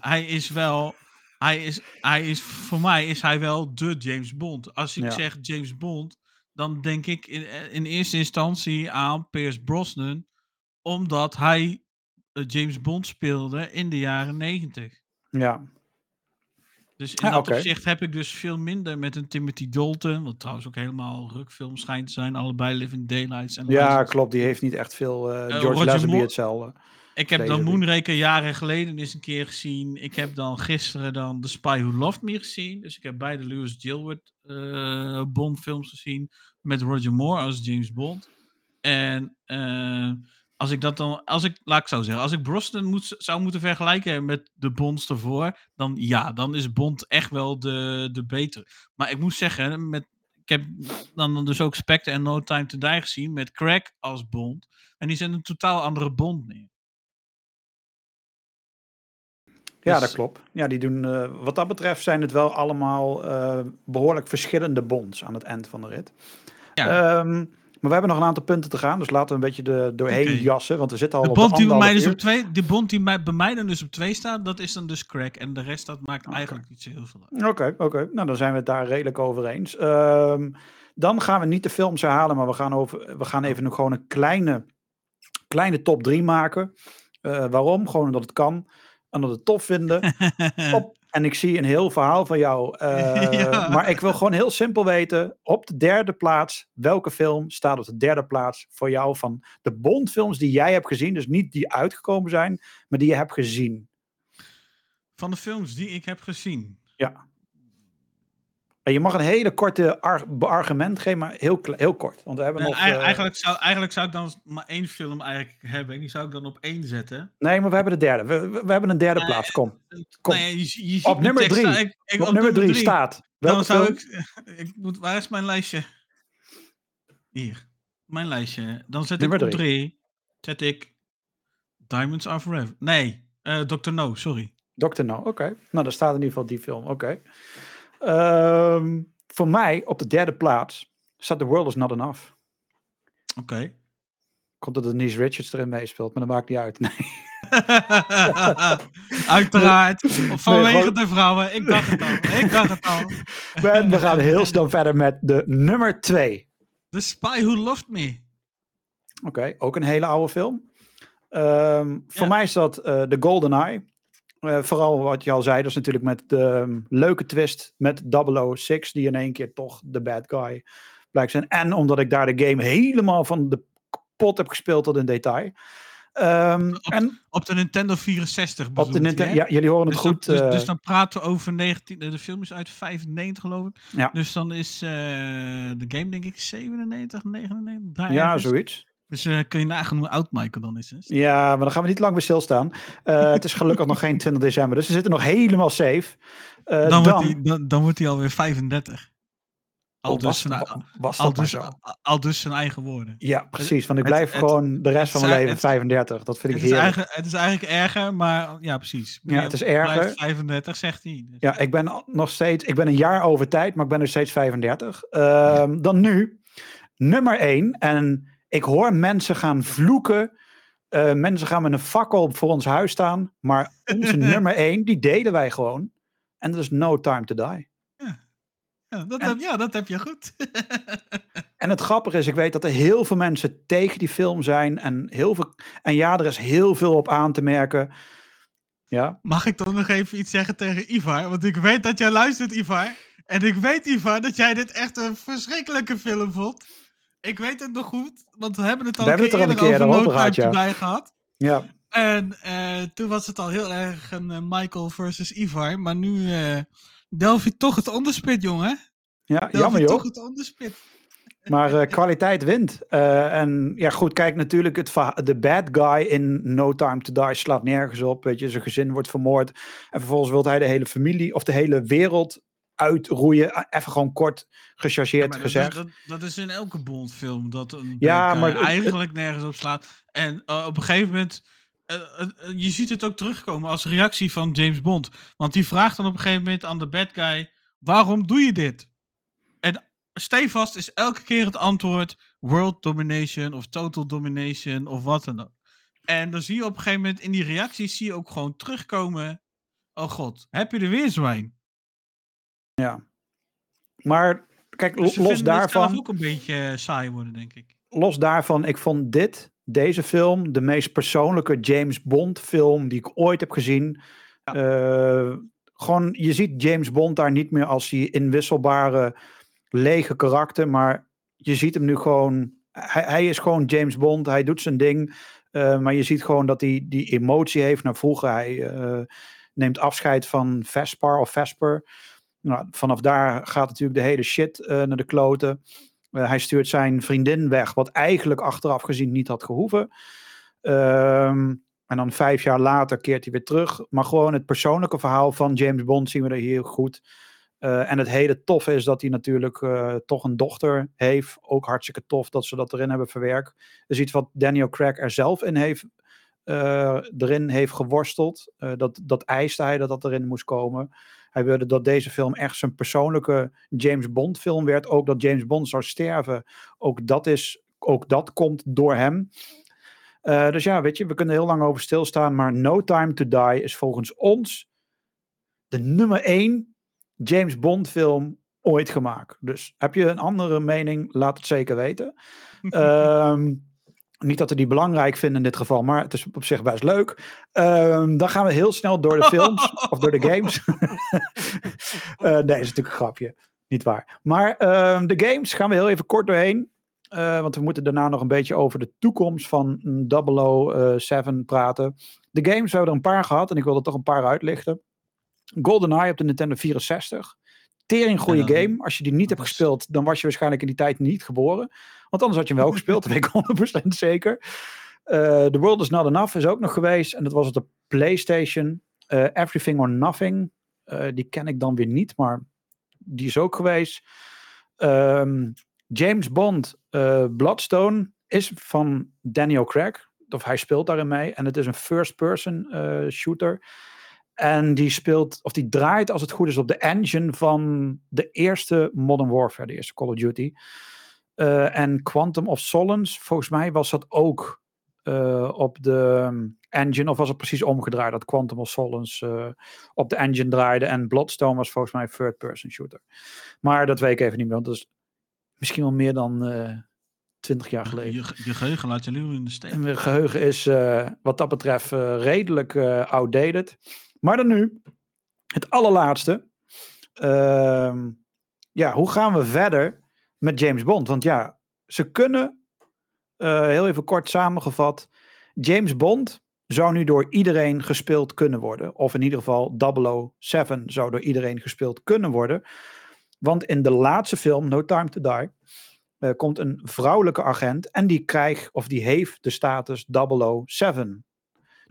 hij, is wel, hij is, hij is, voor mij is hij wel de James Bond. Als ik Ja. zeg James Bond, dan denk ik in, in eerste instantie aan Pierce Brosnan, omdat hij eh, James Bond speelde in de jaren negentig. Ja, Dus in Ja, dat oké. opzicht heb ik dus veel minder met een Timothy Dalton, wat trouwens ook helemaal rukfilm schijnt te zijn, allebei Living Daylights. En ja klopt. Die heeft niet echt veel eh, George Roger Lazenby hetzelfde. Ik heb dan Moonraker jaren geleden eens een keer gezien. Ik heb dan gisteren dan The Spy Who Loved Me gezien. Dus ik heb beide Lewis Gilbert eh Bond films gezien. Met Roger Moore als James Bond. En eh, als ik dat dan, als ik, laat ik zo zeggen, als ik Brosnan moet, zou moeten vergelijken met de Bonds ervoor, dan ja, dan is Bond echt wel de, de beter. Maar ik moet zeggen, met, ik heb dan dus ook Spectre en No Time to Die gezien met Craig als Bond. En die zijn een totaal andere Bond neer. Ja, Dus- dat klopt. Ja, die doen, eh, wat dat betreft zijn het wel allemaal eh, behoorlijk verschillende bonds aan het eind van de rit. Ja. Ehm, maar we hebben nog een aantal punten te gaan, dus laten we een beetje de, doorheen jassen, want we zitten al De op bond die bij mij dus op twee, de bond die bij, bij mij dan dus op twee staat, dat is dan dus crack. En de rest dat maakt eigenlijk niet zo heel veel uit. Oké, oké. Nou, dan zijn we het daar redelijk over eens. Ehm, dan gaan we niet de films herhalen, maar we gaan, over, we gaan even nog gewoon een kleine, kleine top 3 maken. Eh, waarom? Gewoon omdat het kan. En dat het tof vinden. En ik zie een heel verhaal van jou. eh, Ja. Maar ik wil gewoon heel simpel weten. Op de derde plaats, welke film staat op de derde plaats voor jou van de Bondfilms die jij hebt gezien? Dus niet die uitgekomen zijn, maar die je hebt gezien. Van de films die ik heb gezien. Ja. Je mag een hele korte ar- argument geven, maar heel, heel kort. Want we hebben Nee, nog... eh, eigenlijk, zou, eigenlijk zou ik dan maar één film eigenlijk hebben. En die zou ik dan op één zetten. Nee, maar we hebben de derde. We, we, hebben een derde Nee, plaats. Kom. Kom. Nee, je, Op nummer tekst drie. Ik, ik- op, nummer drie, staat. Dan zou film? ik, ik moet, waar is mijn lijstje? Hier. Mijn lijstje. Dan zet Nummer ik op drie. drie. Zet ik Diamonds Are Forever. Nee, eh Dr. No, sorry. Dr. No, oké. Nou, daar staat in ieder geval die film. Oké. Ehm, voor mij op de derde plaats staat The World Is Not Enough. Oké. Komt dat Denise Richards erin meespeelt, maar dat maakt niet uit. Nee. Uiteraard. Vanwege de vrouwen. Ik dacht het al. Ik dacht het al. En we gaan heel snel verder met de nummer twee. The Spy Who Loved Me. Oké, ook een hele oude film. Ehm, voor mij is dat eh The Golden Eye. Eh, vooral wat je al zei, dat is natuurlijk met de ehm, leuke twist met 006, die in één keer toch de bad guy blijkt zijn. En omdat ik daar de game helemaal van de pot heb gespeeld tot in detail. Ehm, en Op de Nintendo 64 op de Nintendo, ja, jullie horen het Dus, goed. dan, dus, eh, dus dan praten we over 19... De film is uit 95 geloof ik. Ja. Dus dan is eh, de game denk ik 97, 99. Daar ja, zoiets. Dus eh, kun je nagaan hoe oud Michael dan is. Hè? Ja, maar dan gaan we niet lang bij stilstaan. Eh het is gelukkig nog geen 20 december, dus we zitten nog helemaal safe. Eh, dan, wordt hij, dan, dan wordt hij alweer 35. Al, Oh, dus, zijn, al, dus, al, dus zijn eigen woorden. Ja, precies. Want ik blijf het- gewoon de rest van mijn is- leven het- 35. Dat vind ik Het is, heerlijk. eigenlijk, het is eigenlijk erger, maar ja, precies. Ja, het is erger. Blijft 35, zegt hij. Dus- Ja, ik ben nog steeds, ik ben een jaar over tijd, maar ik ben nog steeds 35. Ehm, dan nu, nummer 1. En ik hoor mensen gaan vloeken. Eh, mensen gaan met een fakkel voor ons huis staan. Maar onze nummer 1, die delen wij gewoon. En dat is No Time to Die. Ja, dat En- heb, ja, dat heb je goed. En het grappige is, ik weet dat er heel veel mensen tegen die film zijn. En, heel veel, en ja, er is heel veel op aan te merken. Ja, Mag ik dan nog even iets zeggen tegen Ivar? Want ik weet dat jij luistert, Ivar. En ik weet, Ivar, dat jij dit echt een verschrikkelijke film vond. Ik weet het nog goed, want we hebben het al We hebben het er al een keer over ja. Die gehad. ja. En eh, toen was het al heel erg een eh, Michael versus Ivar. Maar nu delf je toch het onderspit, jongen. ja jammer joh. toch het onderspit. Maar uh, kwaliteit wint. Uh, en ja, goed, kijk, natuurlijk, het de bad guy in No Time to Die slaat nergens op. Weet je, zijn gezin wordt vermoord. En vervolgens wil hij de hele familie of de hele wereld uitroeien. Even gewoon kort gechargeerd ja, gezegd. Dat is, dat, is in elke Bondfilm dat een ja, maar, eigenlijk nergens op slaat. En uh, op een gegeven moment, uh, je ziet het ook terugkomen als reactie van James Bond. Want die vraagt dan op een gegeven moment aan de bad guy, waarom doe je dit? En stevast is elke keer het antwoord world domination of total domination of wat dan ook. En dan zie je op een gegeven moment in die reacties zie je ook gewoon terugkomen. Oh god, heb je er weer zwijn? Ja. Maar kijk, dus los daarvan. Het ook een beetje saai worden, denk ik. Los daarvan, ik vond dit, deze film, de meest persoonlijke James Bond film die ik ooit heb gezien. Ja. Uh, gewoon, je ziet James Bond daar niet meer als die inwisselbare, lege karakter, maar je ziet hem nu gewoon. Hij, hij is gewoon James Bond, hij doet zijn ding. Uh, maar je ziet gewoon dat hij die emotie heeft naar vroeger. Hij uh, neemt afscheid van Vesper of Vesper. Nou, vanaf daar gaat natuurlijk de hele shit uh, naar de kloten. Uh, hij stuurt zijn vriendin weg, wat eigenlijk achteraf gezien niet had gehoeven. Um, en dan vijf jaar later keert hij weer terug. Maar gewoon het persoonlijke verhaal van James Bond zien we er heel goed. Uh, en het hele toffe is dat hij natuurlijk toch een dochter heeft. Ook hartstikke tof dat ze dat erin hebben verwerkt. Dus iets wat Daniel Craig er zelf in heeft, erin heeft geworsteld. dat, dat eiste hij dat dat erin moest komen. Hij wilde dat deze film echt zijn persoonlijke James Bond film werd. Ook dat James Bond zou sterven. Ook dat, is, ook dat komt door hem. Uh, dus ja, weet je, we kunnen heel lang over stilstaan. Maar No Time to Die is volgens ons de nummer één James Bond film ooit gemaakt. Dus heb je een andere mening, laat het zeker weten. um, niet dat we die belangrijk vinden in dit geval, maar het is op zich best leuk. Um, dan gaan we heel snel door de films of door de games. uh, nee, is natuurlijk een grapje. Niet waar. Maar uh, de games gaan we heel even kort doorheen. Uh, want we moeten daarna nog een beetje over de toekomst van 007 praten. De games, we hebben er een paar gehad en ik wil er toch een paar uitlichten. GoldenEye op de Nintendo 64. Tering goede game. Als je die niet hebt gespeeld, dan was je waarschijnlijk in die tijd niet geboren. Want anders had je hem wel gespeeld, dat weet ik 100% zeker. Uh, The World is Not Enough is ook nog geweest. En dat was op de PlayStation. Uh, Everything or Nothing. Uh, die ken ik dan weer niet, maar die is ook geweest. Um, James Bond Bloodstone is van Daniel Craig. Of hij speelt daarin mee. En het is een first-person shooter. En die speelt, of die draait als het goed is op de engine van de eerste Modern Warfare, de eerste Call of Duty. Uh, en Quantum of Solace, volgens mij was dat ook uh, op de engine, of was het precies omgedraaid dat Quantum of Solace uh, op de engine draaide en Bloodstone was volgens mij een third-person shooter. Maar dat weet ik even niet meer, want dat is misschien wel meer dan twintig jaar geleden. Je, je, geheugen laat je nu in de steek. Mijn geheugen is wat dat betreft redelijk outdated. Maar dan nu, het allerlaatste. Uh, ja, hoe gaan we verder met James Bond? Want ja, ze kunnen, uh, heel even kort samengevat, James Bond zou nu door iedereen gespeeld kunnen worden. Of in ieder geval 007 zou door iedereen gespeeld kunnen worden. Want in de laatste film, No Time to Die, uh, komt een vrouwelijke agent en die krijgt of die heeft de status 007.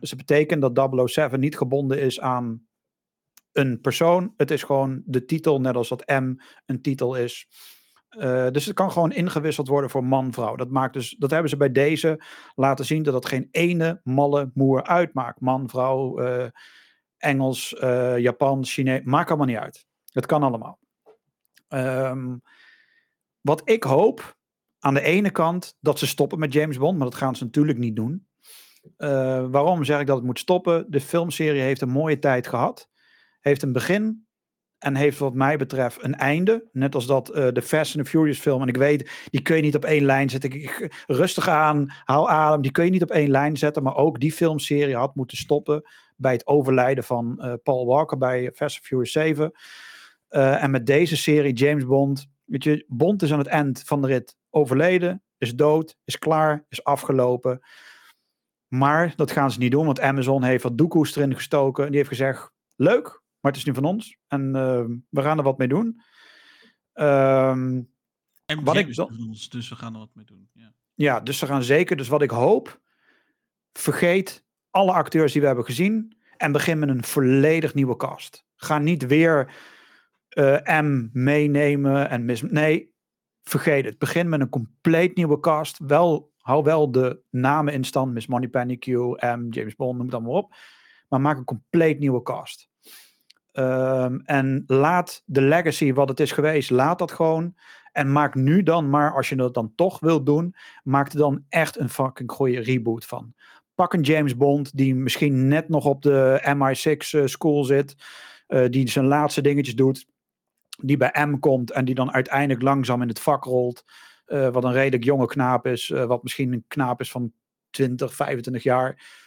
Dus dat betekent dat 007 niet gebonden is aan een persoon. Het is gewoon de titel, net als dat M een titel is. Uh, dus het kan gewoon ingewisseld worden voor man-vrouw. Dat, maakt dus, dat hebben ze bij deze laten zien dat dat geen ene malle moer uitmaakt. Man, vrouw, uh, Engels, uh, Japan, Chinees, maakt allemaal niet uit. Het kan allemaal. Um, wat ik hoop, aan de ene kant, dat ze stoppen met James Bond, maar dat gaan ze natuurlijk niet doen. Uh, waarom zeg ik dat het moet stoppen? De filmserie heeft een mooie tijd gehad. Heeft een begin en heeft wat mij betreft een einde. Net als dat uh, de Fast and the Furious film. En ik weet, die kun je niet op één lijn zetten. Ik, rustig aan, haal adem. Die kun je niet op één lijn zetten. Maar ook die filmserie had moeten stoppen bij het overlijden van uh, Paul Walker bij Fast and Furious 7. en met deze serie James Bond. Weet je, Bond is aan het eind van de rit overleden. Is dood, is klaar, is afgelopen. Maar dat gaan ze niet doen, want Amazon heeft wat doekoes erin gestoken. Die heeft gezegd, leuk, maar het is nu van ons. En uh, we gaan er wat mee doen. Um, En Wat ik wel- doet ons, dus we gaan er wat mee doen. Ja. Ja, dus ze gaan zeker. Dus wat ik hoop, vergeet alle acteurs die we hebben gezien en begin met een volledig nieuwe cast. Ga niet weer eh, M meenemen en mis. Nee, vergeet het. Begin met een compleet nieuwe cast. Wel, hou wel de namen in stand. Miss Moneypenny, Q, M, James Bond, noem het allemaal op. Maar maak een compleet nieuwe cast. Ehm, en laat de legacy wat het is geweest, laat dat gewoon. En maak nu dan maar, als je dat dan toch wilt doen, maak er dan echt een fucking goede reboot van. Pak een James Bond die misschien net nog op de MI6 eh, school zit, eh, die zijn laatste dingetjes doet, die bij M komt en die dan uiteindelijk langzaam in het vak rolt. Eh, wat een redelijk jonge knaap is, eh, wat misschien een knaap is van 20, 25 jaar.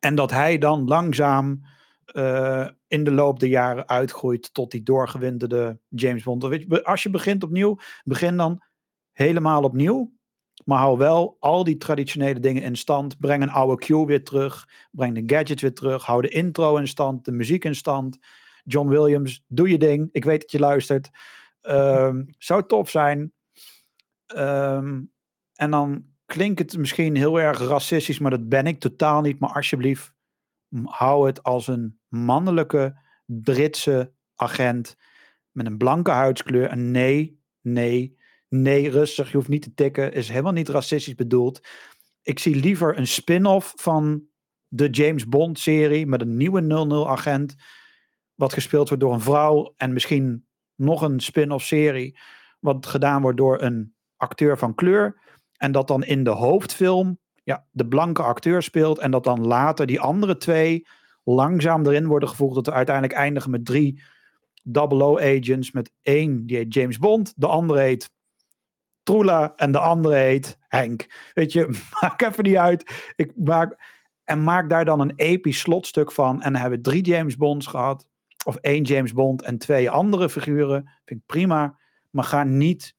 En dat hij dan langzaam eh, in de loop der jaren uitgroeit tot die doorgewinterde James Bond. Als je begint opnieuw, begin dan helemaal opnieuw. Maar hou wel al die traditionele dingen in stand. Breng een oude cue weer terug. Breng de gadget weer terug. Hou de intro in stand. De muziek in stand. John Williams, doe je ding. Ik weet dat je luistert. Ehm, zou tof zijn. Ehm, en dan klinkt het misschien heel erg racistisch, maar dat ben ik totaal niet. Maar alsjeblieft, hou het als een mannelijke Britse agent met een blanke huidskleur. En nee, nee, nee, rustig, je hoeft niet te tikken. Is helemaal niet racistisch bedoeld. Ik zie liever een spin-off van de James Bond serie met een nieuwe 00 agent. Wat gespeeld wordt door een vrouw en misschien nog een spin-off serie. Wat gedaan wordt door een acteur van kleur. En dat dan in de hoofdfilm ja, de blanke acteur speelt. En dat dan later die andere twee langzaam erin worden gevoegd. Dat we uiteindelijk eindigen met drie 00 agents. Met één die heet James Bond. De andere heet Troela. En de andere heet Henk. Weet je, maak even niet uit. Ik maak, en maak daar dan een episch slotstuk van. En dan hebben we drie James Bonds gehad. Of één James Bond en twee andere figuren. Vind ik prima. Maar ga niet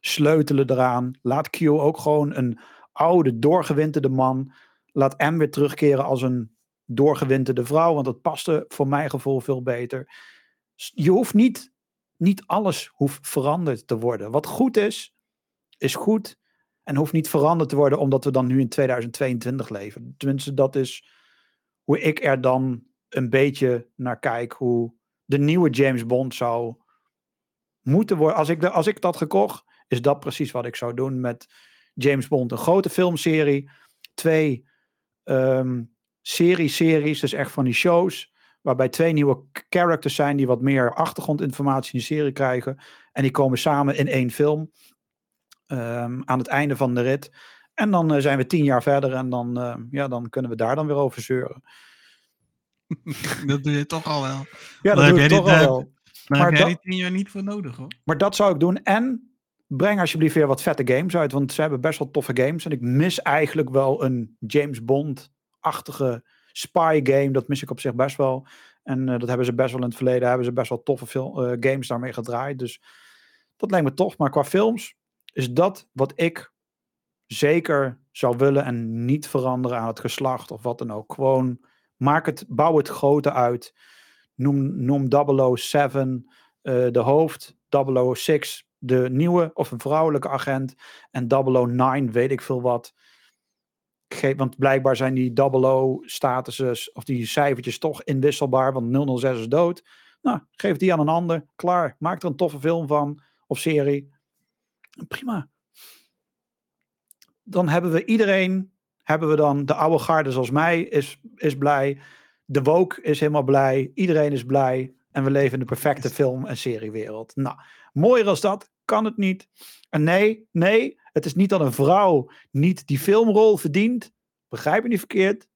sleutelen eraan. Laat Q ook gewoon een oude, doorgewinterde man. Laat M weer terugkeren als een doorgewinterde vrouw. Want dat paste voor mijn gevoel veel beter. Je hoeft niet, niet alles hoeft veranderd te worden. Wat goed is, is goed. En hoeft niet veranderd te worden omdat we dan nu in 2022 leven. Tenminste, dat is hoe ik er dan een beetje naar kijk. Hoe de nieuwe James Bond zou moeten worden. Als ik, als ik dat gekocht, is dat precies wat ik zou doen met James Bond. Een grote filmserie. Twee ehm serie-series, dus echt van die shows. Waarbij twee nieuwe characters zijn die wat meer achtergrondinformatie in de serie krijgen. En die komen samen in één film. ehm, aan het einde van de rit. En dan eh, zijn we tien jaar verder en dan, eh, ja, dan kunnen we daar dan weer over zeuren. Dat doe je toch al wel. Ja, dat doe ik toch al wel. Daar Maar heb jij die tien jaar niet voor nodig hoor. Maar dat zou ik doen. En breng alsjeblieft weer wat vette games uit. Want ze hebben best wel toffe games. En ik mis eigenlijk wel een James Bond-achtige spy game. Dat mis ik op zich best wel. En eh, dat hebben ze best wel in het verleden. Hebben ze best wel toffe fil- eh, games daarmee gedraaid. Dus dat lijkt me tof. Maar qua films is dat wat ik zeker zou willen. En niet veranderen aan het geslacht of wat dan ook. Gewoon maak het, bouw het grote uit. Noem, noem 007 eh, de hoofd, 006 de nieuwe of een vrouwelijke agent en 009 weet ik veel wat. Ge- want blijkbaar zijn die 00 statuses of die cijfertjes toch inwisselbaar, want 006 is dood. Nou, geef die aan een ander, klaar. Maak er een toffe film van of serie. Prima. Dan hebben we iedereen, hebben we dan de oude garde zoals mij is, is blij. De woke is helemaal blij. Iedereen is blij. En we leven in de perfecte film- en seriewereld. Nou, mooier als dat kan het niet. En nee, nee, het is niet dat een vrouw niet die filmrol verdient. Begrijp me niet verkeerd.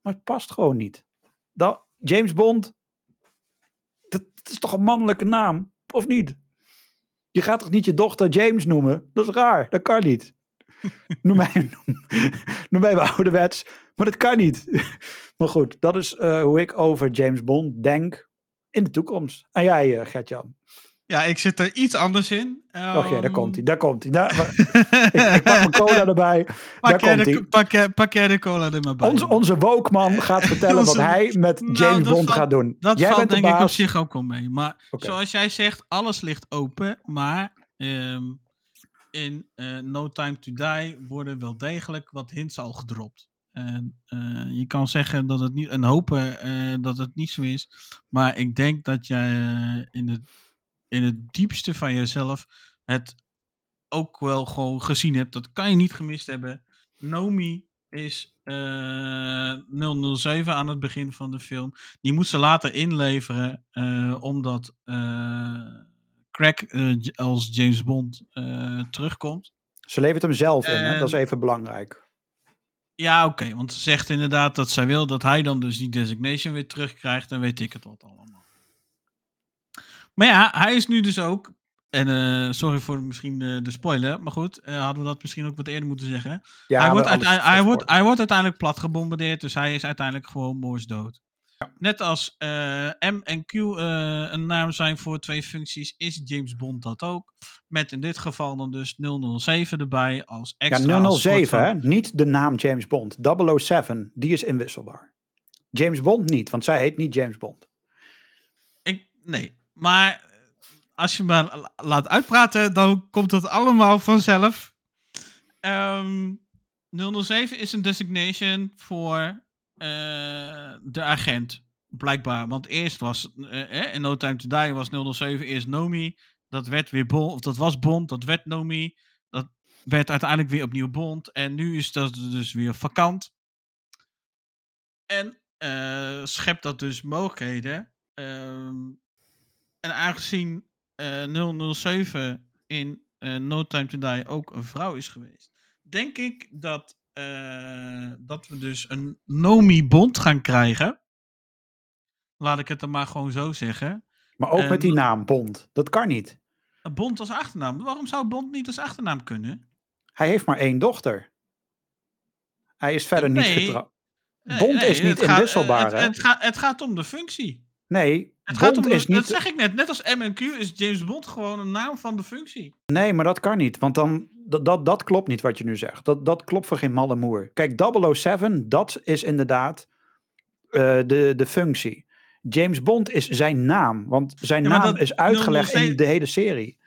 Maar het past gewoon niet. Dat, James Bond, dat, dat is toch een mannelijke naam? Of niet? Je gaat toch niet je dochter James noemen? Dat is raar, dat kan niet. Noem mij, noem, noem mij wel ouderwets, maar dat kan niet. Maar goed, dat is eh, hoe ik over James Bond denk in de toekomst. En jij, Gert-Jan? Ja, ik zit er iets anders in. Och ja, daar komt hij, daar komt hij. Ik, ik pak mijn cola erbij. Daar Pak jij, de, pak, jij, pak jij de cola er maar bij. Onze, onze wokeman gaat vertellen wat hij met Nou, James Bond valt- gaat doen. Dat jij valt de denk ik op zich ook wel mee. Maar zoals jij zegt, alles ligt open. Maar ehm, in eh, No Time to Die worden wel degelijk wat hints al gedropt. En eh, je kan zeggen dat het niet, en hopen eh, dat het niet zo is. Maar ik denk dat jij in, het, in het diepste van jezelf het ook wel gewoon gezien hebt. Dat kan je niet gemist hebben. Nomi is eh 007 aan het begin van de film. Die moet ze later inleveren, eh, omdat eh Craig eh, als James Bond eh, terugkomt. Ze levert hem zelf in, hè? dat is En- even belangrijk. Ja, oké, want ze zegt inderdaad dat zij wil dat hij dan dus die designation weer terugkrijgt. En weet ik het wat allemaal. Maar ja, hij is nu dus ook. En eh, sorry voor misschien de, de spoiler, maar goed, eh, hadden we dat misschien ook wat eerder moeten zeggen. Ja, hij, wordt maar alles uitei- hij, is wordt, voor. hij wordt uiteindelijk plat gebombardeerd, dus hij is uiteindelijk gewoon moordsdood. Net als eh, M en Q een naam zijn voor twee functies, is James Bond dat ook. Met in dit geval dan dus 007 erbij als extra. Ja, als soort 007, van- hè? niet de naam James Bond. 007, die is inwisselbaar. James Bond niet, want zij heet niet James Bond. Ik, nee, maar als je me la- laat uitpraten, dan komt het allemaal vanzelf. Ehm 007 is een designation voor eh, de agent, blijkbaar. Want eerst was, eh, eh, in No Time to Die was 007 eerst Nomi. Dat werd weer Bond, of dat was Bond, dat werd Nomi. Dat werd uiteindelijk weer opnieuw Bond. En nu is dat dus weer vakant. En schept dat dus mogelijkheden. Ehm, en aangezien eh 007 in eh, No Time to Die ook een vrouw is geweest, denk ik dat, eh, dat we dus een Nomi Bond gaan krijgen. Laat ik het dan maar gewoon zo zeggen. Maar ook En- met die naam Bond. Dat kan niet. Bond als achternaam. Waarom zou Bond niet als achternaam kunnen? Hij heeft maar één dochter. Hij is verder niet getrouwd. Bond nee, is niet inwisselbaar, het, het, gaat, het gaat om de functie. Nee, Het gaat Bond om de, is niet... Dat zeg ik net. Net als M en Q is James Bond gewoon een naam van de functie. Nee, maar dat kan niet. Want dan, dat, dat, dat klopt niet wat je nu zegt. Dat, dat klopt voor geen malle moer. Kijk, 007, dat is inderdaad eh, de, de functie. James Bond is zijn naam. Want zijn Ja, naam dat- is uitgelegd in 007 de hele serie.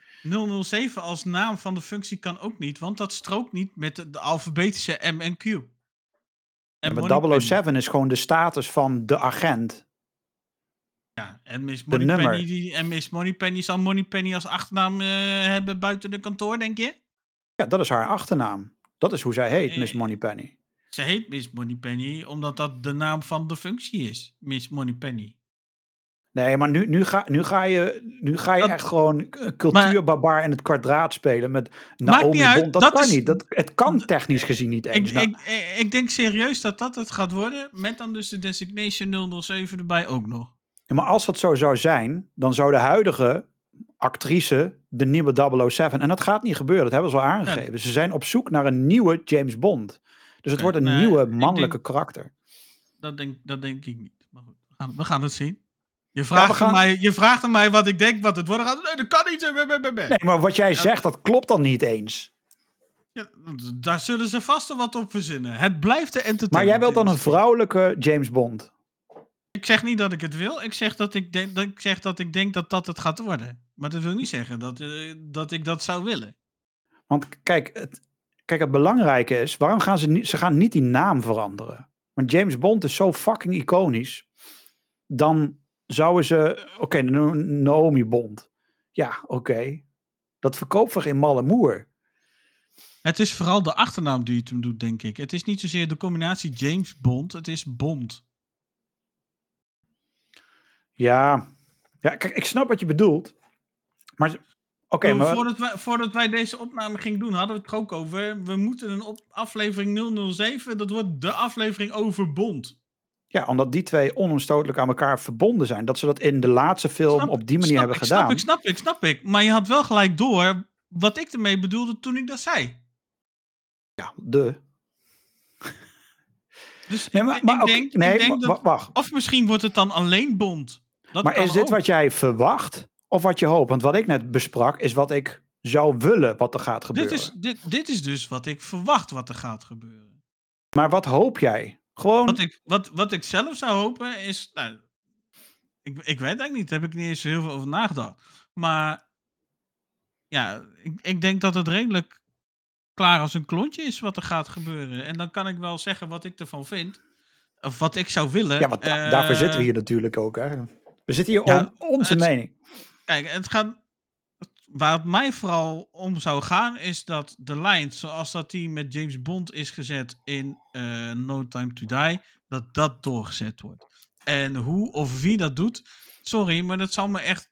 007 als naam van de functie kan ook niet, want dat strookt niet met de, de alfabetische M en Q. En Ja, maar 007 is gewoon de status van de agent. Ja, en Miss Moneypenny, die, en Miss Moneypenny zal Moneypenny als achternaam eh, hebben buiten de kantoor, denk je? Ja, dat is haar achternaam. Dat is hoe zij heet, Eh, Miss Moneypenny. Ze heet Miss Moneypenny omdat dat de naam van de functie is. Miss Moneypenny. Nee, maar nu, nu, ga, nu ga je, nu ga je Dat- echt gewoon eh, cultuurbarbaar in het kwadraat spelen met Naomi uit, Bond. Dat, dat kan is- niet. Dat, het kan technisch gezien niet Ik, eens. Nou, ik, ik, ik denk serieus dat dat het gaat worden, met dan dus de designation 007 erbij ook nog. Ja, maar als dat zo zou zijn, dan zou de huidige actrice de nieuwe 007. En dat gaat niet gebeuren, dat hebben ze al aangegeven. Ze zijn op zoek naar een nieuwe James Bond. Dus het wordt een nee, nieuwe denk- mannelijke karakter. Dat denk, dat denk ik niet. Maar goed, we gaan, we gaan het zien. Je vraagt, gaan- aan mij, je vraagt aan mij wat ik denk wat het worden gaat. Nee, dat kan niet. Nee, maar wat jij zegt, dat klopt dan niet eens. Ja, daar zullen ze vast wel wat op verzinnen. Het blijft de entertainment. Maar jij wilt dan een vrouwelijke James Bond. Ik zeg niet dat ik het wil. Ik zeg dat ik denk dat ik, zeg dat, ik denk dat dat het gaat worden. Maar dat wil niet zeggen dat, eh, dat ik dat zou willen. Want kijk het, kijk, het belangrijke is, waarom gaan ze niet, ze gaan niet die naam veranderen? Want James Bond is zo fucking iconisch. Dan zouden ze, oké, No- Naomi Bond. Ja, oké. Dat verkoopt voor geen malle moer. Het is vooral de achternaam die het hem doet, denk ik. Het is niet zozeer de combinatie James Bond. Het is Bond. Ja, ja kijk, ik snap wat je bedoelt. Maar, oké, Toen- maar... voordat, wij, voordat wij deze opname gingen doen, hadden we het er ook over. We moeten een op, aflevering 007. Dat wordt de aflevering over Bond. Ja, omdat die twee onomstotelijk aan elkaar verbonden zijn. Dat ze dat in de laatste film Snap- op die manier snap hebben ik, gedaan. Snap ik, snap ik, snap ik. Maar je had wel gelijk door wat ik ermee bedoelde toen ik dat zei. Ja, de. Dus Nee, ik, maar, ik maar denk, nee, ik denk dat... wa- wacht. Of misschien wordt het dan alleen Bond. Dat Maar is dit ook. wat jij verwacht of wat je hoopt? Want wat ik net besprak is wat ik zou willen wat er gaat gebeuren. Dit is, dit, dit is dus wat ik verwacht wat er gaat gebeuren. Maar wat hoop jij? Gewoon, Wat ik, wat, wat ik zelf zou hopen is. Nou, ik, ik weet eigenlijk niet, daar heb ik niet eens heel veel over nagedacht. Maar ja, ik, ik denk dat het redelijk klaar als een klontje is wat er gaat gebeuren. En dan kan ik wel zeggen wat ik ervan vind. Of wat ik zou willen. Ja, want da- daarvoor zitten we Eh, hier natuurlijk ook. Hè? We zitten hier Ja, om onze het- mening. Kijk, het gaat. Waar het mij vooral om zou gaan, is dat de lijn zoals dat die met James Bond is gezet in eh, No Time to Die, dat dat doorgezet wordt. En hoe of wie dat doet, sorry, maar dat zal me echt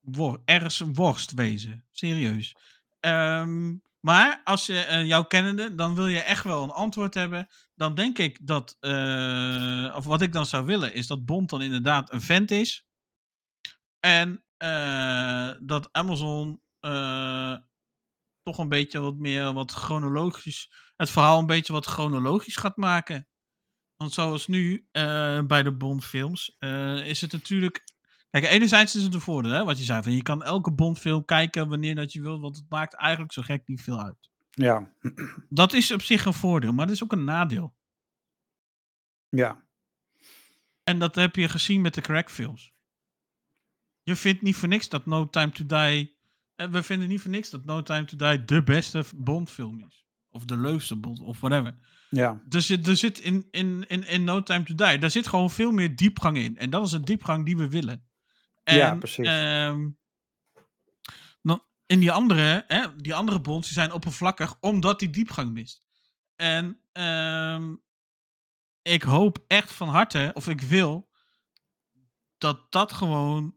wor ergens een worst wezen. Serieus. Ehm, maar als je eh, jou kennende, dan wil je echt wel een antwoord hebben. Dan denk ik dat, eh, of wat ik dan zou willen, is dat Bond dan inderdaad een vent is. En eh, dat Amazon eh, toch een beetje wat meer wat chronologisch, het verhaal een beetje wat chronologisch gaat maken. Want zoals nu bij de Bondfilms is het natuurlijk. Kijk, enerzijds is het een voordeel, hè, wat je zei. Van je kan elke Bondfilm kijken wanneer dat je wilt, want het maakt eigenlijk zo gek niet veel uit. Ja, Dat is op zich een voordeel, maar dat is ook een nadeel. ja. En dat heb je gezien met de crackfilms. Je vindt niet voor niks dat No Time to Die. eh, We vinden niet voor niks dat No Time to Die de beste Bondfilm is. Of de leukste Bond, of whatever. ja. Er zit, er zit in, in, in, in No Time to Die, daar zit gewoon veel meer diepgang in. En dat is een diepgang die we willen. En, Ja, precies. ehm, in die andere, hè, die andere bonds, die zijn oppervlakkig omdat die diepgang mist. En ehm, ik hoop echt van harte, of ik wil, dat dat gewoon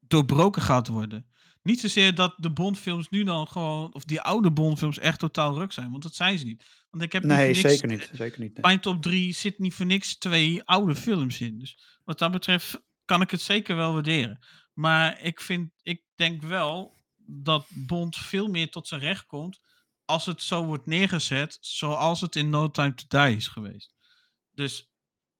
doorbroken gaat worden. Niet zozeer dat de Bondfilms nu dan gewoon, of die oude Bondfilms echt totaal ruk zijn, want dat zijn ze niet. Want ik heb niet Nee, niks- zeker niet. Zeker niet. nee. mijn top 3 zit niet voor niks twee oude films in. Dus wat dat betreft kan ik het zeker wel waarderen. Maar ik vind, ik denk wel dat Bond veel meer tot zijn recht komt als het zo wordt neergezet zoals het in No Time to Die is geweest. Dus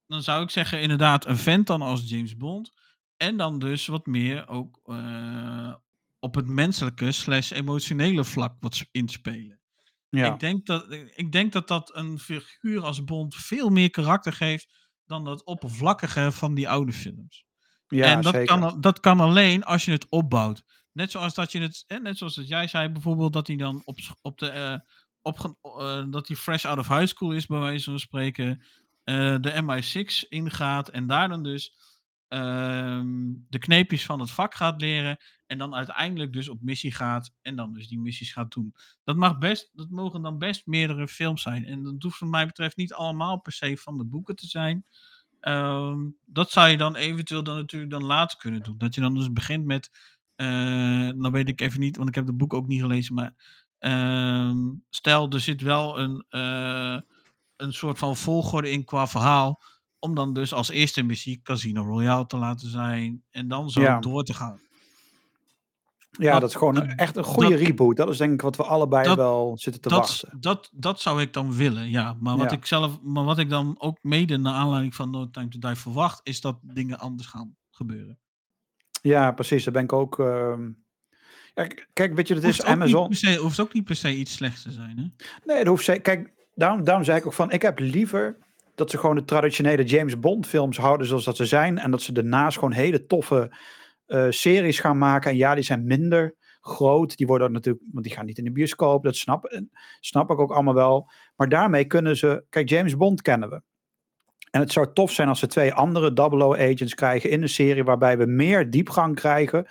dan zou ik zeggen inderdaad een vent dan als James Bond. En dan dus wat meer ook eh, op het menselijke slash emotionele vlak wat inspelen. Ja, Ik, denk dat, ik denk dat dat een figuur als Bond veel meer karakter geeft dan dat oppervlakkige van die oude films. ja en dat zeker. kan, dat kan alleen als je het opbouwt. Net zoals dat je het, hè, net zoals dat jij zei bijvoorbeeld dat hij dan op, op de, eh, opge- eh, dat hij fresh out of high school is, bij wijze van spreken, eh, de MI6 ingaat en daar dan dus ehm, de kneepjes van het vak gaat leren en dan uiteindelijk dus op missie gaat en dan dus die missies gaat doen. Dat, mag best, dat mogen dan best meerdere films zijn. En dat hoeft wat mij betreft niet allemaal per se van de boeken te zijn. Ehm, dat zou je dan eventueel dan natuurlijk dan later kunnen doen. Dat je dan dus begint met, eh nou weet ik even niet, want ik heb het boek ook niet gelezen, maar ehm, stel er zit wel een, eh, een soort van volgorde in qua verhaal, om dan dus als eerste missie Casino Royale te laten zijn en dan zo Ja. door te gaan. Ja, dat- dat is gewoon een- echt een goede dat- reboot. Dat is denk ik wat we allebei dat- wel zitten te wachten. dat, dat zou ik dan willen, ja. Maar wat, Ja. ik zelf, maar wat ik dan ook mede naar aanleiding van No Time to Die verwacht, is dat dingen anders gaan gebeuren. Ja, precies. Daar ben ik ook... ehm, Ja, kijk, weet je, het is Hoeft Amazon. se, hoeft ook niet per se iets slechts te zijn, hè? Nee, dat hoeft zeker. Kijk, daarom, daarom zei ik ook van, ik heb liever dat ze gewoon de traditionele James Bond films houden zoals dat ze zijn. En dat ze daarnaast gewoon hele toffe eh, series gaan maken. En ja, die zijn minder groot. Die worden natuurlijk, want die gaan niet in de bioscoop. Dat snap, en snap ik ook allemaal wel. Maar daarmee kunnen ze, kijk, James Bond kennen we. En het zou tof zijn als we twee andere 00 agents krijgen in een serie waarbij we meer diepgang krijgen.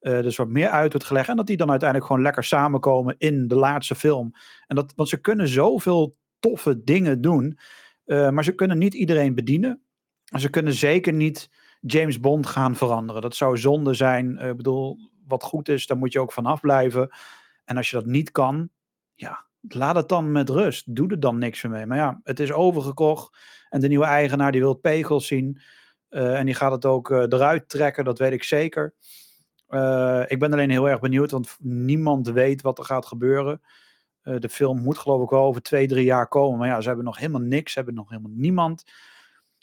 Eh, dus wat meer uit wordt gelegd. En dat die dan uiteindelijk gewoon lekker samenkomen in de laatste film. En dat, want ze kunnen zoveel toffe dingen doen. eh, maar ze kunnen niet iedereen bedienen. En ze kunnen zeker niet James Bond gaan veranderen. Dat zou zonde zijn. Eh, Ik bedoel, wat goed is, daar moet je ook vanaf blijven. En als je dat niet kan, ja, laat het dan met rust. Doe er dan niks mee. Maar ja, het is overgekocht. En de nieuwe eigenaar die wil pegels zien. Eh, en die gaat het ook eh, eruit trekken, dat weet ik zeker. Eh, ik ben alleen heel erg benieuwd, want niemand weet wat er gaat gebeuren. De film moet geloof ik wel over twee, drie jaar komen. Maar ja, ze hebben nog helemaal niks. Ze hebben nog helemaal niemand.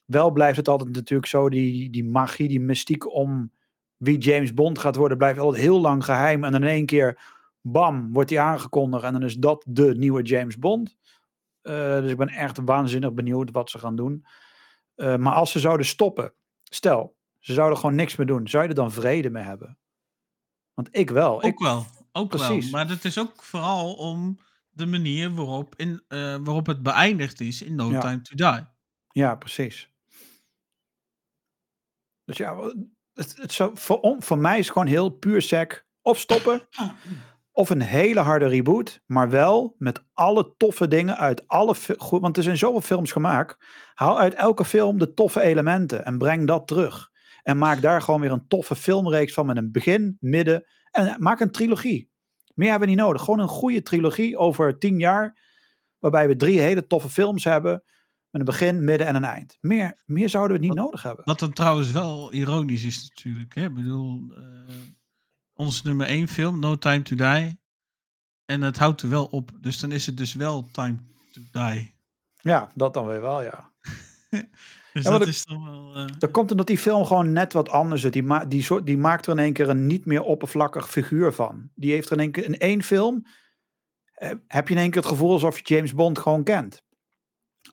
Wel blijft het altijd natuurlijk zo, die, die magie, die mystiek om wie James Bond gaat worden, blijft altijd heel lang geheim. En in één keer, bam, wordt hij aangekondigd. En dan is dat de nieuwe James Bond. Eh, dus ik ben echt waanzinnig benieuwd wat ze gaan doen. Eh, maar als ze zouden stoppen, stel, ze zouden gewoon niks meer doen. Zou je er dan vrede mee hebben? Want ik wel. Ik, Ook wel. ook Precies. wel. Maar dat is ook vooral om de manier waarop, in, eh, waarop het beëindigd is in No Ja. Time to Die. Ja, precies. Dus ja, het, het zou, voor, on- voor mij is het gewoon heel puur sec. Of stoppen, of een hele harde reboot. Maar wel met alle toffe dingen uit alle... Want er zijn zoveel films gemaakt. Haal uit elke film de toffe elementen en breng dat terug. En maak daar gewoon weer een toffe filmreeks van met een begin, midden... En maak een trilogie. Meer hebben we niet nodig. Gewoon een goede trilogie over tien jaar. Waarbij we drie hele toffe films hebben. Met een begin, midden en een eind. Meer, meer zouden we niet nodig hebben. Wat dan trouwens wel ironisch is natuurlijk. Hè? Ik bedoel, eh onze nummer één film, No Time to Die. En het houdt er wel op. Dus dan is het dus wel Time to Die. Ja, dat dan weer wel, ja. Dus Ja, dat de- is dan wel... Dat komt omdat die film gewoon net wat anders is. Die, ma die, soort, die maakt er in één keer een niet meer oppervlakkig figuur van. Die heeft er in één keer in één film. eh, heb je in één keer het gevoel alsof je James Bond gewoon kent.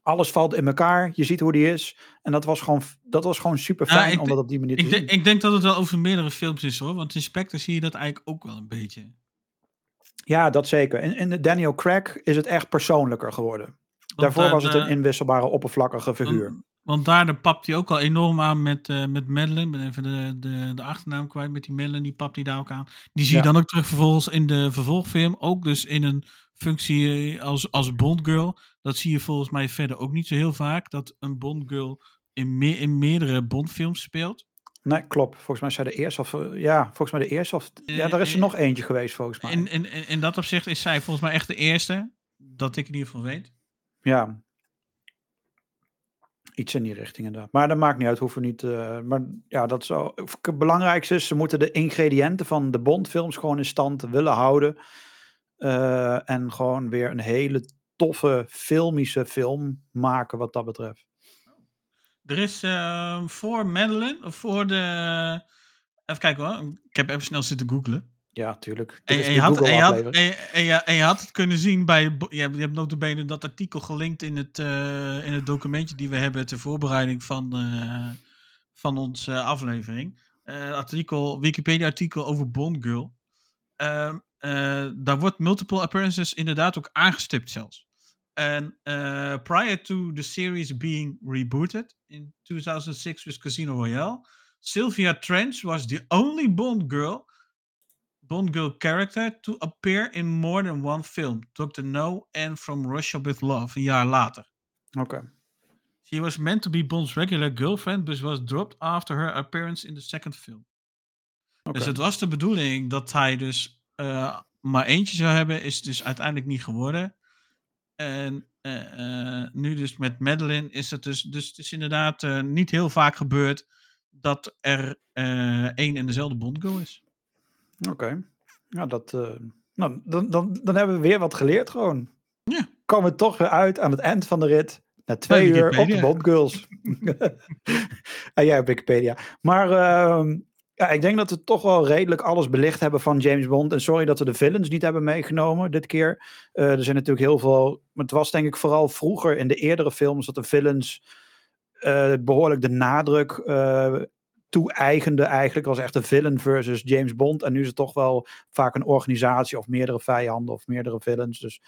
Alles valt in elkaar. Je ziet hoe die is. En dat was gewoon, dat was gewoon super Ja, fijn om dat op die manier te ik, zien. ik denk dat het wel over meerdere films is hoor. Want in Spectre zie je dat eigenlijk ook wel een beetje. Ja, dat zeker. In, Daniel Craig is het echt persoonlijker geworden. Want Daarvoor daar- was het een inwisselbare oppervlakkige figuur. Want, want daar papt hij ook al enorm aan met, eh met Madeline. Ik ben even de, de, de achternaam kwijt met die Madeline. Die papt hij daar ook aan. Die zie je Ja. dan ook terug vervolgens in de vervolgfilm. Ook dus in een functie eh, als, als Bondgirl. Dat zie je volgens mij verder ook niet zo heel vaak. Dat een Bondgirl in, meer, in meerdere Bondfilms speelt. Nee, klopt. Volgens mij zei de eerste of... eh, Ja, volgens mij de eerste of... Ja, daar is er eh, nog eentje geweest volgens mij. In, in, in, dat opzicht is zij volgens mij echt de eerste. Dat ik in ieder geval weet. Ja. Iets in die richting inderdaad. Maar dat maakt niet uit, hoeven niet. eh, maar ja, dat is wel- Het belangrijkste is, ze moeten de ingrediënten van de Bondfilms gewoon in stand willen houden. Eh, en gewoon weer een hele toffe filmische film maken wat dat betreft. Er is eh, voor Madeline, of voor de... Even kijken hoor. Ik heb even snel zitten googlen. Ja, tuurlijk. En, je had, en, je had, je, en je had het kunnen zien bij. Je hebt, je hebt notabene dat artikel gelinkt in het, eh, in het documentje die we hebben ter voorbereiding van, eh, van onze aflevering. Artikel, Wikipedia-artikel over Bond Girl. Ehm, eh, daar wordt multiple appearances inderdaad ook aangestipt zelfs. En eh, prior to the series being rebooted in 2006 with Casino Royale, Sylvia Trench was the only Bond girl Bond girl character to appear in more than one film. Dr. No and From Russia with Love, een jaar later. Oké. She was meant to be Bond's regular girlfriend, but was dropped after her appearance in the second film. Dus het was de bedoeling dat hij dus eh, maar eentje zou hebben, is dus uiteindelijk niet geworden. En eh, eh, nu dus met Madeline is het dus, dus het is inderdaad niet heel vaak gebeurd dat er één en dezelfde Bond girl is. Oké. Ja, dat. nou, dan, dan, dan hebben we weer wat geleerd gewoon. Ja. Komen we toch weer uit aan het eind van de rit. Na twee uur op de. Bondgirls. ah, jij op Wikipedia. Maar ehm, ja, ik denk dat we toch wel redelijk alles belicht hebben van James Bond. En sorry dat we de villains niet hebben meegenomen dit keer. Eh, er zijn natuurlijk heel veel. Maar het was denk ik vooral vroeger in de eerdere films dat de villains eh, behoorlijk de nadruk eh toe-eigende eigenlijk. Was echt een villain versus James Bond. En nu is het toch wel vaak een organisatie of meerdere vijanden of meerdere villains. Dus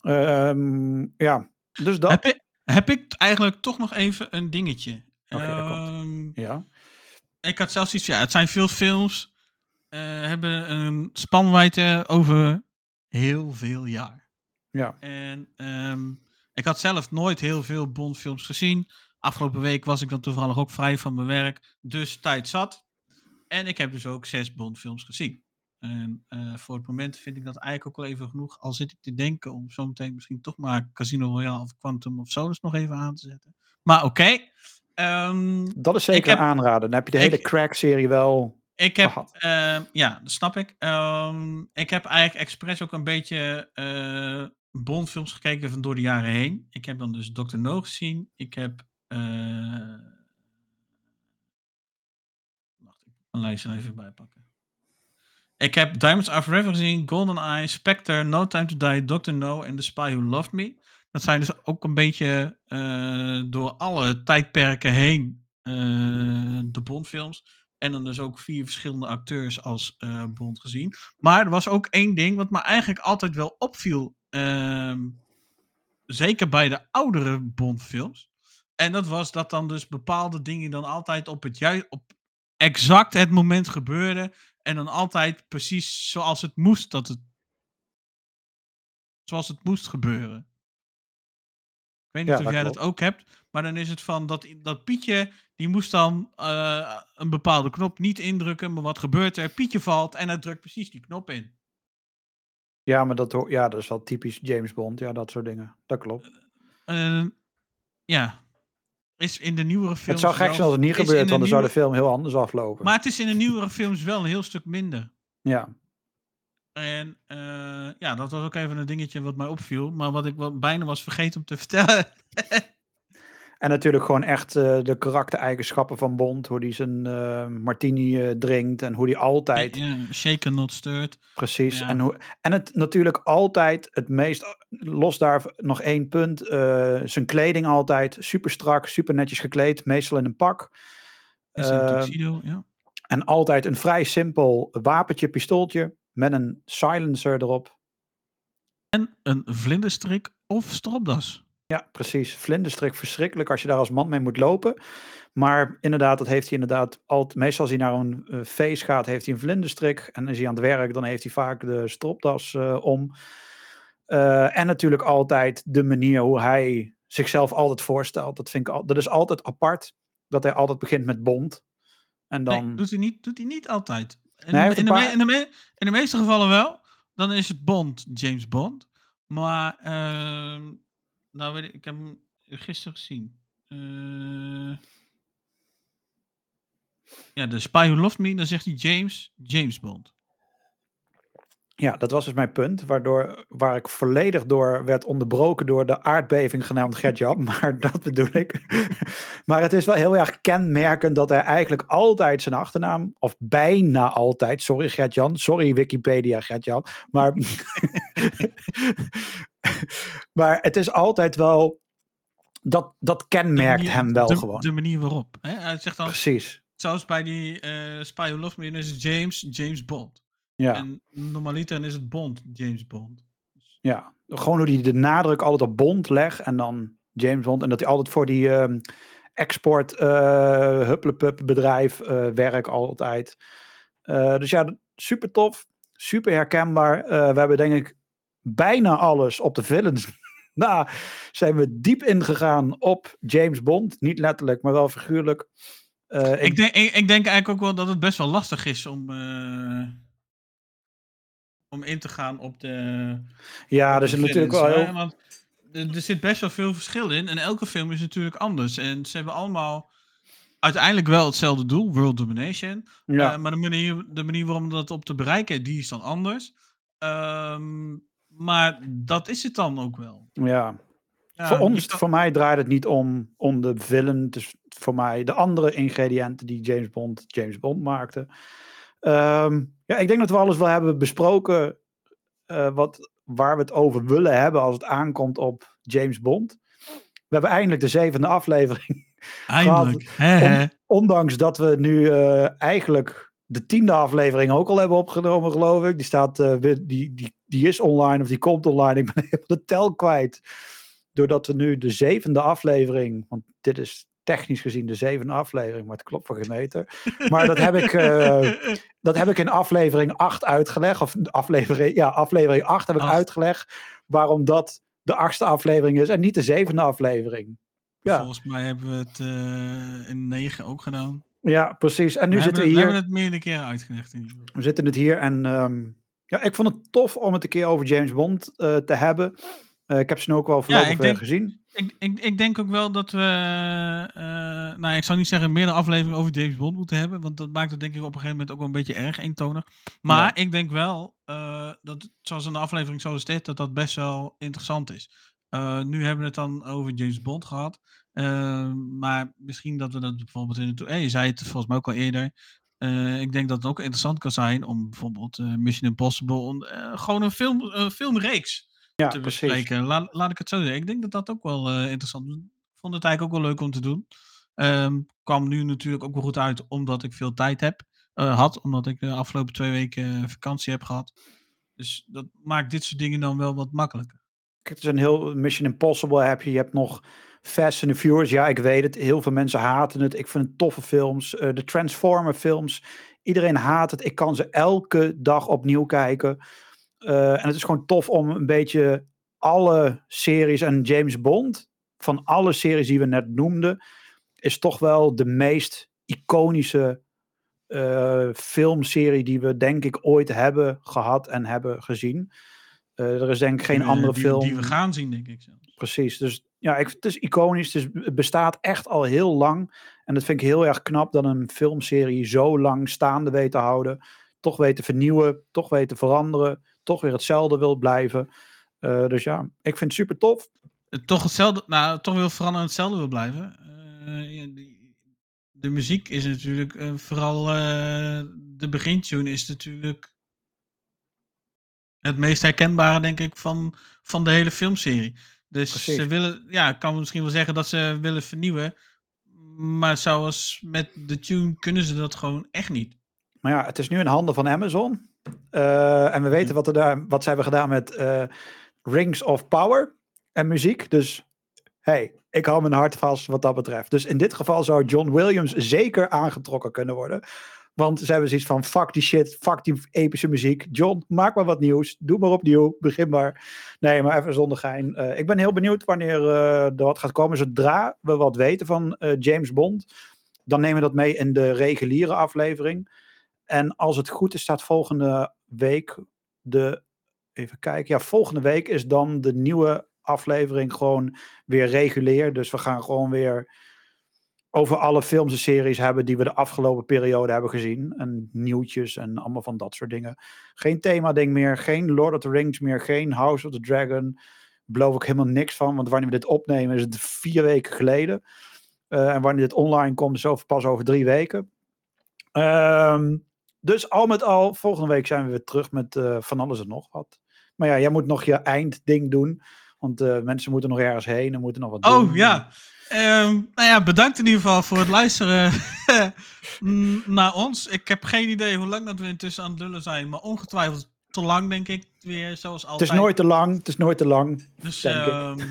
ehm, ja, dus dat. Heb, ik, heb ik eigenlijk toch nog even een dingetje? Oké, Ehm, Ja. Ik had zelfs iets, ja, het zijn veel films, eh, hebben een spanwijdte over heel veel jaar. Ja. En ehm, ik had zelf nooit heel veel Bondfilms gezien. Afgelopen week was ik dan toevallig ook vrij van mijn werk, dus tijd zat. En ik heb dus ook zes Bondfilms gezien. En eh, voor het moment vind ik dat eigenlijk ook wel even genoeg. Al zit ik te denken om zometeen misschien toch maar Casino Royale of Quantum of Solace nog even aan te zetten. Maar oké. Ehm, Dat is zeker heb- aanrader. Dan heb je de hele crack-serie wel. ik heb, gehad. ehm, ja, dat snap ik. Ehm, ik heb eigenlijk expres ook een beetje eh Bondfilms gekeken van door de jaren heen. Ik heb dan dus Dr. No gezien. Ik heb. eh wacht, ik mijn lijstje er even bijpakken. Ik heb Diamonds Are Forever gezien, GoldenEye, Spectre, No Time to Die, Dr. No en The Spy Who Loved Me. Dat zijn dus ook een beetje eh, door alle tijdperken heen eh, de Bondfilms. En dan dus ook vier verschillende acteurs als eh, Bond gezien. Maar er was ook één ding wat me eigenlijk altijd wel opviel. ehm, zeker bij de oudere Bond-films. En dat was dat dan dus bepaalde dingen dan altijd op het juist op exact het moment gebeurden. En dan altijd precies zoals het moest dat het. Zoals het moest gebeuren. Ik weet niet Ja, of dat jij dat ook hebt. Maar dan is het van dat, dat Pietje. Die moest dan eh, een bepaalde knop niet indrukken. Maar wat gebeurt er? Pietje valt en hij drukt precies die knop in. Ja, maar dat, ja, dat is wel typisch James Bond. Ja, dat soort dingen. Dat klopt. Eh, ja. Is in de nieuwere films. Het zou gek zijn als het niet gebeurt, want dan zou de film heel anders aflopen. Maar het is in de nieuwere films wel een heel stuk minder. Ja, En eh, ja, dat was ook even een dingetje wat mij opviel. Maar wat ik wel bijna was vergeten om te vertellen. en natuurlijk gewoon echt eh, de karaktereigenschappen van Bond. Hoe hij zijn eh, martini drinkt en hoe hij altijd Ja, shaken not stirred. Precies. Ja. En, hoe, en het natuurlijk altijd het meest, los daar nog één punt, zijn kleding altijd super strak, super netjes gekleed, meestal in een pak. Is een tuxedo, ja. en altijd een vrij simpel wapentje, pistooltje, met een silencer erop. En een vlinderstrik of stropdas. Ja, precies. Vlinderstrik verschrikkelijk als je daar als man mee moet lopen. Maar inderdaad, dat heeft hij inderdaad altijd. Meestal als hij naar een eh, feest gaat, heeft hij een vlinderstrik. En is hij aan het werk, dan heeft hij vaak de stropdas eh, om. Eh, en natuurlijk altijd de manier hoe hij zichzelf altijd voorstelt. Dat, vind ik al, dat is altijd apart. Dat hij altijd begint met Bond. En dan. Nee, doet hij niet, doet hij niet altijd. In, Nee, de, me- paar- in, de me- in de meeste gevallen wel. Dan is het Bond, James Bond. Maar, ehm, nou weet ik, ik heb hem gisteren gezien. Eh, ja, de Spy Who Loved Me, dan zegt hij James, James Bond. Ja, dat was dus mijn punt. Waardoor, waar ik volledig door werd onderbroken door de aardbeving genaamd Gert-Jan. Maar dat bedoel ik. maar het is wel heel erg kenmerkend dat hij eigenlijk altijd zijn achternaam, of bijna altijd, sorry Gert-Jan, sorry Wikipedia Gert-Jan. Maar, maar het is altijd wel, dat, dat kenmerkt manier- hem wel de, gewoon. De manier waarop. Hè? Hij zegt dan, Precies. zoals bij die eh Spy Who Loved Me, is James, James Bond. Ja. En normaliter is het Bond, James Bond. Ja, gewoon hoe hij de nadruk altijd op Bond legt en dan James Bond. En dat hij altijd voor die ehm, export hupplepup bedrijf eh werkt altijd. Eh, dus ja, super tof, super herkenbaar. We hebben denk ik bijna alles op de villains. nou, zijn we diep ingegaan op James Bond. Niet letterlijk, maar wel figuurlijk. Ik, Ik denk, ik, ik denk eigenlijk ook wel dat het best wel lastig is om, om in te gaan op de. ja, er zit natuurlijk wel heel... Want er, zit best wel veel verschil in. En elke film is natuurlijk anders. En ze hebben allemaal uiteindelijk wel hetzelfde doel: world domination. Ja, Eh, maar de manier, de manier waarom dat op te bereiken, die is dan anders. Ehm, maar dat is het dan ook wel. ja. Ja, voor ons, kan- voor mij draait het niet om, om de villain. Dus voor mij de andere ingrediënten die James Bond James Bond maakte. Ehm, ja, ik denk dat we alles wel hebben besproken eh, wat, waar we het over willen hebben als het aankomt op James Bond. We hebben eindelijk de zevende aflevering. Eindelijk. Ondanks dat we nu eh, eigenlijk de tiende aflevering ook al hebben opgenomen, geloof ik. Die, staat, eh, die, die, die is online of die komt online. Ik ben helemaal de tel kwijt. Doordat we nu de zevende aflevering, want dit is technisch gezien de zevende aflevering, maar het klopt voor geen meter. Maar dat heb ik, eh, dat heb ik in aflevering 8 uitgelegd. Of aflevering, ja, aflevering 8 heb ik uitgelegd waarom dat de achtste aflevering is en niet de zevende aflevering. Ja, Volgens mij hebben we het eh, in 9 ook gedaan. ja precies. En nu we zitten we hier. We hebben het meerdere keren uitgelegd. In ieder geval. We zitten het hier en ehm, ja, ik vond het tof om het een keer over James Bond eh, te hebben. Eh, ik heb ze nu ook wel voorlopig denk- gezien. Ik, ik, ik denk ook wel dat we. eh, nou, ik zou niet zeggen meerdere afleveringen over James Bond moeten hebben. Want dat maakt het denk ik op een gegeven moment ook wel een beetje erg eentonig. Maar Ja. ik denk wel eh, dat, zoals een aflevering zoals dit, dat dat best wel interessant is. Nu hebben we het dan over James Bond gehad. Eh, maar misschien dat we dat bijvoorbeeld in de. eh, je zei het volgens mij ook al eerder. Ik denk dat het ook interessant kan zijn om bijvoorbeeld Mission Impossible. gewoon een film, een filmreeks Ja, te bespreken. Laat, laat ik het zo zeggen. Ik denk dat dat ook wel eh, interessant is. Ik vond het eigenlijk ook wel leuk om te doen. Ehm, kwam nu natuurlijk ook wel goed uit, omdat ik veel tijd heb, uh, had. Omdat ik de afgelopen twee weken vakantie heb gehad. Dus dat maakt dit soort dingen dan wel wat makkelijker. Het is een heel Mission Impossible heb je. Je hebt nog Fast and the Furious. Ja, ik weet het. Heel veel mensen haten het. Ik vind het toffe films. Uh, de Transformer films. Iedereen haat het. Ik kan ze elke dag opnieuw kijken. Uh, en het is gewoon tof om een beetje alle series en James Bond. Van alle series die we net noemden. Is toch wel de meest iconische uh, filmserie die we denk ik ooit hebben gehad en hebben gezien. Uh, er is denk ik geen andere die, film. Die we gaan zien, denk ik zelfs. Precies. Dus ja, ik, het is iconisch. Het, is, het bestaat echt al heel lang. En dat vind ik heel erg knap dat een filmserie zo lang staande weet te houden. Toch weet te vernieuwen, toch weet te veranderen. Toch weer hetzelfde wil blijven. Uh, dus ja, ik vind het super tof. Toch hetzelfde, nou, toch wil veranderen en hetzelfde wil blijven. Uh, die, de muziek is natuurlijk uh, vooral de begintune is natuurlijk het meest herkenbare, denk ik, van, van de hele filmserie. Dus Precies. ze willen, ja, ik kan misschien wel zeggen dat ze willen vernieuwen. Maar zoals met de tune kunnen ze dat gewoon echt niet. Maar ja, het is nu in handen van Amazon. Uh, en we weten wat, er daar, wat ze hebben gedaan met uh, Rings of Power en muziek. Dus hey, ik hou mijn hart vast wat dat betreft. Dus in dit geval zou John Williams zeker aangetrokken kunnen worden. Want ze hebben zoiets van, fuck die shit, fuck die epische muziek. John, maak maar wat nieuws. Doe maar opnieuw, begin maar. Nee, maar even zonder gein. Uh, ik ben heel benieuwd wanneer uh, er wat gaat komen. Zodra we wat weten van uh, James Bond, dan nemen we dat mee in de reguliere aflevering. En als het goed is, staat volgende week de... Even kijken. Ja, volgende week is dan de nieuwe aflevering gewoon weer regulier. Dus we gaan gewoon weer over alle films en series hebben die we de afgelopen periode hebben gezien. En nieuwtjes en allemaal van dat soort dingen. Geen thema-ding meer, geen Lord of the Rings meer, geen House of the Dragon. Beloof ik helemaal niks van, want wanneer we dit opnemen is het vier weken geleden. Uh, en wanneer dit online komt is het pas over drie weken. Um, dus al met al, volgende week zijn we weer terug met uh, van alles en nog wat. Maar ja, jij moet nog je eindding doen. Want uh, mensen moeten nog ergens heen en moeten nog wat oh, doen. Oh ja, Um, nou ja, bedankt in ieder geval voor het luisteren naar ons. Ik heb geen idee hoe lang dat we intussen aan het lullen zijn, maar ongetwijfeld te lang, denk ik. Weer zoals altijd. Het is nooit te lang, het is nooit te lang. Dus um,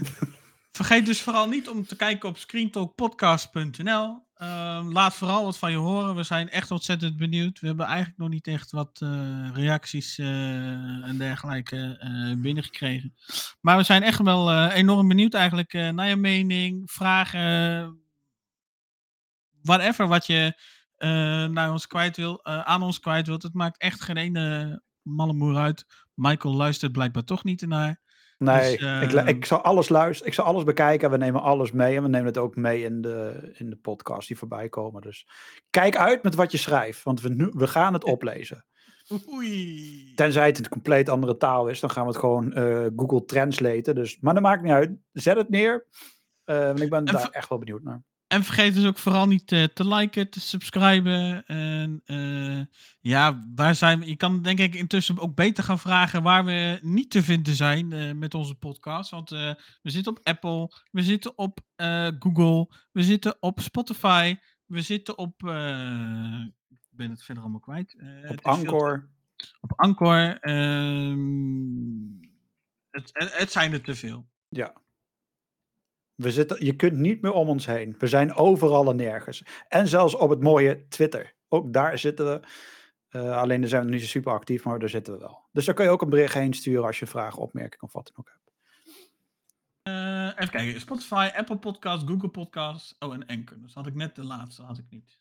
vergeet dus vooral niet om te kijken op screentalkpodcast.nl. Um, laat vooral wat van je horen. We zijn echt ontzettend benieuwd. We hebben eigenlijk nog niet echt wat uh, reacties uh, en dergelijke uh, binnengekregen. Maar we zijn echt wel enorm benieuwd eigenlijk naar je mening, vragen, whatever wat je naar ons kwijt wil, aan ons kwijt wilt. Het maakt echt geen ene malle moer uit. Michael luistert blijkbaar toch niet naar. Nee, dus, ik, ik zal alles luisteren, ik zal alles bekijken. We nemen alles mee en we nemen het ook mee in de, in de podcast die voorbij komen. Dus kijk uit met wat je schrijft, want we, nu, we gaan het oplezen. Oei. Tenzij het een compleet andere taal is, dan gaan we het gewoon uh, Google Translaten. Dus, maar dat maakt niet uit. Zet het neer. Uh, want ik ben daar echt wel benieuwd naar. En vergeet dus ook vooral niet uh, te liken, te subscriben. En uh, ja, waar zijn we? Je kan denk ik intussen ook beter gaan vragen waar we niet te vinden zijn uh, met onze podcast. Want we zitten op Apple, we zitten op Google, we zitten op Spotify, we zitten op. ik ben het verder allemaal kwijt. op Anchor. Te, op Anchor. Het, het zijn er te veel. Ja. We zitten, je kunt niet meer om ons heen. We zijn overal en nergens. En zelfs op het mooie Twitter. Ook daar zitten we. Uh, alleen daar zijn we niet zo super actief, maar daar zitten we wel. Dus daar kun je ook een bericht heen sturen als je vragen, opmerkingen of wat dan ook hebt. Uh, even kijken. Spotify, Apple Podcasts, Google Podcasts. Oh, en Anchor. Dus had ik net de laatste, had ik niet.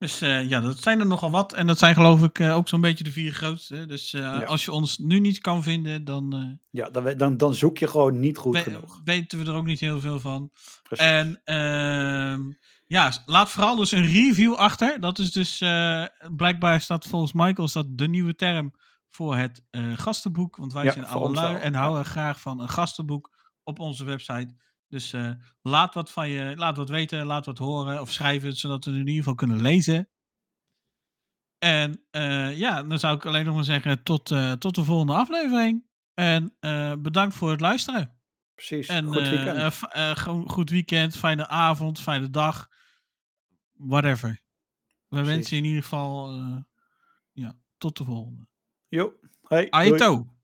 Dus uh, ja, dat zijn er nogal wat. En dat zijn geloof ik uh, ook zo'n beetje de vier grootste. Dus uh, ja. als je ons nu niet kan vinden, dan... ja, dan, dan, dan zoek je gewoon niet goed we, genoeg. Weten we er ook niet heel veel van. Precies. En ehm, ja, laat vooral dus een review achter. Dat is dus, blijkbaar staat volgens Michael staat de nieuwe term voor het gastenboek. Want wij ja, zijn alle lui en houden graag van een gastenboek op onze website. Dus uh, laat wat van je, laat wat weten, laat wat horen of schrijf het, zodat we het in ieder geval kunnen lezen. En uh, ja, dan zou ik alleen nog maar zeggen tot, uh, tot de volgende aflevering. En bedankt voor het luisteren. Precies. En Goed eh, weekend. eh, eh, goed weekend, fijne avond, fijne dag. Whatever. We Precies. wensen je in ieder geval. eh, ja, tot de volgende. Jo. Hey, doei. Aito.